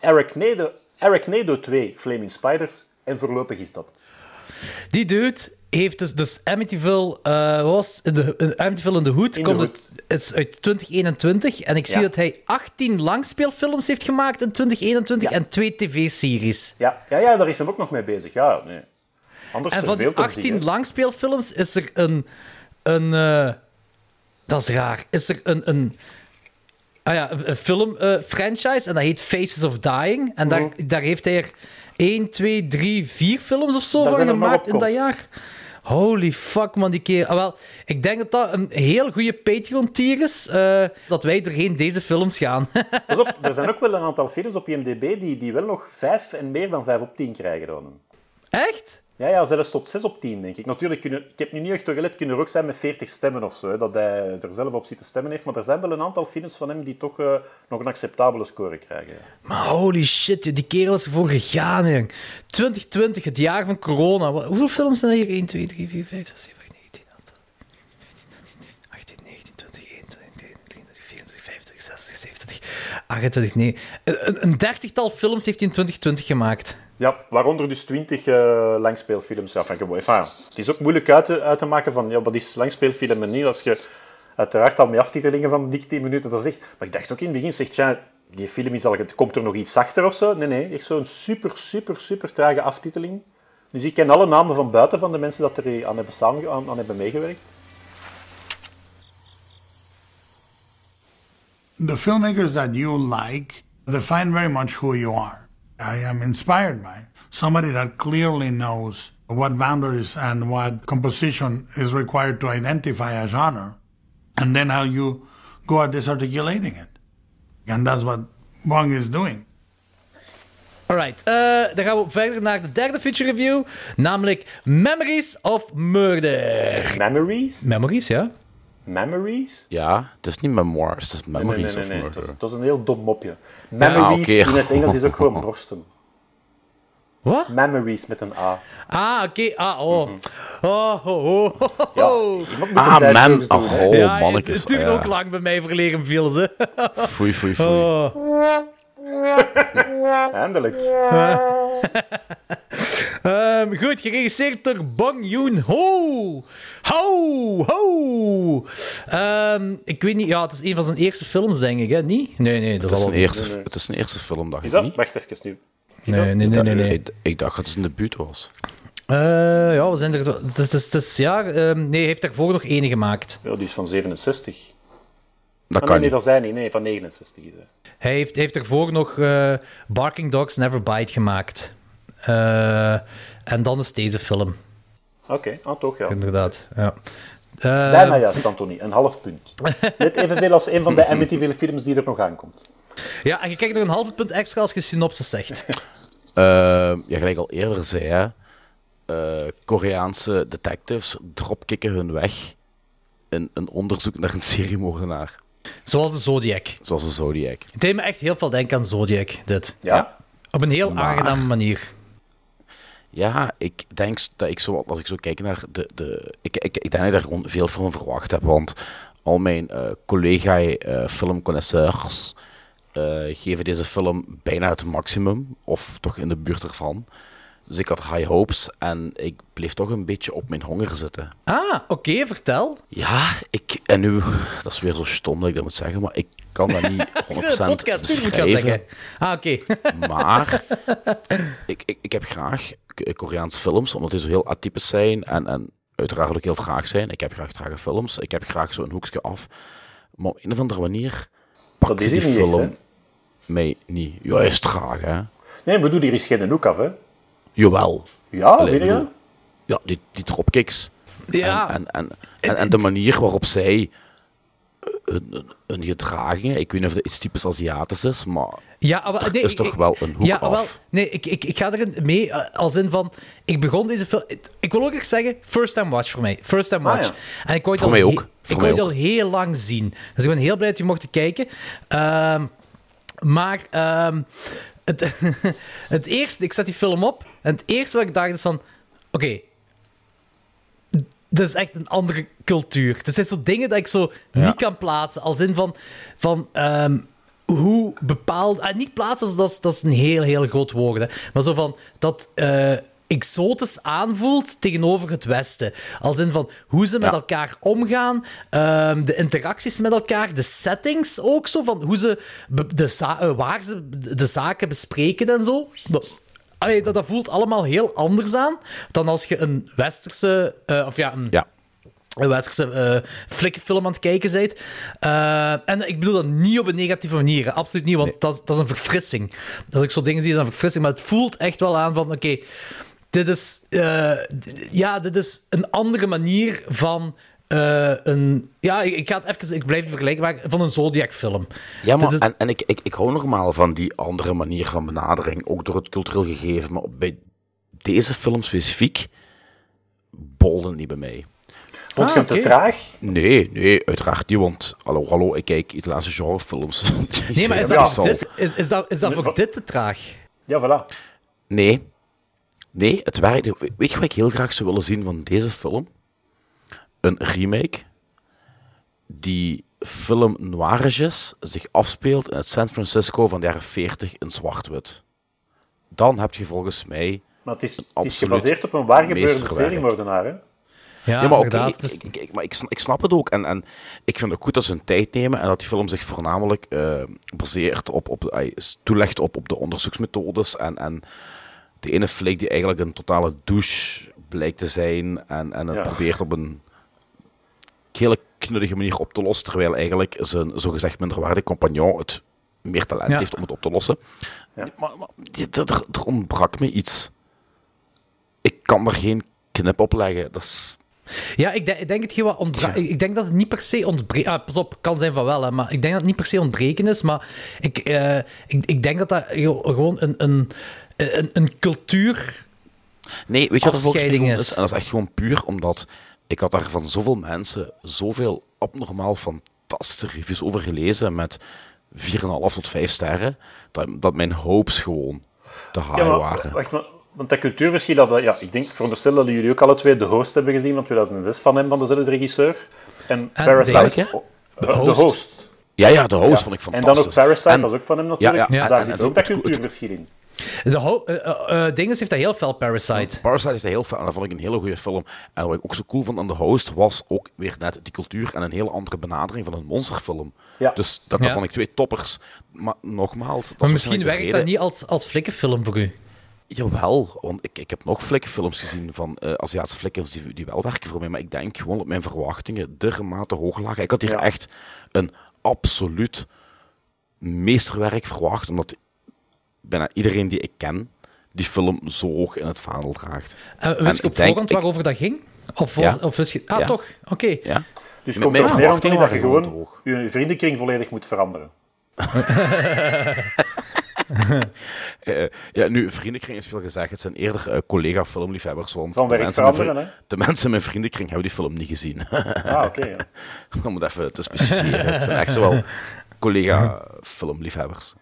S1: Arachnado, Arachnado 2, Flaming Spiders en voorlopig is dat het.
S2: Die dude heeft dus, dus Amityville, eh, was het? de, Amityville in de Hood,
S1: In the
S2: komt
S1: Hood.
S2: het, is uit 2021. En ik zie dat hij 18 langspeelfilms heeft gemaakt in 2021
S1: Ja.
S2: en twee tv-series.
S1: Ja, ja, ja, daar is hem ook nog mee bezig. Ja, nee. Anders
S2: En van die
S1: veel te
S2: 18
S1: zien, hè.
S2: langspeelfilms is er een. een eh, dat is raar. Is er een. een ah ja, een, een film-franchise en dat heet Faces of Dying. En daar, daar heeft hij er 1, 2, 3, 4 films of zo van gemaakt in dat jaar. Holy fuck, man, die keer. Ah, wel, ik denk dat dat een heel goede Patreon-tier is. eh, dat wij doorheen deze films gaan. [laughs]
S1: Pas op, er zijn ook wel een aantal films op IMDb die, die wel nog 5 en meer dan 5 op 10 krijgen. Dan.
S2: Echt?
S1: Ja, ja, zelfs tot 6 op 10, denk ik. Natuurlijk, kunnen, ik heb nu niet echt gelet, kunnen ook zijn met 40 stemmen of zo, hè, dat hij er zelf op zit te stemmen heeft. Maar er zijn wel een aantal films van hem die toch eh, nog een acceptabele score krijgen. ja.
S2: Maar holy shit, die kerel is ervoor gegaan, jong. 2020, het jaar van corona. Hoeveel films zijn er hier? 1, 2, 3, 4, 5, 6, 7, 8, 9, 10, 11, 18, 19, 20, 21, 22, 23, 24, 25, 26, 27, 28, nee. Een, dertigtal films heeft hij in 2020 gemaakt.
S1: Ja, waaronder dus 20 eh, langspeelfilms. Ja, van het is ook moeilijk uit te, maken van ja, wat is langspeelfilm en niet. Als je uiteraard al met aftitelingen van dik 10 minuten dat zegt. Maar ik dacht ook in het begin, zeg, tja, die film is al, komt er nog iets achter of zo? Nee, nee, echt zo'n super, super, super trage aftiteling. Dus ik ken alle namen van buiten van de mensen dat er aan hebben, samen, aan hebben meegewerkt.
S10: The filmmakers that you like define very much who you are. I am inspired by somebody that clearly knows what boundaries and what composition is required to identify a genre, and then how you go at disarticulating it. And that's what Bong is doing.
S2: Alright, eh, dan gaan we verder naar de derde feature review, namelijk Memories of Murder.
S1: Memories?
S2: Memories, ja.
S1: Memories?
S3: Ja, het is niet memoirs, het is
S1: Nee, nee,
S3: memories
S1: nee, nee,
S3: of
S1: nee.
S3: murder.
S1: Dat, is, een heel dom mopje. Memories in het Engels is ook gewoon borsten. [laughs]
S2: Wat?
S1: Memories met een A.
S2: Ah, oké. Ah, oh. Oh, oh, oh, oh,
S1: Ja,
S2: oh.
S3: Ah. Ach, oh,
S2: Ja, het,
S3: mannetjes.
S2: het duurt
S3: ja.
S2: ook lang bij mij voor leren viel, ze.
S3: Foei, foei, foei. [laughs]
S1: Eindelijk. [laughs]
S2: Ehm, goed, geregisseerd door Bong Joon-ho. Ho, ho. Ehm, ik weet niet, ja, het is een van zijn eerste films, denk ik, hè? Niet? Nee, nee, dat
S3: Het
S2: is al...
S3: een eerste, het is een eerste film, dacht
S1: Is
S3: ik
S1: dat?
S3: niet.
S1: Wacht even nu.
S2: Nee, nee, nee, nee. nee.
S3: Ik, ik dacht dat het een debuut was.
S2: Eh, ja, we zijn er... Het is, het is, het is- ja, ehm, nee, hij heeft daarvoor nog ene gemaakt.
S1: Ja, die is van 67.
S3: Dat kan
S1: nee, nee,
S3: niet.
S1: dat zijn niet. Nee, van 69 is hij.
S2: Heeft, heeft daarvoor nog eh, Barking Dogs Never Bite gemaakt. Eh, en dan is deze film,
S1: Oké, ah, toch ja.
S2: inderdaad. Ja. Eh,
S1: Bijna juist, Anthony. Een half punt. [laughs] Net evenveel als een van de Amityville films die er nog aankomt.
S2: ja, en je krijgt nog een half punt extra als je synopsis zegt. [laughs]
S3: Eh, ja, gelijk al eerder zei, hè, eh, Koreaanse detectives dropkicken hun weg in een onderzoek naar een seriemoordenaar.
S2: Zoals de Zodiac.
S3: Zoals de Zodiac.
S2: Het deed me echt heel veel denken aan Zodiac, dit.
S1: Ja?
S2: Op een heel
S3: Maar-
S2: aangename manier.
S3: Ja, ik denk dat ik zo, als ik zo kijk naar de... de ik, ik, ik denk dat ik daar gewoon veel van verwacht heb, want al mijn eh collega eh eh, geven deze film bijna het maximum, of toch in de buurt ervan. Dus ik had high hopes en ik bleef toch een beetje op mijn honger zitten.
S2: Ah, oké, vertel.
S3: Ja, ik, en nu, [laughs] dat is weer zo stom dat ik dat moet zeggen, maar ik kan dat niet [laughs] 100%
S2: De podcast moet gaan zeggen. Ah, oké. [laughs]
S3: Maar ik, ik, ik heb graag Koreaanse films, omdat die zo heel atypisch zijn en, en uiteraard ook heel traag zijn. Ik heb graag trage films, ik heb graag zo'n hoekje af. Maar op een of andere manier pakt
S1: is
S3: die
S1: hier niet echt,
S3: film mij niet. Ja, hij is traag, hè.
S1: Nee, bedoel, hier is geen hoek af, hè.
S3: Jawel.
S1: Ja,
S3: Allee,
S1: weet je
S3: bedoel,
S1: dat?
S3: Ja, die, die dropkicks.
S2: Ja.
S3: En, en, en, en, en de manier waarop zij een, een, gedragingen. Ik weet niet of dat iets typisch Aziatisch is, maar
S2: Ja, maar,
S3: er
S2: nee,
S3: is toch
S2: ik-
S3: wel een hoek
S2: ja,
S3: af.
S2: Wel, nee, ik, ik, ik ga erin mee eh, als in van... Ik begon deze film... Ik wil ook echt zeggen, first time watch voor mij. First time
S3: Ah,
S2: watch.
S3: ja.
S2: En ik wou het
S3: Voor
S2: al
S3: mij ook. Voor
S2: Ik wou het al heel lang zien. Dus ik ben heel blij dat je mocht kijken. Ehm, maar... ehm, het, [laughs] het eerste... Ik zet die film op. En het eerste wat ik dacht is van... Oké, dat is echt een andere cultuur. Er zijn zo dingen dat ik zo niet kan plaatsen. Als in van... van ehm, hoe bepaald... ah, niet plaatsen, dat is, dat is een heel, heel groot woord. Hè. Maar zo van... Dat... eh, exotisch aanvoelt tegenover het Westen. Als in van hoe ze met
S3: Ja.
S2: elkaar omgaan, ehm, de interacties met elkaar, de settings ook zo, van hoe ze de za- eh, waar ze de de zaken bespreken en zo. Dat, allee, dat, dat voelt allemaal heel anders aan dan als je een westerse, eh, of ja, een,
S3: Ja.
S2: een westerse flikkenfilm aan het kijken bent. Eh, en ik bedoel dat niet op een negatieve manier, hè. absoluut niet, want dat, is- dat is een verfrissing. Als ik zo dingen zie, is dat een verfrissing, maar het voelt echt wel aan van, oké, dit is, ja, dit is een andere manier van eh, een, ja, ik, ik ga het even, ik blijf het vergelijken maken, van een Zodiac-film.
S3: Ja, maar
S2: is-
S3: en, en ik, ik, ik hou normaal van die andere manier van benadering, ook door het cultureel gegeven, maar bij deze film specifiek bolde het niet bij mij.
S1: Vond je
S2: Ah,
S1: hem te traag?
S3: Nee, nee, uiteraard niet, want hallo, hallo, ik kijk Italiaanse genrefilms. [laughs]
S2: Nee, maar is dat, voor dit, is, is dat, is dat
S1: Nee,
S2: voor dit te traag?
S1: Ja, voilà.
S3: Nee. Nee, het werkt. Weet je wat ik heel graag zou willen zien van deze film? Een remake die film Noiretjes zich afspeelt in het San Francisco van de jaren 40 in zwart-wit. Dan heb je volgens mij...
S1: Maar het is, het is gebaseerd op een waar gebeurde
S3: meesterwerk.
S1: seriemoordenaar, hè?
S2: Ja,
S3: Ja, maar oké, ik, ik, ik- maar ik, sn- ik snap het ook. En, en ik vind het ook goed dat ze hun tijd nemen en dat die film zich voornamelijk eh, baseert op, op, is toelegt op, op de onderzoeksmethodes. En, en de ene flik die eigenlijk een totale douche blijkt te zijn en, en het
S1: Ja.
S3: probeert op een hele knullige manier op te lossen, terwijl eigenlijk zijn zogezegd minderwaardige compagnon het meer talent
S2: Ja.
S3: heeft om het op te lossen.
S1: Ja.
S3: Maar, maar er, er ontbrak me iets. Ik kan er geen knip op leggen. Dat is...
S2: Ja, ik denk, ik denk, het wat ontbra- ik denk dat het niet per se ontbreken... Ah, pas op, kan zijn van wel, hè, maar ik denk dat het niet per se ontbreken is, maar ik, eh, ik, ik denk dat dat ge- gewoon een, een, een, een cultuur...
S3: Nee, weet je wat er volgens mij
S2: is.
S3: is? En dat is echt gewoon puur omdat ik had daar van zoveel mensen zoveel abnormaal fantastische reviews over gelezen met 4,5 tot 5 sterren, dat, dat mijn hopes gewoon te high
S1: Ja, maar,
S3: waren.
S1: wacht, maar, want dat cultuurverschil, dat, ja, ik denk, veronderstel dat jullie ook alle twee de host hebben gezien van 2006 van hem, van dezelfde regisseur. En Parasite.
S2: welke?
S1: oh,
S2: De
S1: de
S2: host.
S3: Ja, ja, de host
S1: Ja.
S3: vond ik
S1: En dan ook
S3: fantastisch.
S1: Parasite,
S3: En-
S1: dat is ook van hem natuurlijk.
S3: Ja, ja,
S1: Daar
S3: en-
S1: zit
S3: en
S1: ook dat cultuurverschil in.
S2: De ho- eh, eh, eh, Dinges heeft dat heel fel, Parasite.
S3: Parasite is een heel vet en dat vond ik een hele goede film. En wat ik ook zo cool vond aan de host was ook weer net die cultuur en een hele andere benadering van een monsterfilm.
S1: Ja.
S3: Dus dat, dat
S2: Ja.
S3: vond ik twee toppers. Maar nogmaals, dat
S2: Maar
S3: is
S2: misschien werkt dat niet als, als flikkenfilm voor u.
S3: Jawel, want ik, ik heb nog flikkenfilms gezien van eh Aziatische flikkers die, die wel werken voor mij. Maar ik denk gewoon dat mijn verwachtingen dermate hoog lagen. Ik had hier
S1: Ja.
S3: echt een absoluut meesterwerk verwacht. Omdat bijna iedereen die ik ken, die film zo hoog in het vaandel draagt.
S2: Uh,
S3: En
S2: wist je
S3: ik
S2: op voorhand
S3: ik-
S2: waarover dat ging? Of, was,
S3: Ja.
S2: of wist je... Ah,
S3: Ja.
S2: toch? Oké.
S3: Ja?
S1: Dus komt
S3: mijn
S1: er
S3: verwachtingen
S1: dat je
S3: gewoon
S1: je vriendenkring volledig moet veranderen. [laughs] [laughs]
S3: Eh, ja, nu, vriendenkring is veel gezegd. Het zijn eerder eh, collega-filmliefhebbers. Want
S1: Van
S3: de mensen, vri- de mensen in mijn vriendenkring hebben die film niet gezien.
S1: Ah, oké. ja. [laughs]
S3: Om het even te specificeren. Het zijn echt zowel collega-filmliefhebbers.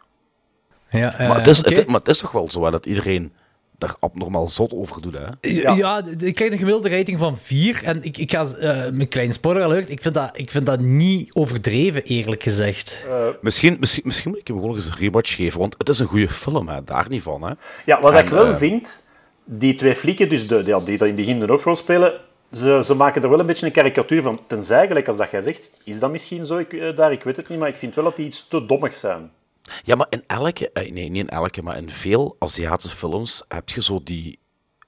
S2: Ja, eh,
S3: maar, het is,
S2: oké.
S3: het, maar het is toch wel zo dat iedereen daar abnormaal zot over doet. Hè?
S2: Ja, ik krijg een gemiddelde rating van 4. En ik, ik ga, eh mijn kleine spoiler alert, ik vind, dat, ik vind dat niet overdreven, eerlijk gezegd.
S3: Misschien, misschien, misschien moet ik hem gewoon eens een rewatch geven, want het is een goede film, hè? daar niet van. Hè?
S1: Ja, wat
S3: En,
S1: ik wel
S3: eh,
S1: vind, die twee flieken, dus de, ja, die dat in het begin de hoofdrol spelen, ze, ze maken er wel een beetje een karikatuur van. Tenzij, gelijk als dat jij zegt, is dat misschien zo ik, eh, daar? Ik weet het niet, maar ik vind wel dat die iets te dommig zijn.
S3: Ja, maar in elke, eh, nee, niet in elke, maar in veel Aziatische films heb je zo die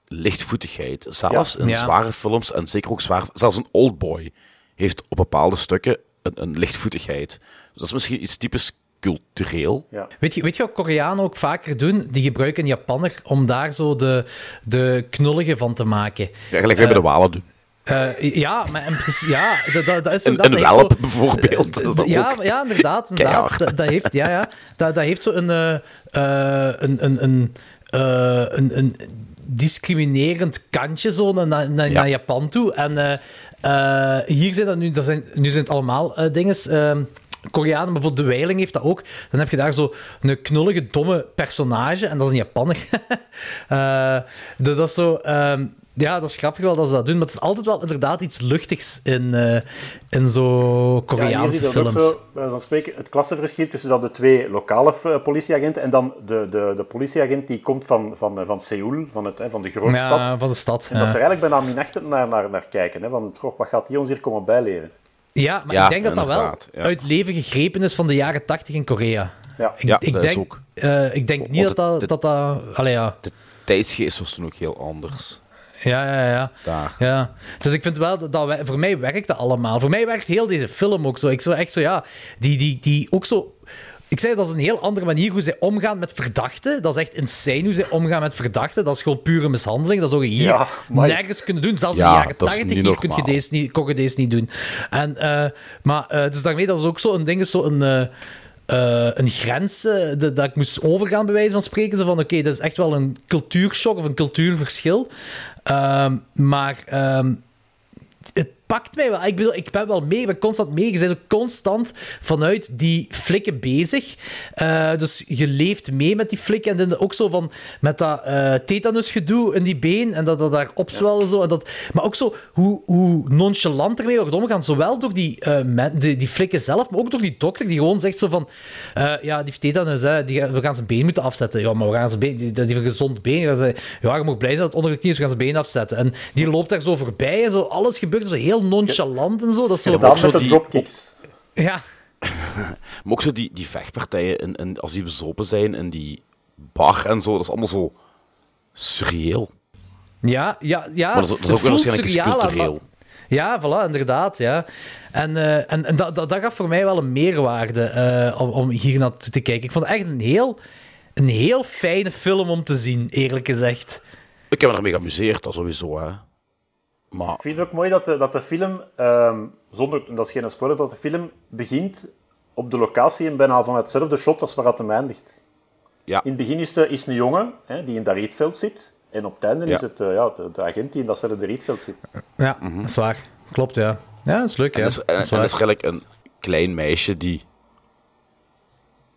S3: lichtvoetigheid. Zelfs
S1: Ja.
S3: in
S2: Ja.
S3: zware films, en zeker ook zwaar, zelfs een oldboy heeft op bepaalde stukken een, een lichtvoetigheid. Dus dat is misschien iets typisch cultureel.
S1: Ja.
S2: Weet je, weet je wat Koreanen ook vaker doen? Die gebruiken een Japanner om daar zo de, de knullige van te maken.
S3: Ja, gelijk wij bij de Walen doen.
S2: Eh, ja, maar ja, dat, dat, dat is
S3: Een, een
S2: dat heeft
S3: welp
S2: zo-
S3: bijvoorbeeld. dat dat
S2: ja,
S3: ook.
S2: ja, inderdaad. inderdaad. Dat, dat heeft, ja, ja. Dat, dat heeft zo een, eh, eh, een, een, een, eh, een, een discriminerend kantje zo naar, naar, naar
S3: Ja.
S2: Japan toe. En eh, eh, hier zijn dat nu, dat zijn, nu zijn het allemaal eh dingen. ehm, Koreanen, bijvoorbeeld De Weiling heeft dat ook. Dan heb je daar zo een knullige, domme personage. En dat is een Japanner. [laughs] Eh, dus dat is zo... ehm, ja, dat is grappig wel dat ze dat doen. Maar het is altijd wel inderdaad iets luchtigs in, eh, in zo
S1: Ja,
S2: Koreaanse
S1: dan ook
S2: films.
S1: zo, van spreken, het klassenverschil tussen dan de twee lokale eh, politieagenten en dan de, de, de politieagent die komt van, van, eh, van Seoul, van, het, hè, van de grote
S2: Ja,
S1: stad.
S2: van de stad.
S1: En dat
S2: ja.
S1: ze er eigenlijk bijna minachtend naar, naar, naar kijken. Hè, van, goh, wat gaat die ons hier komen bijleren?
S2: Ja, maar
S3: Ja,
S2: ik denk dat dat wel
S3: ja.
S2: uit leven gegrepen is van de jaren tachtig in Korea.
S1: Ja.
S2: Ik,
S3: Ja,
S2: ik
S3: dat is
S2: denk,
S3: ook.
S2: eh, ik denk niet dat dat... dat, dat allee, ja.
S3: De tijdsgeest was toen ook heel anders.
S2: Ja, ja, ja.
S3: Daar.
S2: ja. Dus ik vind wel dat, dat wij- voor mij werkt dat allemaal. Voor mij werkt heel deze film ook zo. Ik zou echt zo, ja, die, die, die ook zo. Ik zei, dat is een heel andere manier hoe zij omgaan met verdachten. Dat is echt insane hoe zij omgaan met verdachten. Dat is gewoon pure mishandeling. Dat zou je hier
S1: Ja, maar-
S2: nergens kunnen doen. Zelfs
S3: Ja,
S2: in de jaren
S3: dat is
S2: 80
S3: niet
S2: hier kun je deze niet, kon je deze niet doen. En, eh, maar eh, dus daarmee, dat is ook zo een ding, is zo een... eh, een grens de- dat ik moest overgaan, bij wijze van spreken. Zo van, oké, dat is echt wel een cultuurshock of een cultuurverschil. Ehm, maar het pakt mij wel. Ik, bedoel, ik ben wel mee, ik ben constant mee. Je bent ook constant vanuit die flikken bezig. Eh, dus je leeft mee met die flikken. En dan ook zo van met dat eh tetanusgedoe in die been. En dat dat daar opzwellen. Zo, en dat, maar ook zo hoe, hoe nonchalant ermee wordt omgegaan. Zowel door die, eh, men- die, die flikken zelf, maar ook door die dokter die gewoon zegt zo van... ja, die heeft tetanus, hè, die, we gaan zijn been moeten afzetten. Ja, maar we gaan zijn been... Die, die heeft een gezond been. Ja, ja, je mag blij zijn dat het onder de knie is, we gaan zijn been afzetten. En die loopt daar zo voorbij en zo. Alles gebeurt zo heel nonchalant en zo. Dat is zo...
S3: Zo
S1: met de dropkicks.
S2: Ja, [laughs]
S3: Maar ook zo die, die vechtpartijen, in, in, als die bezopen zijn in die bar en zo, dat is allemaal zo surreëel.
S2: ja, ja. ja.
S3: Maar dat is, dat is ook wel waarschijnlijk
S2: surreal
S3: cultureel.
S2: maar- Ja, voilà, inderdaad, ja. En, eh, en, en dat, dat, dat gaf voor mij wel een meerwaarde eh, om, om hier naartoe te kijken. Ik vond het echt een heel, een heel fijne film om te zien, eerlijk gezegd.
S3: Ik heb me ermee geamuseerd, dat sowieso, hè. Maar
S1: Ik vind het ook mooi dat de, dat de film, ehm, zonder, dat is geen spoiler, dat de film begint op de locatie en bijna van hetzelfde shot als waar het hem eindigt.
S3: ja,
S1: In het begin is, de, is een jongen hè, die in dat rietveld zit. En op het einde
S3: Ja.
S1: is het eh, ja, de, de agent die in datzelfde rietveld zit.
S2: Ja, dat is waar. Klopt, ja. Ja, dat is leuk,
S3: en
S2: ja.
S3: dat is, en,
S2: Dat
S3: en
S2: is
S3: dat een klein meisje die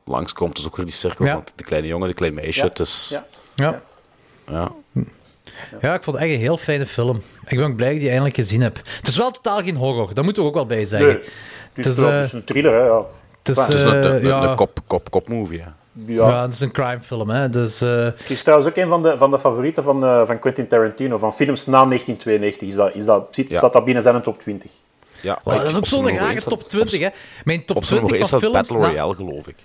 S3: langskomt. Dus ook weer die cirkel
S2: Ja.
S3: van de kleine jongen, de klein meisje.
S1: Ja.
S3: Het is,
S1: Ja.
S2: Ja.
S3: ja.
S2: Ja, ik vond het echt een heel fijne film. Ik ben ook blij dat ik die eindelijk gezien heb. Het is wel totaal geen horror, dat moeten we ook wel bij zeggen.
S1: Nee, het is,
S2: Het is,
S1: wel-
S2: eh,
S1: het is een thriller, hè, ja.
S2: Het is,
S1: Maar
S3: Het is een,
S2: eh,
S3: een, een,
S2: ja,
S3: een kop, kop, kop movie.
S1: Ja.
S2: ja, het is een crimefilm, hè. Dus... eh,
S1: Het is trouwens ook een van de, van de favorieten van, eh, van Quentin Tarantino, van films na 1992. Is dat, is dat, zit,
S3: Ja.
S1: staat dat binnen zijn top 20.
S3: Ja,
S2: Oh, dat is ook zo'n rare top 20, hè. Mijn top
S3: Op zijn
S2: 20
S3: nummer één
S2: van films...
S3: Battle
S2: na-
S3: Royale, geloof ik.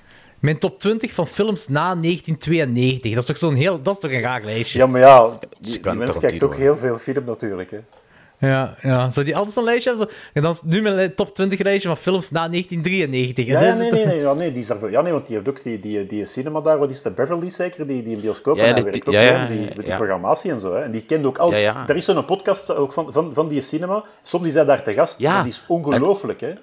S2: Mijn top 20 van films na 1992. Dat is toch zo'n heel... Dat is toch een raar lijstje?
S1: Ja, maar ja, die, die
S3: Quentin
S1: mens kijkt
S3: Tarantino,
S1: ook heel veel film natuurlijk. Hè.
S2: Ja, ja. Zou die altijd zo'n lijstje hebben? Zo... En dan is nu mijn top 20 lijstje van films na 1993.
S1: Ja, nee, nee, nee, ja, nee, die is ja, nee, want die heeft ook die, die, die cinema daar, wat is de Beverly zeker, die, die in bioscoop,
S3: Ja, die-
S1: werkt ook
S3: ja, ja,
S1: die,
S3: ja,
S1: met die
S3: ja.
S1: programmatie en zo. Hè. En die kent ook al...
S3: Ja, ja.
S1: Er is zo'n podcast ook van, van, van die cinema, soms is hij daar te gast,
S3: Ja.
S1: en die is ongelooflijk, hè.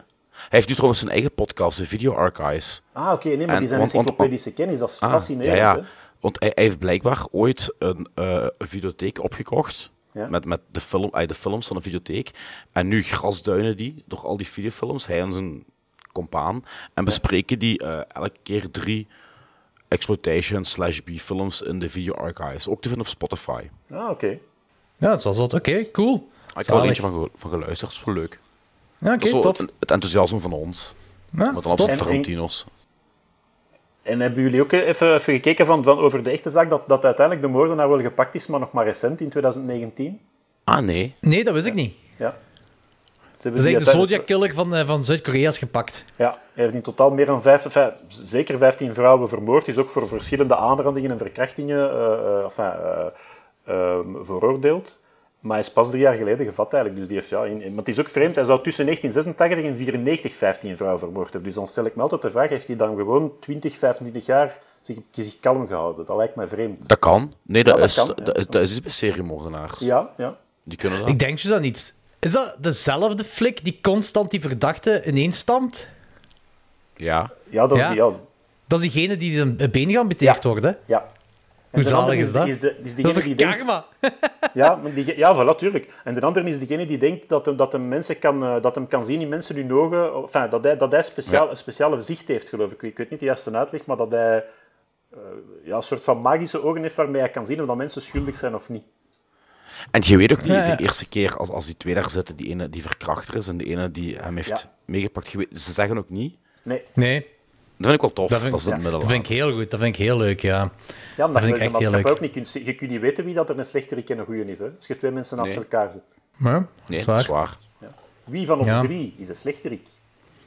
S3: Hij heeft nu trouwens zijn eigen podcast, de Video Archives.
S1: Ah, oké, nee, maar
S3: En-
S1: die zijn
S3: want- want-
S1: encyclopedische kennis, dat is
S3: Ah,
S1: fascinerend,
S3: ja,
S1: hè.
S3: Want hij, hij heeft blijkbaar ooit een eh, videotheek opgekocht.
S1: Ja.
S3: Met, met de, film, eh, de films van de videotheek. En nu grasduinen die door al die videofilms, hij en zijn compaan. En bespreken die eh, elke keer drie exploitation slash B-films in de video archives. Ook te vinden op Spotify.
S1: Ah, oké.
S2: Ja, dat was wat. Oké, cool.
S3: Ik heb er eentje van, ge- van geluisterd, dat is wel leuk.
S2: Ja, oké,
S3: het, het enthousiasme van ons.
S2: Ja,
S3: maar dan op
S2: tof.
S3: zijn
S1: En-
S3: Tarantino's.
S1: En hebben jullie ook even, even gekeken van, van over de echte zaak, dat, dat uiteindelijk de moordenaar wel gepakt is, maar nog maar recent, in 2019?
S3: Ah, nee.
S2: Nee, dat wist ik niet.
S1: Ja. Ze hebben
S2: Dat is de Zodiac Killer van, eh, van Zuid-Korea is gepakt.
S1: Ja, hij heeft in totaal meer dan vijf, vijf- zeker 15 vrouwen vermoord. Hij is ook voor verschillende aanrandingen en verkrachtingen eh, eh, enfin, eh, ehm, veroordeeld. Maar hij is pas drie jaar geleden gevat eigenlijk. Dus die heeft, ja, in, in- maar het is ook vreemd, hij zou tussen 1986 en 94 15 vrouwen vermoord hebben. Dus dan stel ik me altijd de vraag, heeft hij dan gewoon 20, 25 jaar zich, zich kalm gehouden? Dat lijkt mij vreemd.
S3: Dat kan. Nee, dat,
S1: Ja, dat
S3: is,
S1: kan, ja.
S3: dat, is, dat is bij seriemoordenaars.
S1: Ja, ja.
S3: Die kunnen dat.
S2: Ik denk dus dat niet. Is dat dezelfde flik die constant die verdachte ineenstampt?
S3: Ja.
S1: Ja, dat is
S2: Ja.
S1: die... Ja.
S2: Dat is diegene die zijn been geamputeerd wordt, hè?
S1: ja.
S2: Hoe zalig is dat?
S1: Is de, is
S2: Dat is
S1: die
S2: toch
S1: denkt,
S2: karma? [laughs]
S1: ja, die, ja, voilà, tuurlijk. En de andere is degene die denkt dat hem, dat hem, mensen kan, eh, dat hem kan zien in mensen hun ogen. Enfin, dat hij, dat hij speciaal,
S3: Ja.
S1: een speciale zicht heeft, geloof ik. Ik weet niet de juiste uitleg, maar dat hij eh, ja, een soort van magische ogen heeft waarmee hij kan zien of dat mensen schuldig zijn of niet.
S3: En je weet ook niet,
S2: Ja, ja.
S3: de eerste keer als, als die twee daar zitten, die ene die verkrachter is en de ene die hem heeft
S1: Ja.
S3: meegepakt, je weet- ze zeggen ook niet.
S1: Nee.
S2: Nee,
S3: vind ik wel tof,
S2: Dat
S3: dat,
S2: vind-
S3: is
S2: dat vind ik heel goed. Dat vind ik heel leuk, ja.
S1: Ja,
S2: Dat
S1: omdat
S2: vind
S1: je
S2: ik
S1: de
S2: echt heel
S1: maatschappij
S2: leuk.
S1: ook niet kunt. Je kunt niet weten wie dat er een slechterik en een goeie is. Hè. Als je twee mensen naast
S3: Nee.
S1: elkaar zet.
S2: Maar,
S3: Nee,
S2: zwaar.
S3: dat is waar.
S1: Wie van ons
S2: Ja.
S1: drie is een slechterik?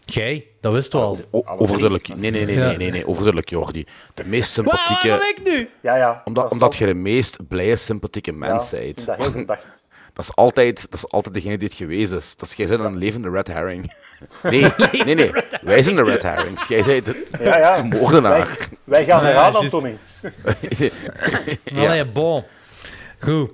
S2: Jij, dat wist wel.
S3: O- overduidelijk. Nee, nee, nee,
S2: Ja.
S3: nee, nee, nee, overduidelijk, Jordi. De meest sympathieke...
S2: ben ik nu?
S1: Ja, ja.
S3: Omdat,
S1: dat
S3: omdat je de meest blije, sympathieke mens
S1: ja, ik
S3: bent.
S1: vind dat heel gedacht.
S3: Dat is altijd, dat is altijd degene die het geweest is. Dat is, jij bent een levende red herring. [laughs] Nee, nee, nee. Wij zijn de red herrings. Jij bent de,
S1: Ja, ja.
S3: de moordenaar.
S1: Wij, wij gaan eraan. [laughs]
S3: Ja.
S2: Allee, bon. Goed.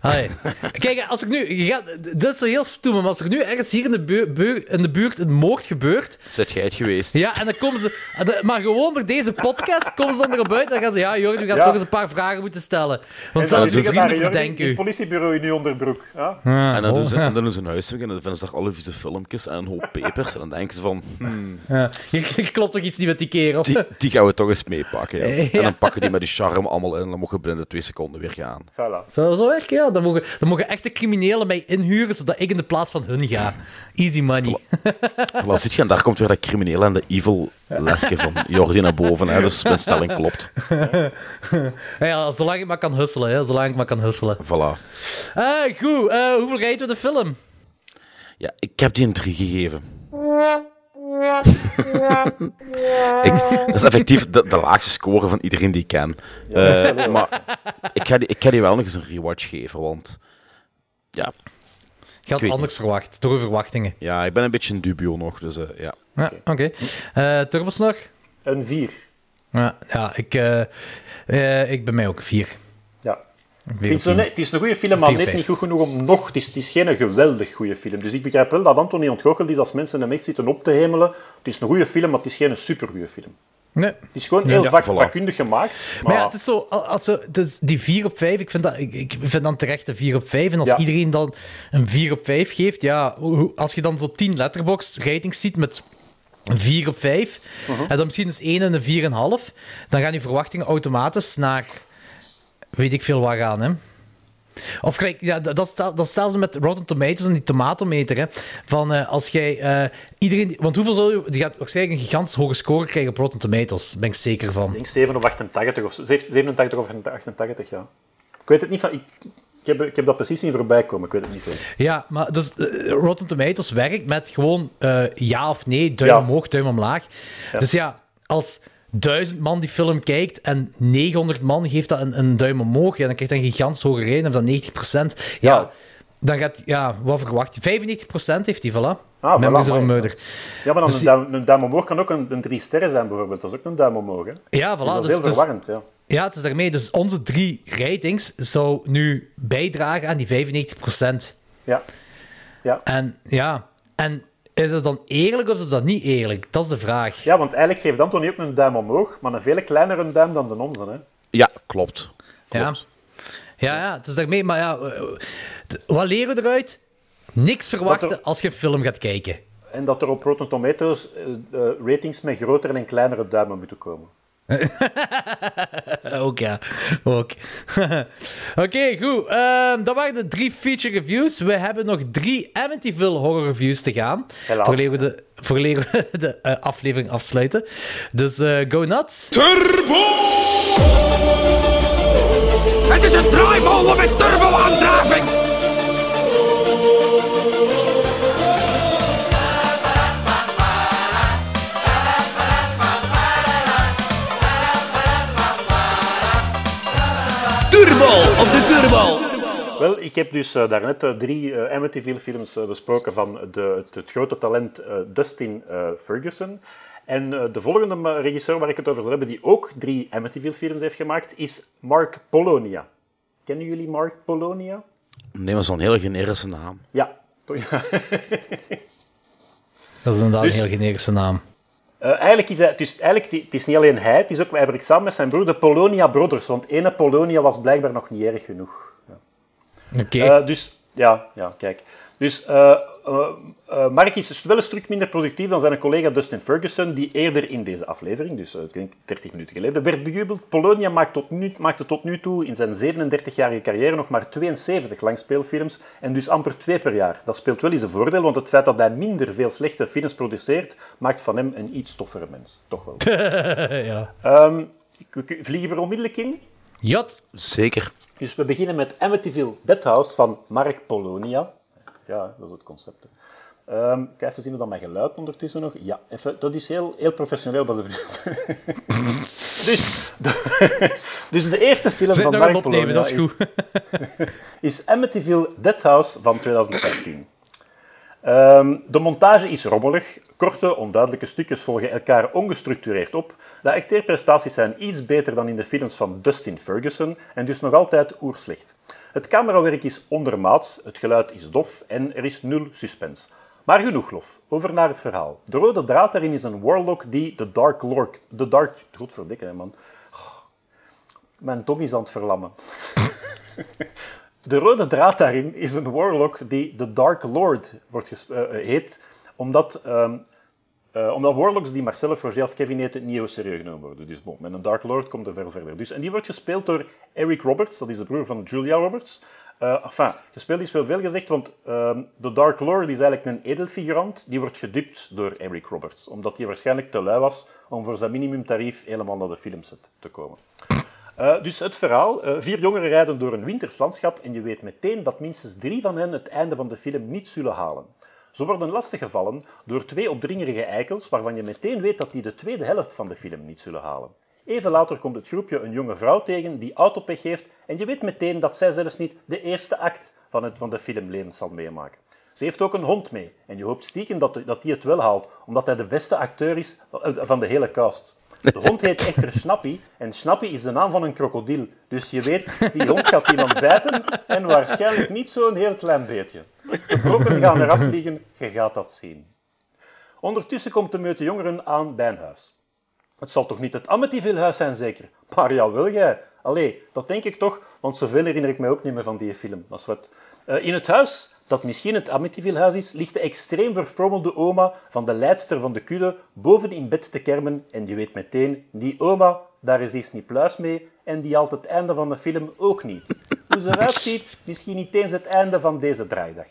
S2: Allee. Kijk, als ik nu... Je gaat, dit is zo heel stoem, maar als er nu ergens hier in de, bu- bu- in de buurt een moord gebeurt...
S3: Zet jij het geweest?
S2: Ja, en dan komen ze... de- Maar gewoon door deze podcast komen ze dan erop uit en dan gaan ze... Ja, Jordi, we gaan
S1: Ja.
S2: toch eens een paar vragen moeten stellen. Want
S1: En
S2: zelfs uw vrienden verdenken u.
S1: het politiebureau in uw onderbroek. Ja?
S2: Ja,
S3: En dan, doen
S2: bon.
S3: ze, en dan [laughs] doen ze een huiswerk en dan vinden ze daar alle vieze filmpjes en een hoop pepers. En dan denken ze van, hmm,
S2: Ja. Je klopt toch iets niet met die kerel?
S3: die, die gaan we toch eens meepakken. Ja.
S2: Ja. [laughs]
S3: En dan pakken die met die charme allemaal in en dan mogen we binnen twee seconden weer gaan.
S1: Voilà.
S2: Dat zo werken? Ja, dan mogen, dan mogen echte criminelen mij inhuren, zodat ik in de plaats van hun ga. Easy money.
S3: Voilà, ziet je, en daar komt weer dat criminele en de evil lesje van Jordi naar boven. Hè, dus mijn stelling klopt. [laughs]
S2: Ja, zolang ik maar kan husselen, hè, zolang ik maar kan husselen.
S3: Voilà.
S2: Eh, goed, eh, hoeveel rijden we de film?
S3: Ja, ik heb die een 3 gegeven dat is effectief de, laagste score van iedereen die ik ken. Eh, maar ik ga, die, ik ga die wel nog eens een rewatch geven, want ja.
S2: Je had anders verwacht, door verwachtingen.
S3: Ja, ik ben een beetje een dubio nog, dus uh, ja.
S2: Ja, oké. Eh, okay. Uh,
S1: Een vier.
S2: Ja, ja ik, ik ben mij ook vier
S1: vind zo net- het is een goede film, maar net niet goed genoeg om nog... Het is, het is geen geweldig goede film. Dus ik begrijp wel dat Anthony ontgoocheld is als mensen hem echt zitten op te hemelen. Het is een goede film, maar het is geen supergoeie film.
S2: Nee.
S1: Het is gewoon heel vak,
S3: voilà.
S1: vakkundig gemaakt. Maar,
S2: Maar ja, het is zo, als ze, is die 4 op 5, ik vind, dat, ik, ik vind dan terecht een 4 op 5. En als
S1: Ja.
S2: iedereen dan een 4 op 5 geeft, ja, als je dan zo 10 letterbox ratings ziet met een 4 op 5, en dan misschien eens 1 en een 4,5, dan gaan je verwachtingen automatisch naar weet ik veel waar gaan, hè. Of gelijk, ja, dat, is, hetzelfde met Rotten Tomatoes en die tomatometer. Hè. Van eh, als jij eh, iedereen. Want hoeveel zou je. Die gaat waarschijnlijk een gigantisch hoge score krijgen op Rotten Tomatoes. Daar ben ik zeker van.
S1: ik denk 7 of 88 of zo. 87 of 88, ja. Ik weet het niet van... Ik, ik, heb, ik heb dat precies niet voorbij komen, ik weet het niet zo.
S2: Ja, maar dus eh, Rotten Tomatoes werkt met gewoon ja of nee, duim
S1: Ja.
S2: omhoog, duim omlaag. Dus ja, als duizend man die film kijkt en 900 man geeft dat een, een duim omhoog, ja, dan krijgt dat een gigantisch hoge rating, of dan 90%. Ja,
S1: Ja.
S2: dan gaat, ja, wat verwacht je? 95% heeft hij, voilà.
S1: Ah, voilà,
S2: Memories of. Murder.
S1: Ja, maar dan
S2: Dus
S1: een, duim, een duim omhoog kan ook een, een drie sterren zijn, bijvoorbeeld. Dat is ook een duim omhoog, hè.
S2: Ja, voilà.
S1: Dus dat is
S2: dus-
S1: heel
S2: dus-
S1: verwarrend, ja.
S2: Ja, het is daarmee. Dus onze drie ratings zou nu bijdragen aan die 95%.
S1: Ja. Ja.
S2: En ja, en is dat dan eerlijk of is dat niet eerlijk? Dat is de vraag.
S1: ja, want eigenlijk geeft Anthony ook een duim omhoog, maar een veel kleinere duim dan de onze, hè.
S3: Ja, klopt.
S2: Ja,
S3: klopt.
S2: ja, ja het is daarmee. Maar ja, eh, wat leren we eruit? Niks verwachten
S1: er-
S2: als je een film gaat kijken.
S1: En dat er op Rotten Tomatoes eh, ratings met grotere en kleinere duimen moeten komen. [laughs]
S2: Ook ja, ook. [laughs] Oké, goed. Ehm, dat waren de drie feature reviews. We hebben nog drie Amityville horror reviews te gaan.
S1: Helaas.
S2: Voordat we de, voordat we de eh, aflevering afsluiten. Dus eh, go nuts.
S9: Het is een draaimolen met turbo-aandrijving!
S1: Wel, ik heb dus eh, daarnet eh, drie Amityville-films eh, besproken van de, het, het grote talent Dustin Ferguson. En de volgende regisseur waar ik het over wil hebben, die ook drie Amityville-films heeft gemaakt, is Mark Polonia. Kennen jullie Mark Polonia?
S3: Nee, maar zo'n hele generische naam.
S1: Ja, Ja. [laughs]
S2: Dat is inderdaad
S1: Dus-
S2: een heel generische naam.
S1: Eh, eigenlijk is hij, het, is, eigenlijk, het is niet alleen hij, het is ook, hij werkt samen met zijn broer, de Polonia Brothers. Want ene Polonia was blijkbaar nog niet erg genoeg.
S2: Oké.
S1: Eh, dus, ja, ja, kijk. Dus eh eh, eh, Mark is wel een stuk minder productief dan zijn collega Dustin Ferguson, die eerder in deze aflevering, dus eh, ik denk 30 minuten geleden, werd bejubeld. Polonia maakt tot nu, maakte tot nu toe in zijn 37-jarige carrière nog maar 72 langspeelfilms en dus amper twee per jaar. Dat speelt wel eens een voordeel, want het feit dat hij minder veel slechte films produceert, maakt van hem een iets toffere mens. Toch wel. [laughs]
S2: ja.
S1: Ehm, we k- vliegen we er onmiddellijk in.
S2: Jot.
S3: Zeker.
S1: Dus we beginnen met Amityville Deadhouse van Mark Polonia. Ja, dat is het concept. Ehm, ik ga even zien of dat mijn geluid ondertussen nog... Ja, even, dat is heel, heel professioneel. Bij de... [laughs] dus, de, dus de eerste film van Mark
S2: opnemen,
S1: Polonia
S2: dat is
S1: is,
S2: goed.
S1: is Amityville Deadhouse van [laughs] 2015. Ehm, de montage is rommelig. Korte, onduidelijke stukjes volgen elkaar ongestructureerd op. De acteerprestaties zijn iets beter dan in de films van Dustin Ferguson en dus nog altijd oerslecht. Het camerawerk is ondermaats, het geluid is dof en er is nul suspense. Maar genoeg lof. Over naar het verhaal. De rode draad daarin is een warlock die de Dark Lord... De Dark... Godverdikke, man. Mijn tong is aan het verlammen. [laughs] De rode draad daarin is een warlock die de Dark Lord wordt eh, heet, omdat, ehm, eh, omdat warlocks die Marcel Forget of Kevin heten niet heel serieus genomen worden. Dus met een Dark Lord komt er veel verder. Dus, en die wordt gespeeld door Eric Roberts, dat is de broer van Julia Roberts. Eh enfin, gespeeld is wel veel gezegd, want ehm, de Dark Lord is eigenlijk een edelfigurant. Die wordt gedupt door Eric Roberts, omdat hij waarschijnlijk te lui was om voor zijn minimumtarief helemaal naar de filmset te komen. Eh, dus het verhaal. eh, vier jongeren rijden door een winters landschap en je weet meteen dat minstens drie van hen het einde van de film niet zullen halen. Ze worden lastiggevallen door twee opdringerige eikels waarvan je meteen weet dat die de tweede helft van de film niet zullen halen. Even later komt het groepje een jonge vrouw tegen die autopech heeft en je weet meteen dat zij zelfs niet de eerste act van, het, van de zal meemaken. Ze heeft ook een hond mee en je hoopt stiekem dat, dat die het wel haalt, omdat hij de beste acteur is eh, van de hele cast. De hond heet echter Snappy en Snappy is de naam van een krokodil. Dus je weet, die hond gaat iemand bijten en waarschijnlijk niet zo'n heel klein beetje. De brokken gaan eraf vliegen, je gaat dat zien. Ondertussen komt de meute jongeren aan bij een huis. Het zal toch niet het Amityville-huis zijn, zeker? Maar jawel, jij. Allee, dat denk ik toch, want zoveel herinner ik mij ook niet meer van die film. Dat wat. Eh, in het huis, dat misschien het Amityville-huis is, ligt de extreem verfrommelde oma van de leidster van de kudde boven in bed te kermen en je weet meteen, die oma, daar is iets niet pluis mee en die haalt het einde van de film ook niet. Hoe ze eruit ziet, misschien niet eens het einde van deze draaidag.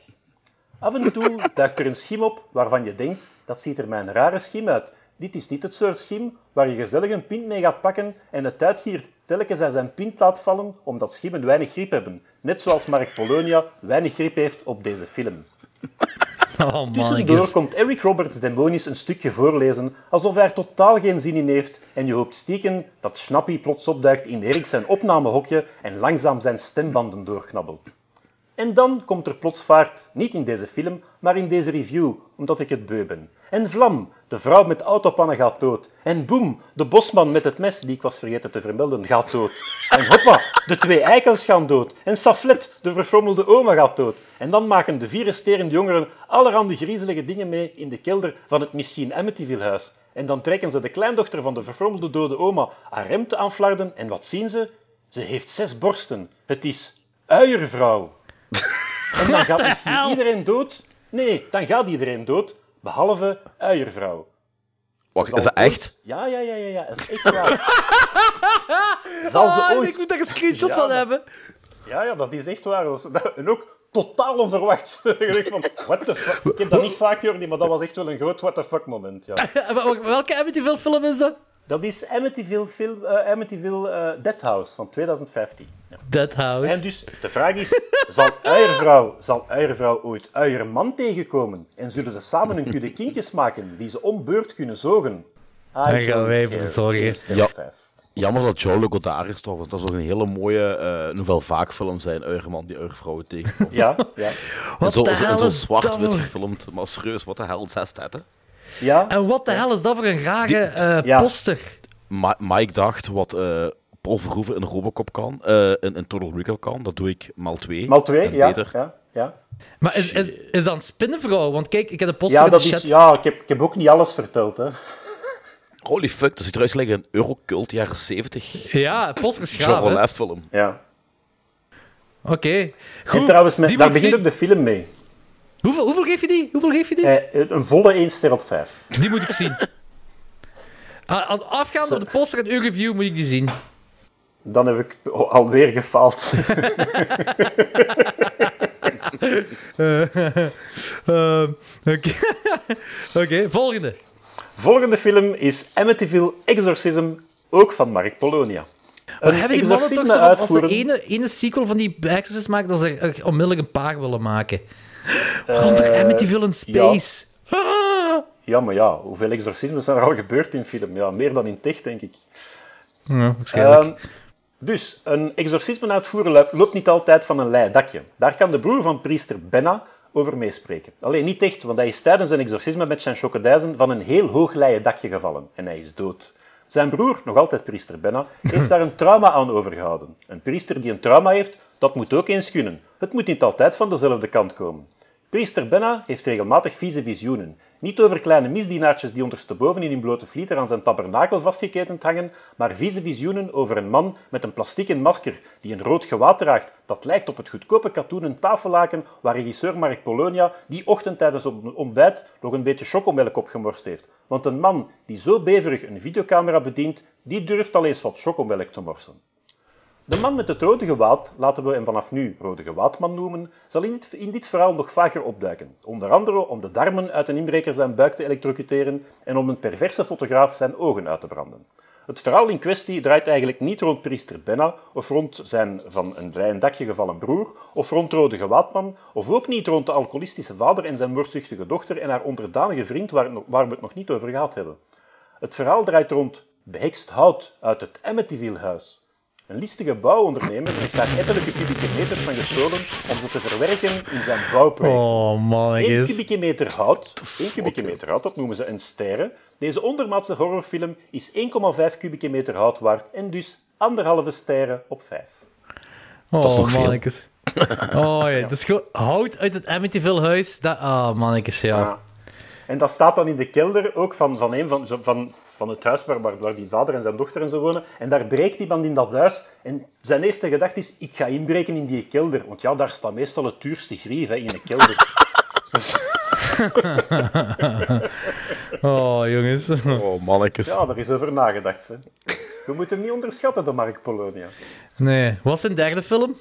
S1: Af en toe duikt er een schim op waarvan je denkt, dat ziet er een rare schim uit. Dit is niet het soort schim waar je gezellig een pint mee gaat pakken en het uitgiert telkens hij zijn pint laat vallen omdat schimmen weinig grip hebben. Net zoals Mark Polonia weinig grip heeft op deze film. [laughs]
S2: Oh,
S1: Tussendoor komt Eric Roberts demonisch een stukje voorlezen, alsof hij er totaal geen zin in heeft, en je hoopt stiekem dat Snappy plots opduikt in Erik zijn opnamehokje en langzaam zijn stembanden doorknabbelt. En dan komt er plots vaart, niet in deze film, maar in deze review, omdat ik het beu ben. En vlam, de vrouw met autopannen gaat dood. En boem, de bosman met het mes, die ik was vergeten te vermelden, gaat dood. En hoppa, de twee eikels gaan dood. En Saflet, de verfrommelde oma, gaat dood. En dan maken de vier resterende jongeren allerhande griezelige dingen mee in de kelder van het misschien Amityville-huis. En dan trekken ze de kleindochter van de verfrommelde dode oma haar rem te aanflarden. En wat zien ze? Ze heeft zes borsten. Het is uiervrouw. [laughs] En dan gaat misschien iedereen dood. Nee, dan gaat iedereen dood, behalve uiervrouw.
S3: Wacht, is dat echt?
S1: Ja, ja, ja, ja, ja, dat is echt waar. [laughs] Zal ze
S2: Ah,
S1: ooit...
S2: Ik moet daar een screenshot van hebben.
S1: Ja, ja, dat is echt waar. En ook totaal denkt [laughs] van, what the fuck? Ik heb dat niet vaak gehoord, maar dat was echt wel een groot what the fuck moment. Ja. [laughs]
S2: Wel- Welke Amityville film is dat?
S1: Dat is Amityville, film, Amityville eh, Deadhouse van 2015. Ja.
S2: Dead House.
S1: En dus, de vraag is, zal uiervrouw, zal uiervrouw ooit uierman tegenkomen? En zullen ze samen een kudde kindjes maken die ze om beurt kunnen zogen? I
S2: Daar gaan wij voor zorgen.
S3: Ja. Jammer dat Joe Legault is toch, want dat zou een hele mooie eh novel vaak film zijn, Uigerman die Uigervrouwen tegenkomt.
S1: Ja, ja.
S3: en
S2: What
S3: zo, zo, en zo zwart-wit gefilmd, maar serieus, wat de hel, zes tetten.
S1: Ja,
S2: En wat de hel is dat voor een rare eh,
S1: Ja.
S2: poster?
S3: Ma Mike dacht wat eh Paul Verhoeven in Robocop kan, eh in, in Total Recall kan, dat doe ik maal twee.
S1: maal twee, ja,
S3: Beter.
S1: ja, ja.
S2: Maar is, is, is dat een spinnenvrouw? Want kijk, ik heb de poster
S1: Ja,
S2: in de
S1: dat
S2: chat.
S1: is, ja ik, heb, ik heb ook niet alles verteld. Hè.
S3: Holy fuck, dat ziet eruit gelijk een Eurocult jaren 70.
S2: Ja, het poster is
S3: Jean
S2: gaaf, hè?
S3: Rollin film.
S1: Ja.
S2: Oké.
S1: En
S2: Goed,
S1: trouwens, met, daar begint ook de film mee.
S2: Hoeveel, hoeveel geef je die? Hoeveel geef je die?
S1: Eh, een volle 1 ster op 5.
S2: Die moet ik zien. [laughs] Ah, Als afgaand op de poster en uw review moet ik die zien.
S1: Dan heb ik alweer gefaald. [laughs] [laughs]
S2: Eh, Oké, Oké, volgende.
S1: Volgende film is Amityville Exorcism, ook van Mark Polonia.
S2: Maar hebben die mannen toch zo als ze ene, ene sequel van die Exorcist maken, dat ze er onmiddellijk een paar willen maken? Waaronder
S1: Eh,
S2: Amityville in Space.
S1: Ja, maar ja, hoeveel exorcismen zijn er al gebeurd in film? Ja, meer dan in tech, denk ik.
S2: Ja, waarschijnlijk.
S1: Ehm, dus, een exorcisme uitvoeren lo- loopt niet altijd van een lei dakje. Daar kan de broer van priester Benna over meespreken. Alleen niet echt, want hij is tijdens een exorcisme met zijn chocodijzen van een heel hoog leien dakje gevallen. En hij is dood. Zijn broer, nog altijd priester Benna, heeft daar een trauma aan overgehouden. Een priester die een trauma heeft, dat moet ook eens kunnen. Het moet niet altijd van dezelfde kant komen. Priester Benna heeft regelmatig vieze visioenen. Niet over kleine misdienaartjes die ondersteboven in hun blote flieter aan zijn tabernakel vastgeketend hangen, maar vieze visioenen over een man met een plastieken masker die een rood gewaad draagt dat lijkt op het goedkope katoenen tafellaken waar regisseur Mark Polonia die ochtend tijdens het ontbijt nog een beetje chocomelk opgemorst heeft. Want een man die zo beverig een videocamera bedient, die durft al eens wat chocomelk te morsen. De man met het rode gewaad, laten we hem vanaf nu rode gewaadman noemen, zal in dit, in dit verhaal nog vaker opduiken. Onder andere om de darmen uit een inbreker zijn buik te elektrocuteren en om een perverse fotograaf zijn ogen uit te branden. Het verhaal in kwestie draait eigenlijk niet rond priester Benna, of rond zijn van een leien dakje gevallen broer, of rond rode gewaadman, of ook niet rond de alcoholistische vader en zijn moordzuchtige dochter en haar onderdanige vriend, waar, waar we het nog niet over gehad hebben. Het verhaal draait rond behekst hout uit het Amityville-huis. Een listige bouwondernemer heeft daar ettelijke kubieke meters van gestolen om ze te verwerken in zijn bouwproject.
S2: Oh,
S1: Eén
S2: mannetjes.
S1: kubieke meter hout, één kubieke meter hout, dat noemen ze een sterre. Deze ondermaatse horrorfilm is 1,5 kubieke meter hout waard en dus anderhalve sterren op 5.
S2: Oh,
S3: Dat is nog veel.
S2: mannetjes. [laughs] Oh ja, dat is gewoon hout uit het Amityville huis. Dat, ah, mannetjes, ja.
S1: Ja. En dat staat dan in de kelder ook van, van, een van, van, van het huis waar, waar, waar die vader en zijn dochter en zo wonen. En daar breekt iemand in dat huis. En zijn eerste gedachte is, ik ga inbreken in die kelder. Want ja, daar staat meestal het duurste grief hè, in een kelder. [laughs]
S2: Oh, jongens.
S3: Oh, mannetjes.
S1: ja, daar is over nagedacht. Hè. We moeten hem niet onderschatten, de Mark Polonia.
S2: Nee. Wat is zijn derde film?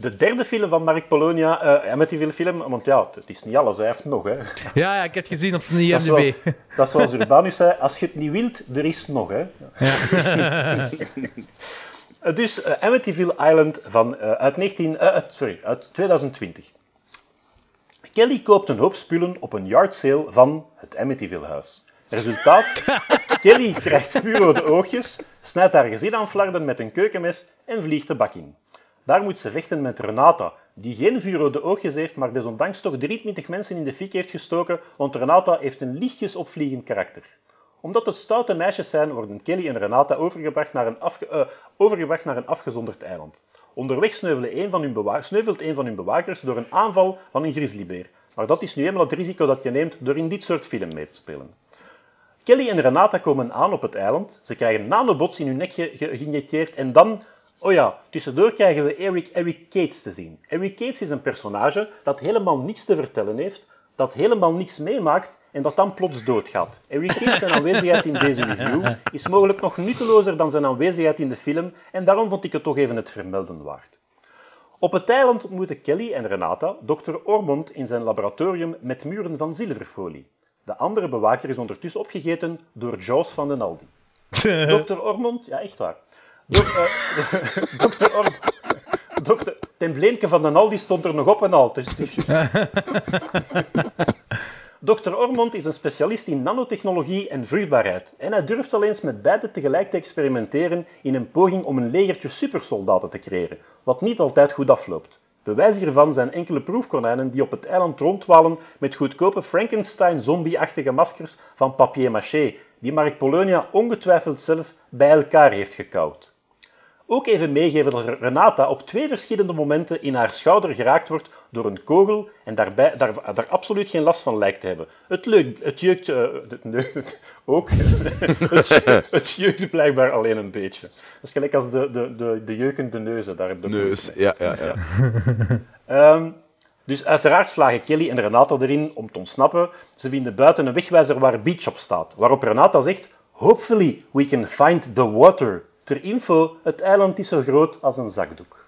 S1: De derde film van Mark Polonia, eh Amityville film, want ja, het is niet alles, hij heeft nog. Hè.
S2: Ja, ja, ik heb het gezien op zijn
S1: Dat
S2: IMDb.
S1: wel- dat is zoals Urbanus zei, als je het niet wilt, er is nog. Hè. Eh, [laughs] dus eh, Amityville Island van, eh, uit, 19, eh, uit- sorry, uit 2020. Kelly koopt een hoop spullen op een yard sale van het Amityville huis. Resultaat? [laughs] Kelly krijgt vuurrode oogjes, snijdt haar gezin aan flarden met een keukenmes en vliegt de bak in. Daar moet ze vechten met Renata, die geen vuurrode oogjes heeft, maar desondanks toch 23 mensen in de fik heeft gestoken, want Renata heeft een lichtjes opvliegend karakter. Omdat het stoute meisjes zijn, worden Kelly en Renata overgebracht naar een, eh, overgebracht naar een afgezonderd eiland. Onderweg sneuvelen een van hun sneuvelt een van hun bewakers door een aanval van een grizzlybeer. Maar dat is nu eenmaal het risico dat je neemt door in dit soort film mee te spelen. Kelly en Renata komen aan op het eiland. Ze krijgen nanobots in hun nek ge- ge- geïnjecteerd en dan... Oh ja, tussendoor krijgen we Eric, Eric Cates te zien. Eric Cates is een personage dat helemaal niets te vertellen heeft, dat helemaal niks meemaakt en dat dan plots doodgaat. Eric Cates zijn aanwezigheid in deze review is mogelijk nog nuttelozer dan zijn aanwezigheid in de film en daarom vond ik het toch even het vermelden waard. Op het eiland ontmoeten Kelly en Renata Dr. Ormond in zijn laboratorium met muren van zilverfolie. De andere bewaker is ondertussen opgegeten door Jaws van den Aldi. [laughs] Dr. Ormond, ja echt waar. Dok, eh, Dr. [laughs] Ormond. Dokter, het embleemke van den Aldi stond er nog op en al. Dr. Ormond is een specialist in nanotechnologie en vruchtbaarheid. En hij durft al eens met beide tegelijk te experimenteren in een poging om een legertje supersoldaten te creëren, wat niet altijd goed afloopt. Bewijs hiervan zijn enkele proefkonijnen die op het eiland rondwalen met goedkope Frankenstein-zombie-achtige maskers van papier-maché, die Mark Polonia ongetwijfeld zelf bij elkaar heeft gekauwd. Ook even meegeven dat Renata op twee verschillende momenten in haar schouder geraakt wordt door een kogel en daarbij, daar, daar absoluut geen last van lijkt te hebben. Het, leuk, het jeukt uh, het, het, ook. [laughs] het, het jeukt blijkbaar alleen een beetje. Dat is gelijk als de, de, de, de jeukende neuzen. Daar je
S3: Neus, ja, ja, ja.
S1: um, dus uiteraard slagen Kelly en Renata erin om te ontsnappen. Ze vinden buiten een wegwijzer waar Beach op staat, waarop Renata zegt Hopefully we can find the water. Ter info, het eiland is zo groot als een zakdoek.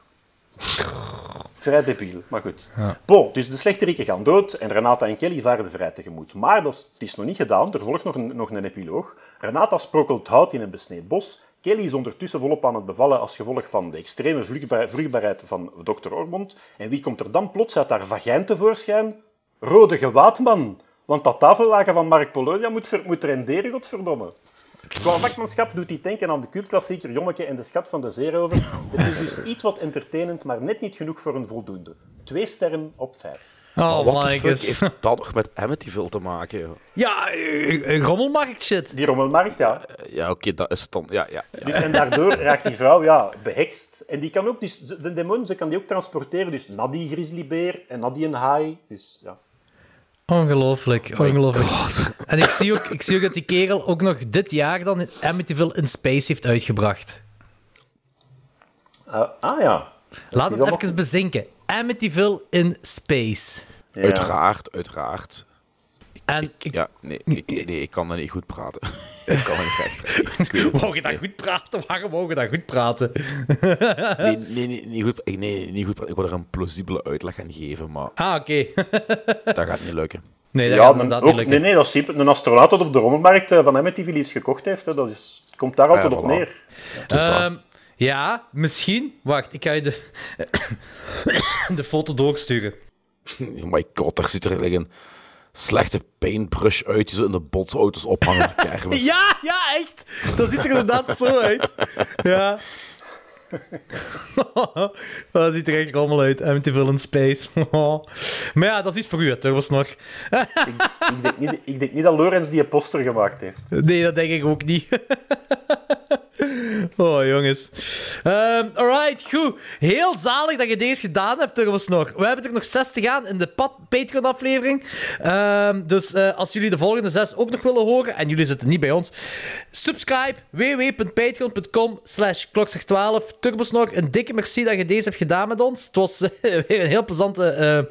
S1: Vrij debiel, maar goed.
S2: Ja.
S1: Bon, dus de slechteriken gaan dood en Renata en Kelly varen de vrij tegemoet. Maar dat is, het is nog niet gedaan, er volgt nog een, nog een epiloog. Renata sprokkelt hout in een besneed bos. Kelly is ondertussen volop aan het bevallen als gevolg van de extreme vruchtbaar, vruchtbaarheid van dokter Ormond. En wie komt er dan plots uit haar vagijn tevoorschijn? Rode gewaadman. Want dat tafellaken van Mark Polonia moet, moet renderen, godverdomme. Qua vakmanschap doet hij denken aan de cultklassieker Jommeke en de schat van de zeerover. Het is dus iets wat entertainend, maar net niet genoeg voor een voldoende. Twee sterren op vijf.
S2: Oh,
S3: wat heeft dat nog met Amityville te maken? Joh?
S2: Ja, eh, eh, rommelmarkt shit.
S1: Die rommelmarkt, ja.
S3: Uh, ja, oké, okay, dat is het dan. Ja, ja, ja.
S1: Dus, en daardoor raakt die vrouw ja, behekst. En die kan ook, dus, de demon, ze kan die ook transporteren. Dus naar die grizzlybeer en naar die een haai. Dus ja.
S2: Ongelooflijk, ongelooflijk. En ik zie, ook, ik zie ook dat die kerel ook nog dit jaar dan Amityville in Space heeft uitgebracht.
S1: Uh, ah ja.
S2: Laat het even nog... bezinken. Amityville in Space.
S3: Ja. Uiteraard, uiteraard.
S2: En
S3: ik, ik, ja, nee, ik, nee, ik kan dat niet goed praten. [laughs] ik kan dat niet recht. [laughs]
S2: Mogen je dat goed praten? Waarom mogen we dat goed praten?
S3: nee, [laughs] nee, nee, niet goed, nee, niet goed praten. Ik wil er een plausibele uitleg aan geven, maar...
S2: Ah, oké. Okay.
S3: dat gaat niet lukken.
S2: Nee, dat
S1: ja,
S2: gaat inderdaad
S1: ook,
S2: niet lukken.
S1: Nee, nee, dat is simpel. Een astronaut dat op de rommelmarkt van Amityville iets gekocht heeft, hè, dat is, komt daar altijd
S3: Ah, ja,
S1: op
S3: voilà.
S1: neer.
S2: Um, ja, misschien. Wacht, ik ga je de, [coughs] de foto doorsturen.
S3: Oh my god, daar ziet er een slechte paintbrush uit die zo in de botsauto's ophangen op de kermis.
S2: Ja, ja, echt. Dat ziet er inderdaad zo uit. Ja. [laughs] dat ziet er echt rommel uit. Amityville in Space. [laughs] maar ja, dat is iets voor u, hè, Turbos nog. [laughs]
S1: ik, ik, denk niet, ik denk niet dat Lorenz die poster gemaakt heeft.
S2: Nee, dat denk ik ook niet. Oh, jongens. Um, alright, goed. Heel zalig dat je deze gedaan hebt, Turbos nog. We hebben er nog zes te gaan in de Patreon-aflevering. Um, dus uh, als jullie de volgende zes ook nog willen horen, en jullie zitten niet bij ons, subscribe www.patreon.com slash klokslag12. Turbos nog, een dikke merci dat je deze hebt gedaan met ons. Het was uh, [laughs] weer een heel plezante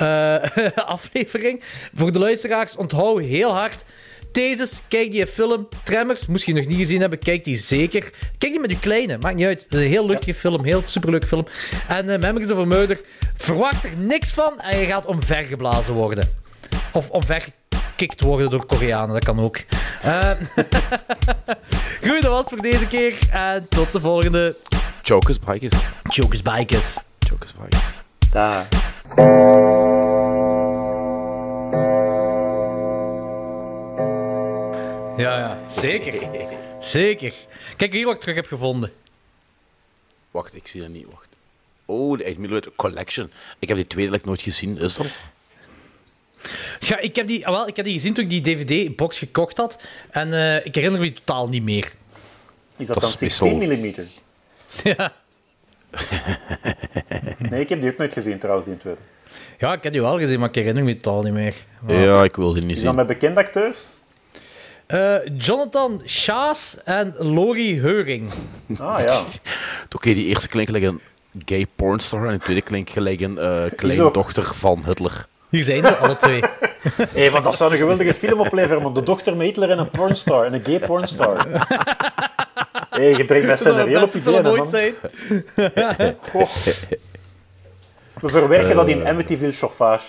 S2: uh, [laughs] aflevering. Voor de luisteraars, onthoud heel hard... Thesis, kijk die film. Tremmers, moest je nog niet gezien hebben, kijk die zeker. Kijk die met je kleine, maakt niet uit. Het is een heel leuke ja. film, heel superleuke film. En uh, Memories of a Murder, verwacht er niks van en je gaat omvergeblazen worden. Of omvergekikt worden door Koreanen, dat kan ook. Uh, [laughs] Goed, dat was voor deze keer. En tot de volgende.
S3: Jokers Bikers.
S2: Jokers Bikers.
S3: Jokers Bikers.
S1: Daar.
S2: Ja, ja, zeker. Zeker. Kijk hier wat ik terug heb gevonden.
S3: Wacht, ik zie dat niet. Wacht. Oh, de Echt Collection. Ik heb die tweede nooit gezien. Is dat?
S2: Ja, ik heb die, wel, ik heb die gezien toen ik die DVD-box gekocht had. En uh, ik herinner me die totaal niet meer.
S1: Is dat, dat dan 16 mm? [laughs]
S2: ja.
S1: nee, ik heb die ook nooit gezien trouwens, die tweede.
S2: Ja, ik heb die wel gezien, maar ik herinner me totaal niet meer.
S3: Maar... Ja, ik wil die niet
S1: is
S3: zien.
S1: dat met bekende acteurs?
S2: Uh, Jonathan Schaas en Lori Heuring.
S1: Ah ja. [laughs]
S3: Oké, okay, die eerste klinkt gelijk een gay pornstar en de tweede klinkt gelijk een uh, kleindochter van Hitler.
S2: Hier zijn ze, alle twee.
S1: Hé, [laughs] hey, want dat zou een geweldige film opleveren, man. De dochter met Hitler en een pornstar, en een gay pornstar. Hé, [laughs] hey, je brengt mij scenario op die
S2: film ooit zijn.
S1: We verwerken uh, dat in Amityville chauffage.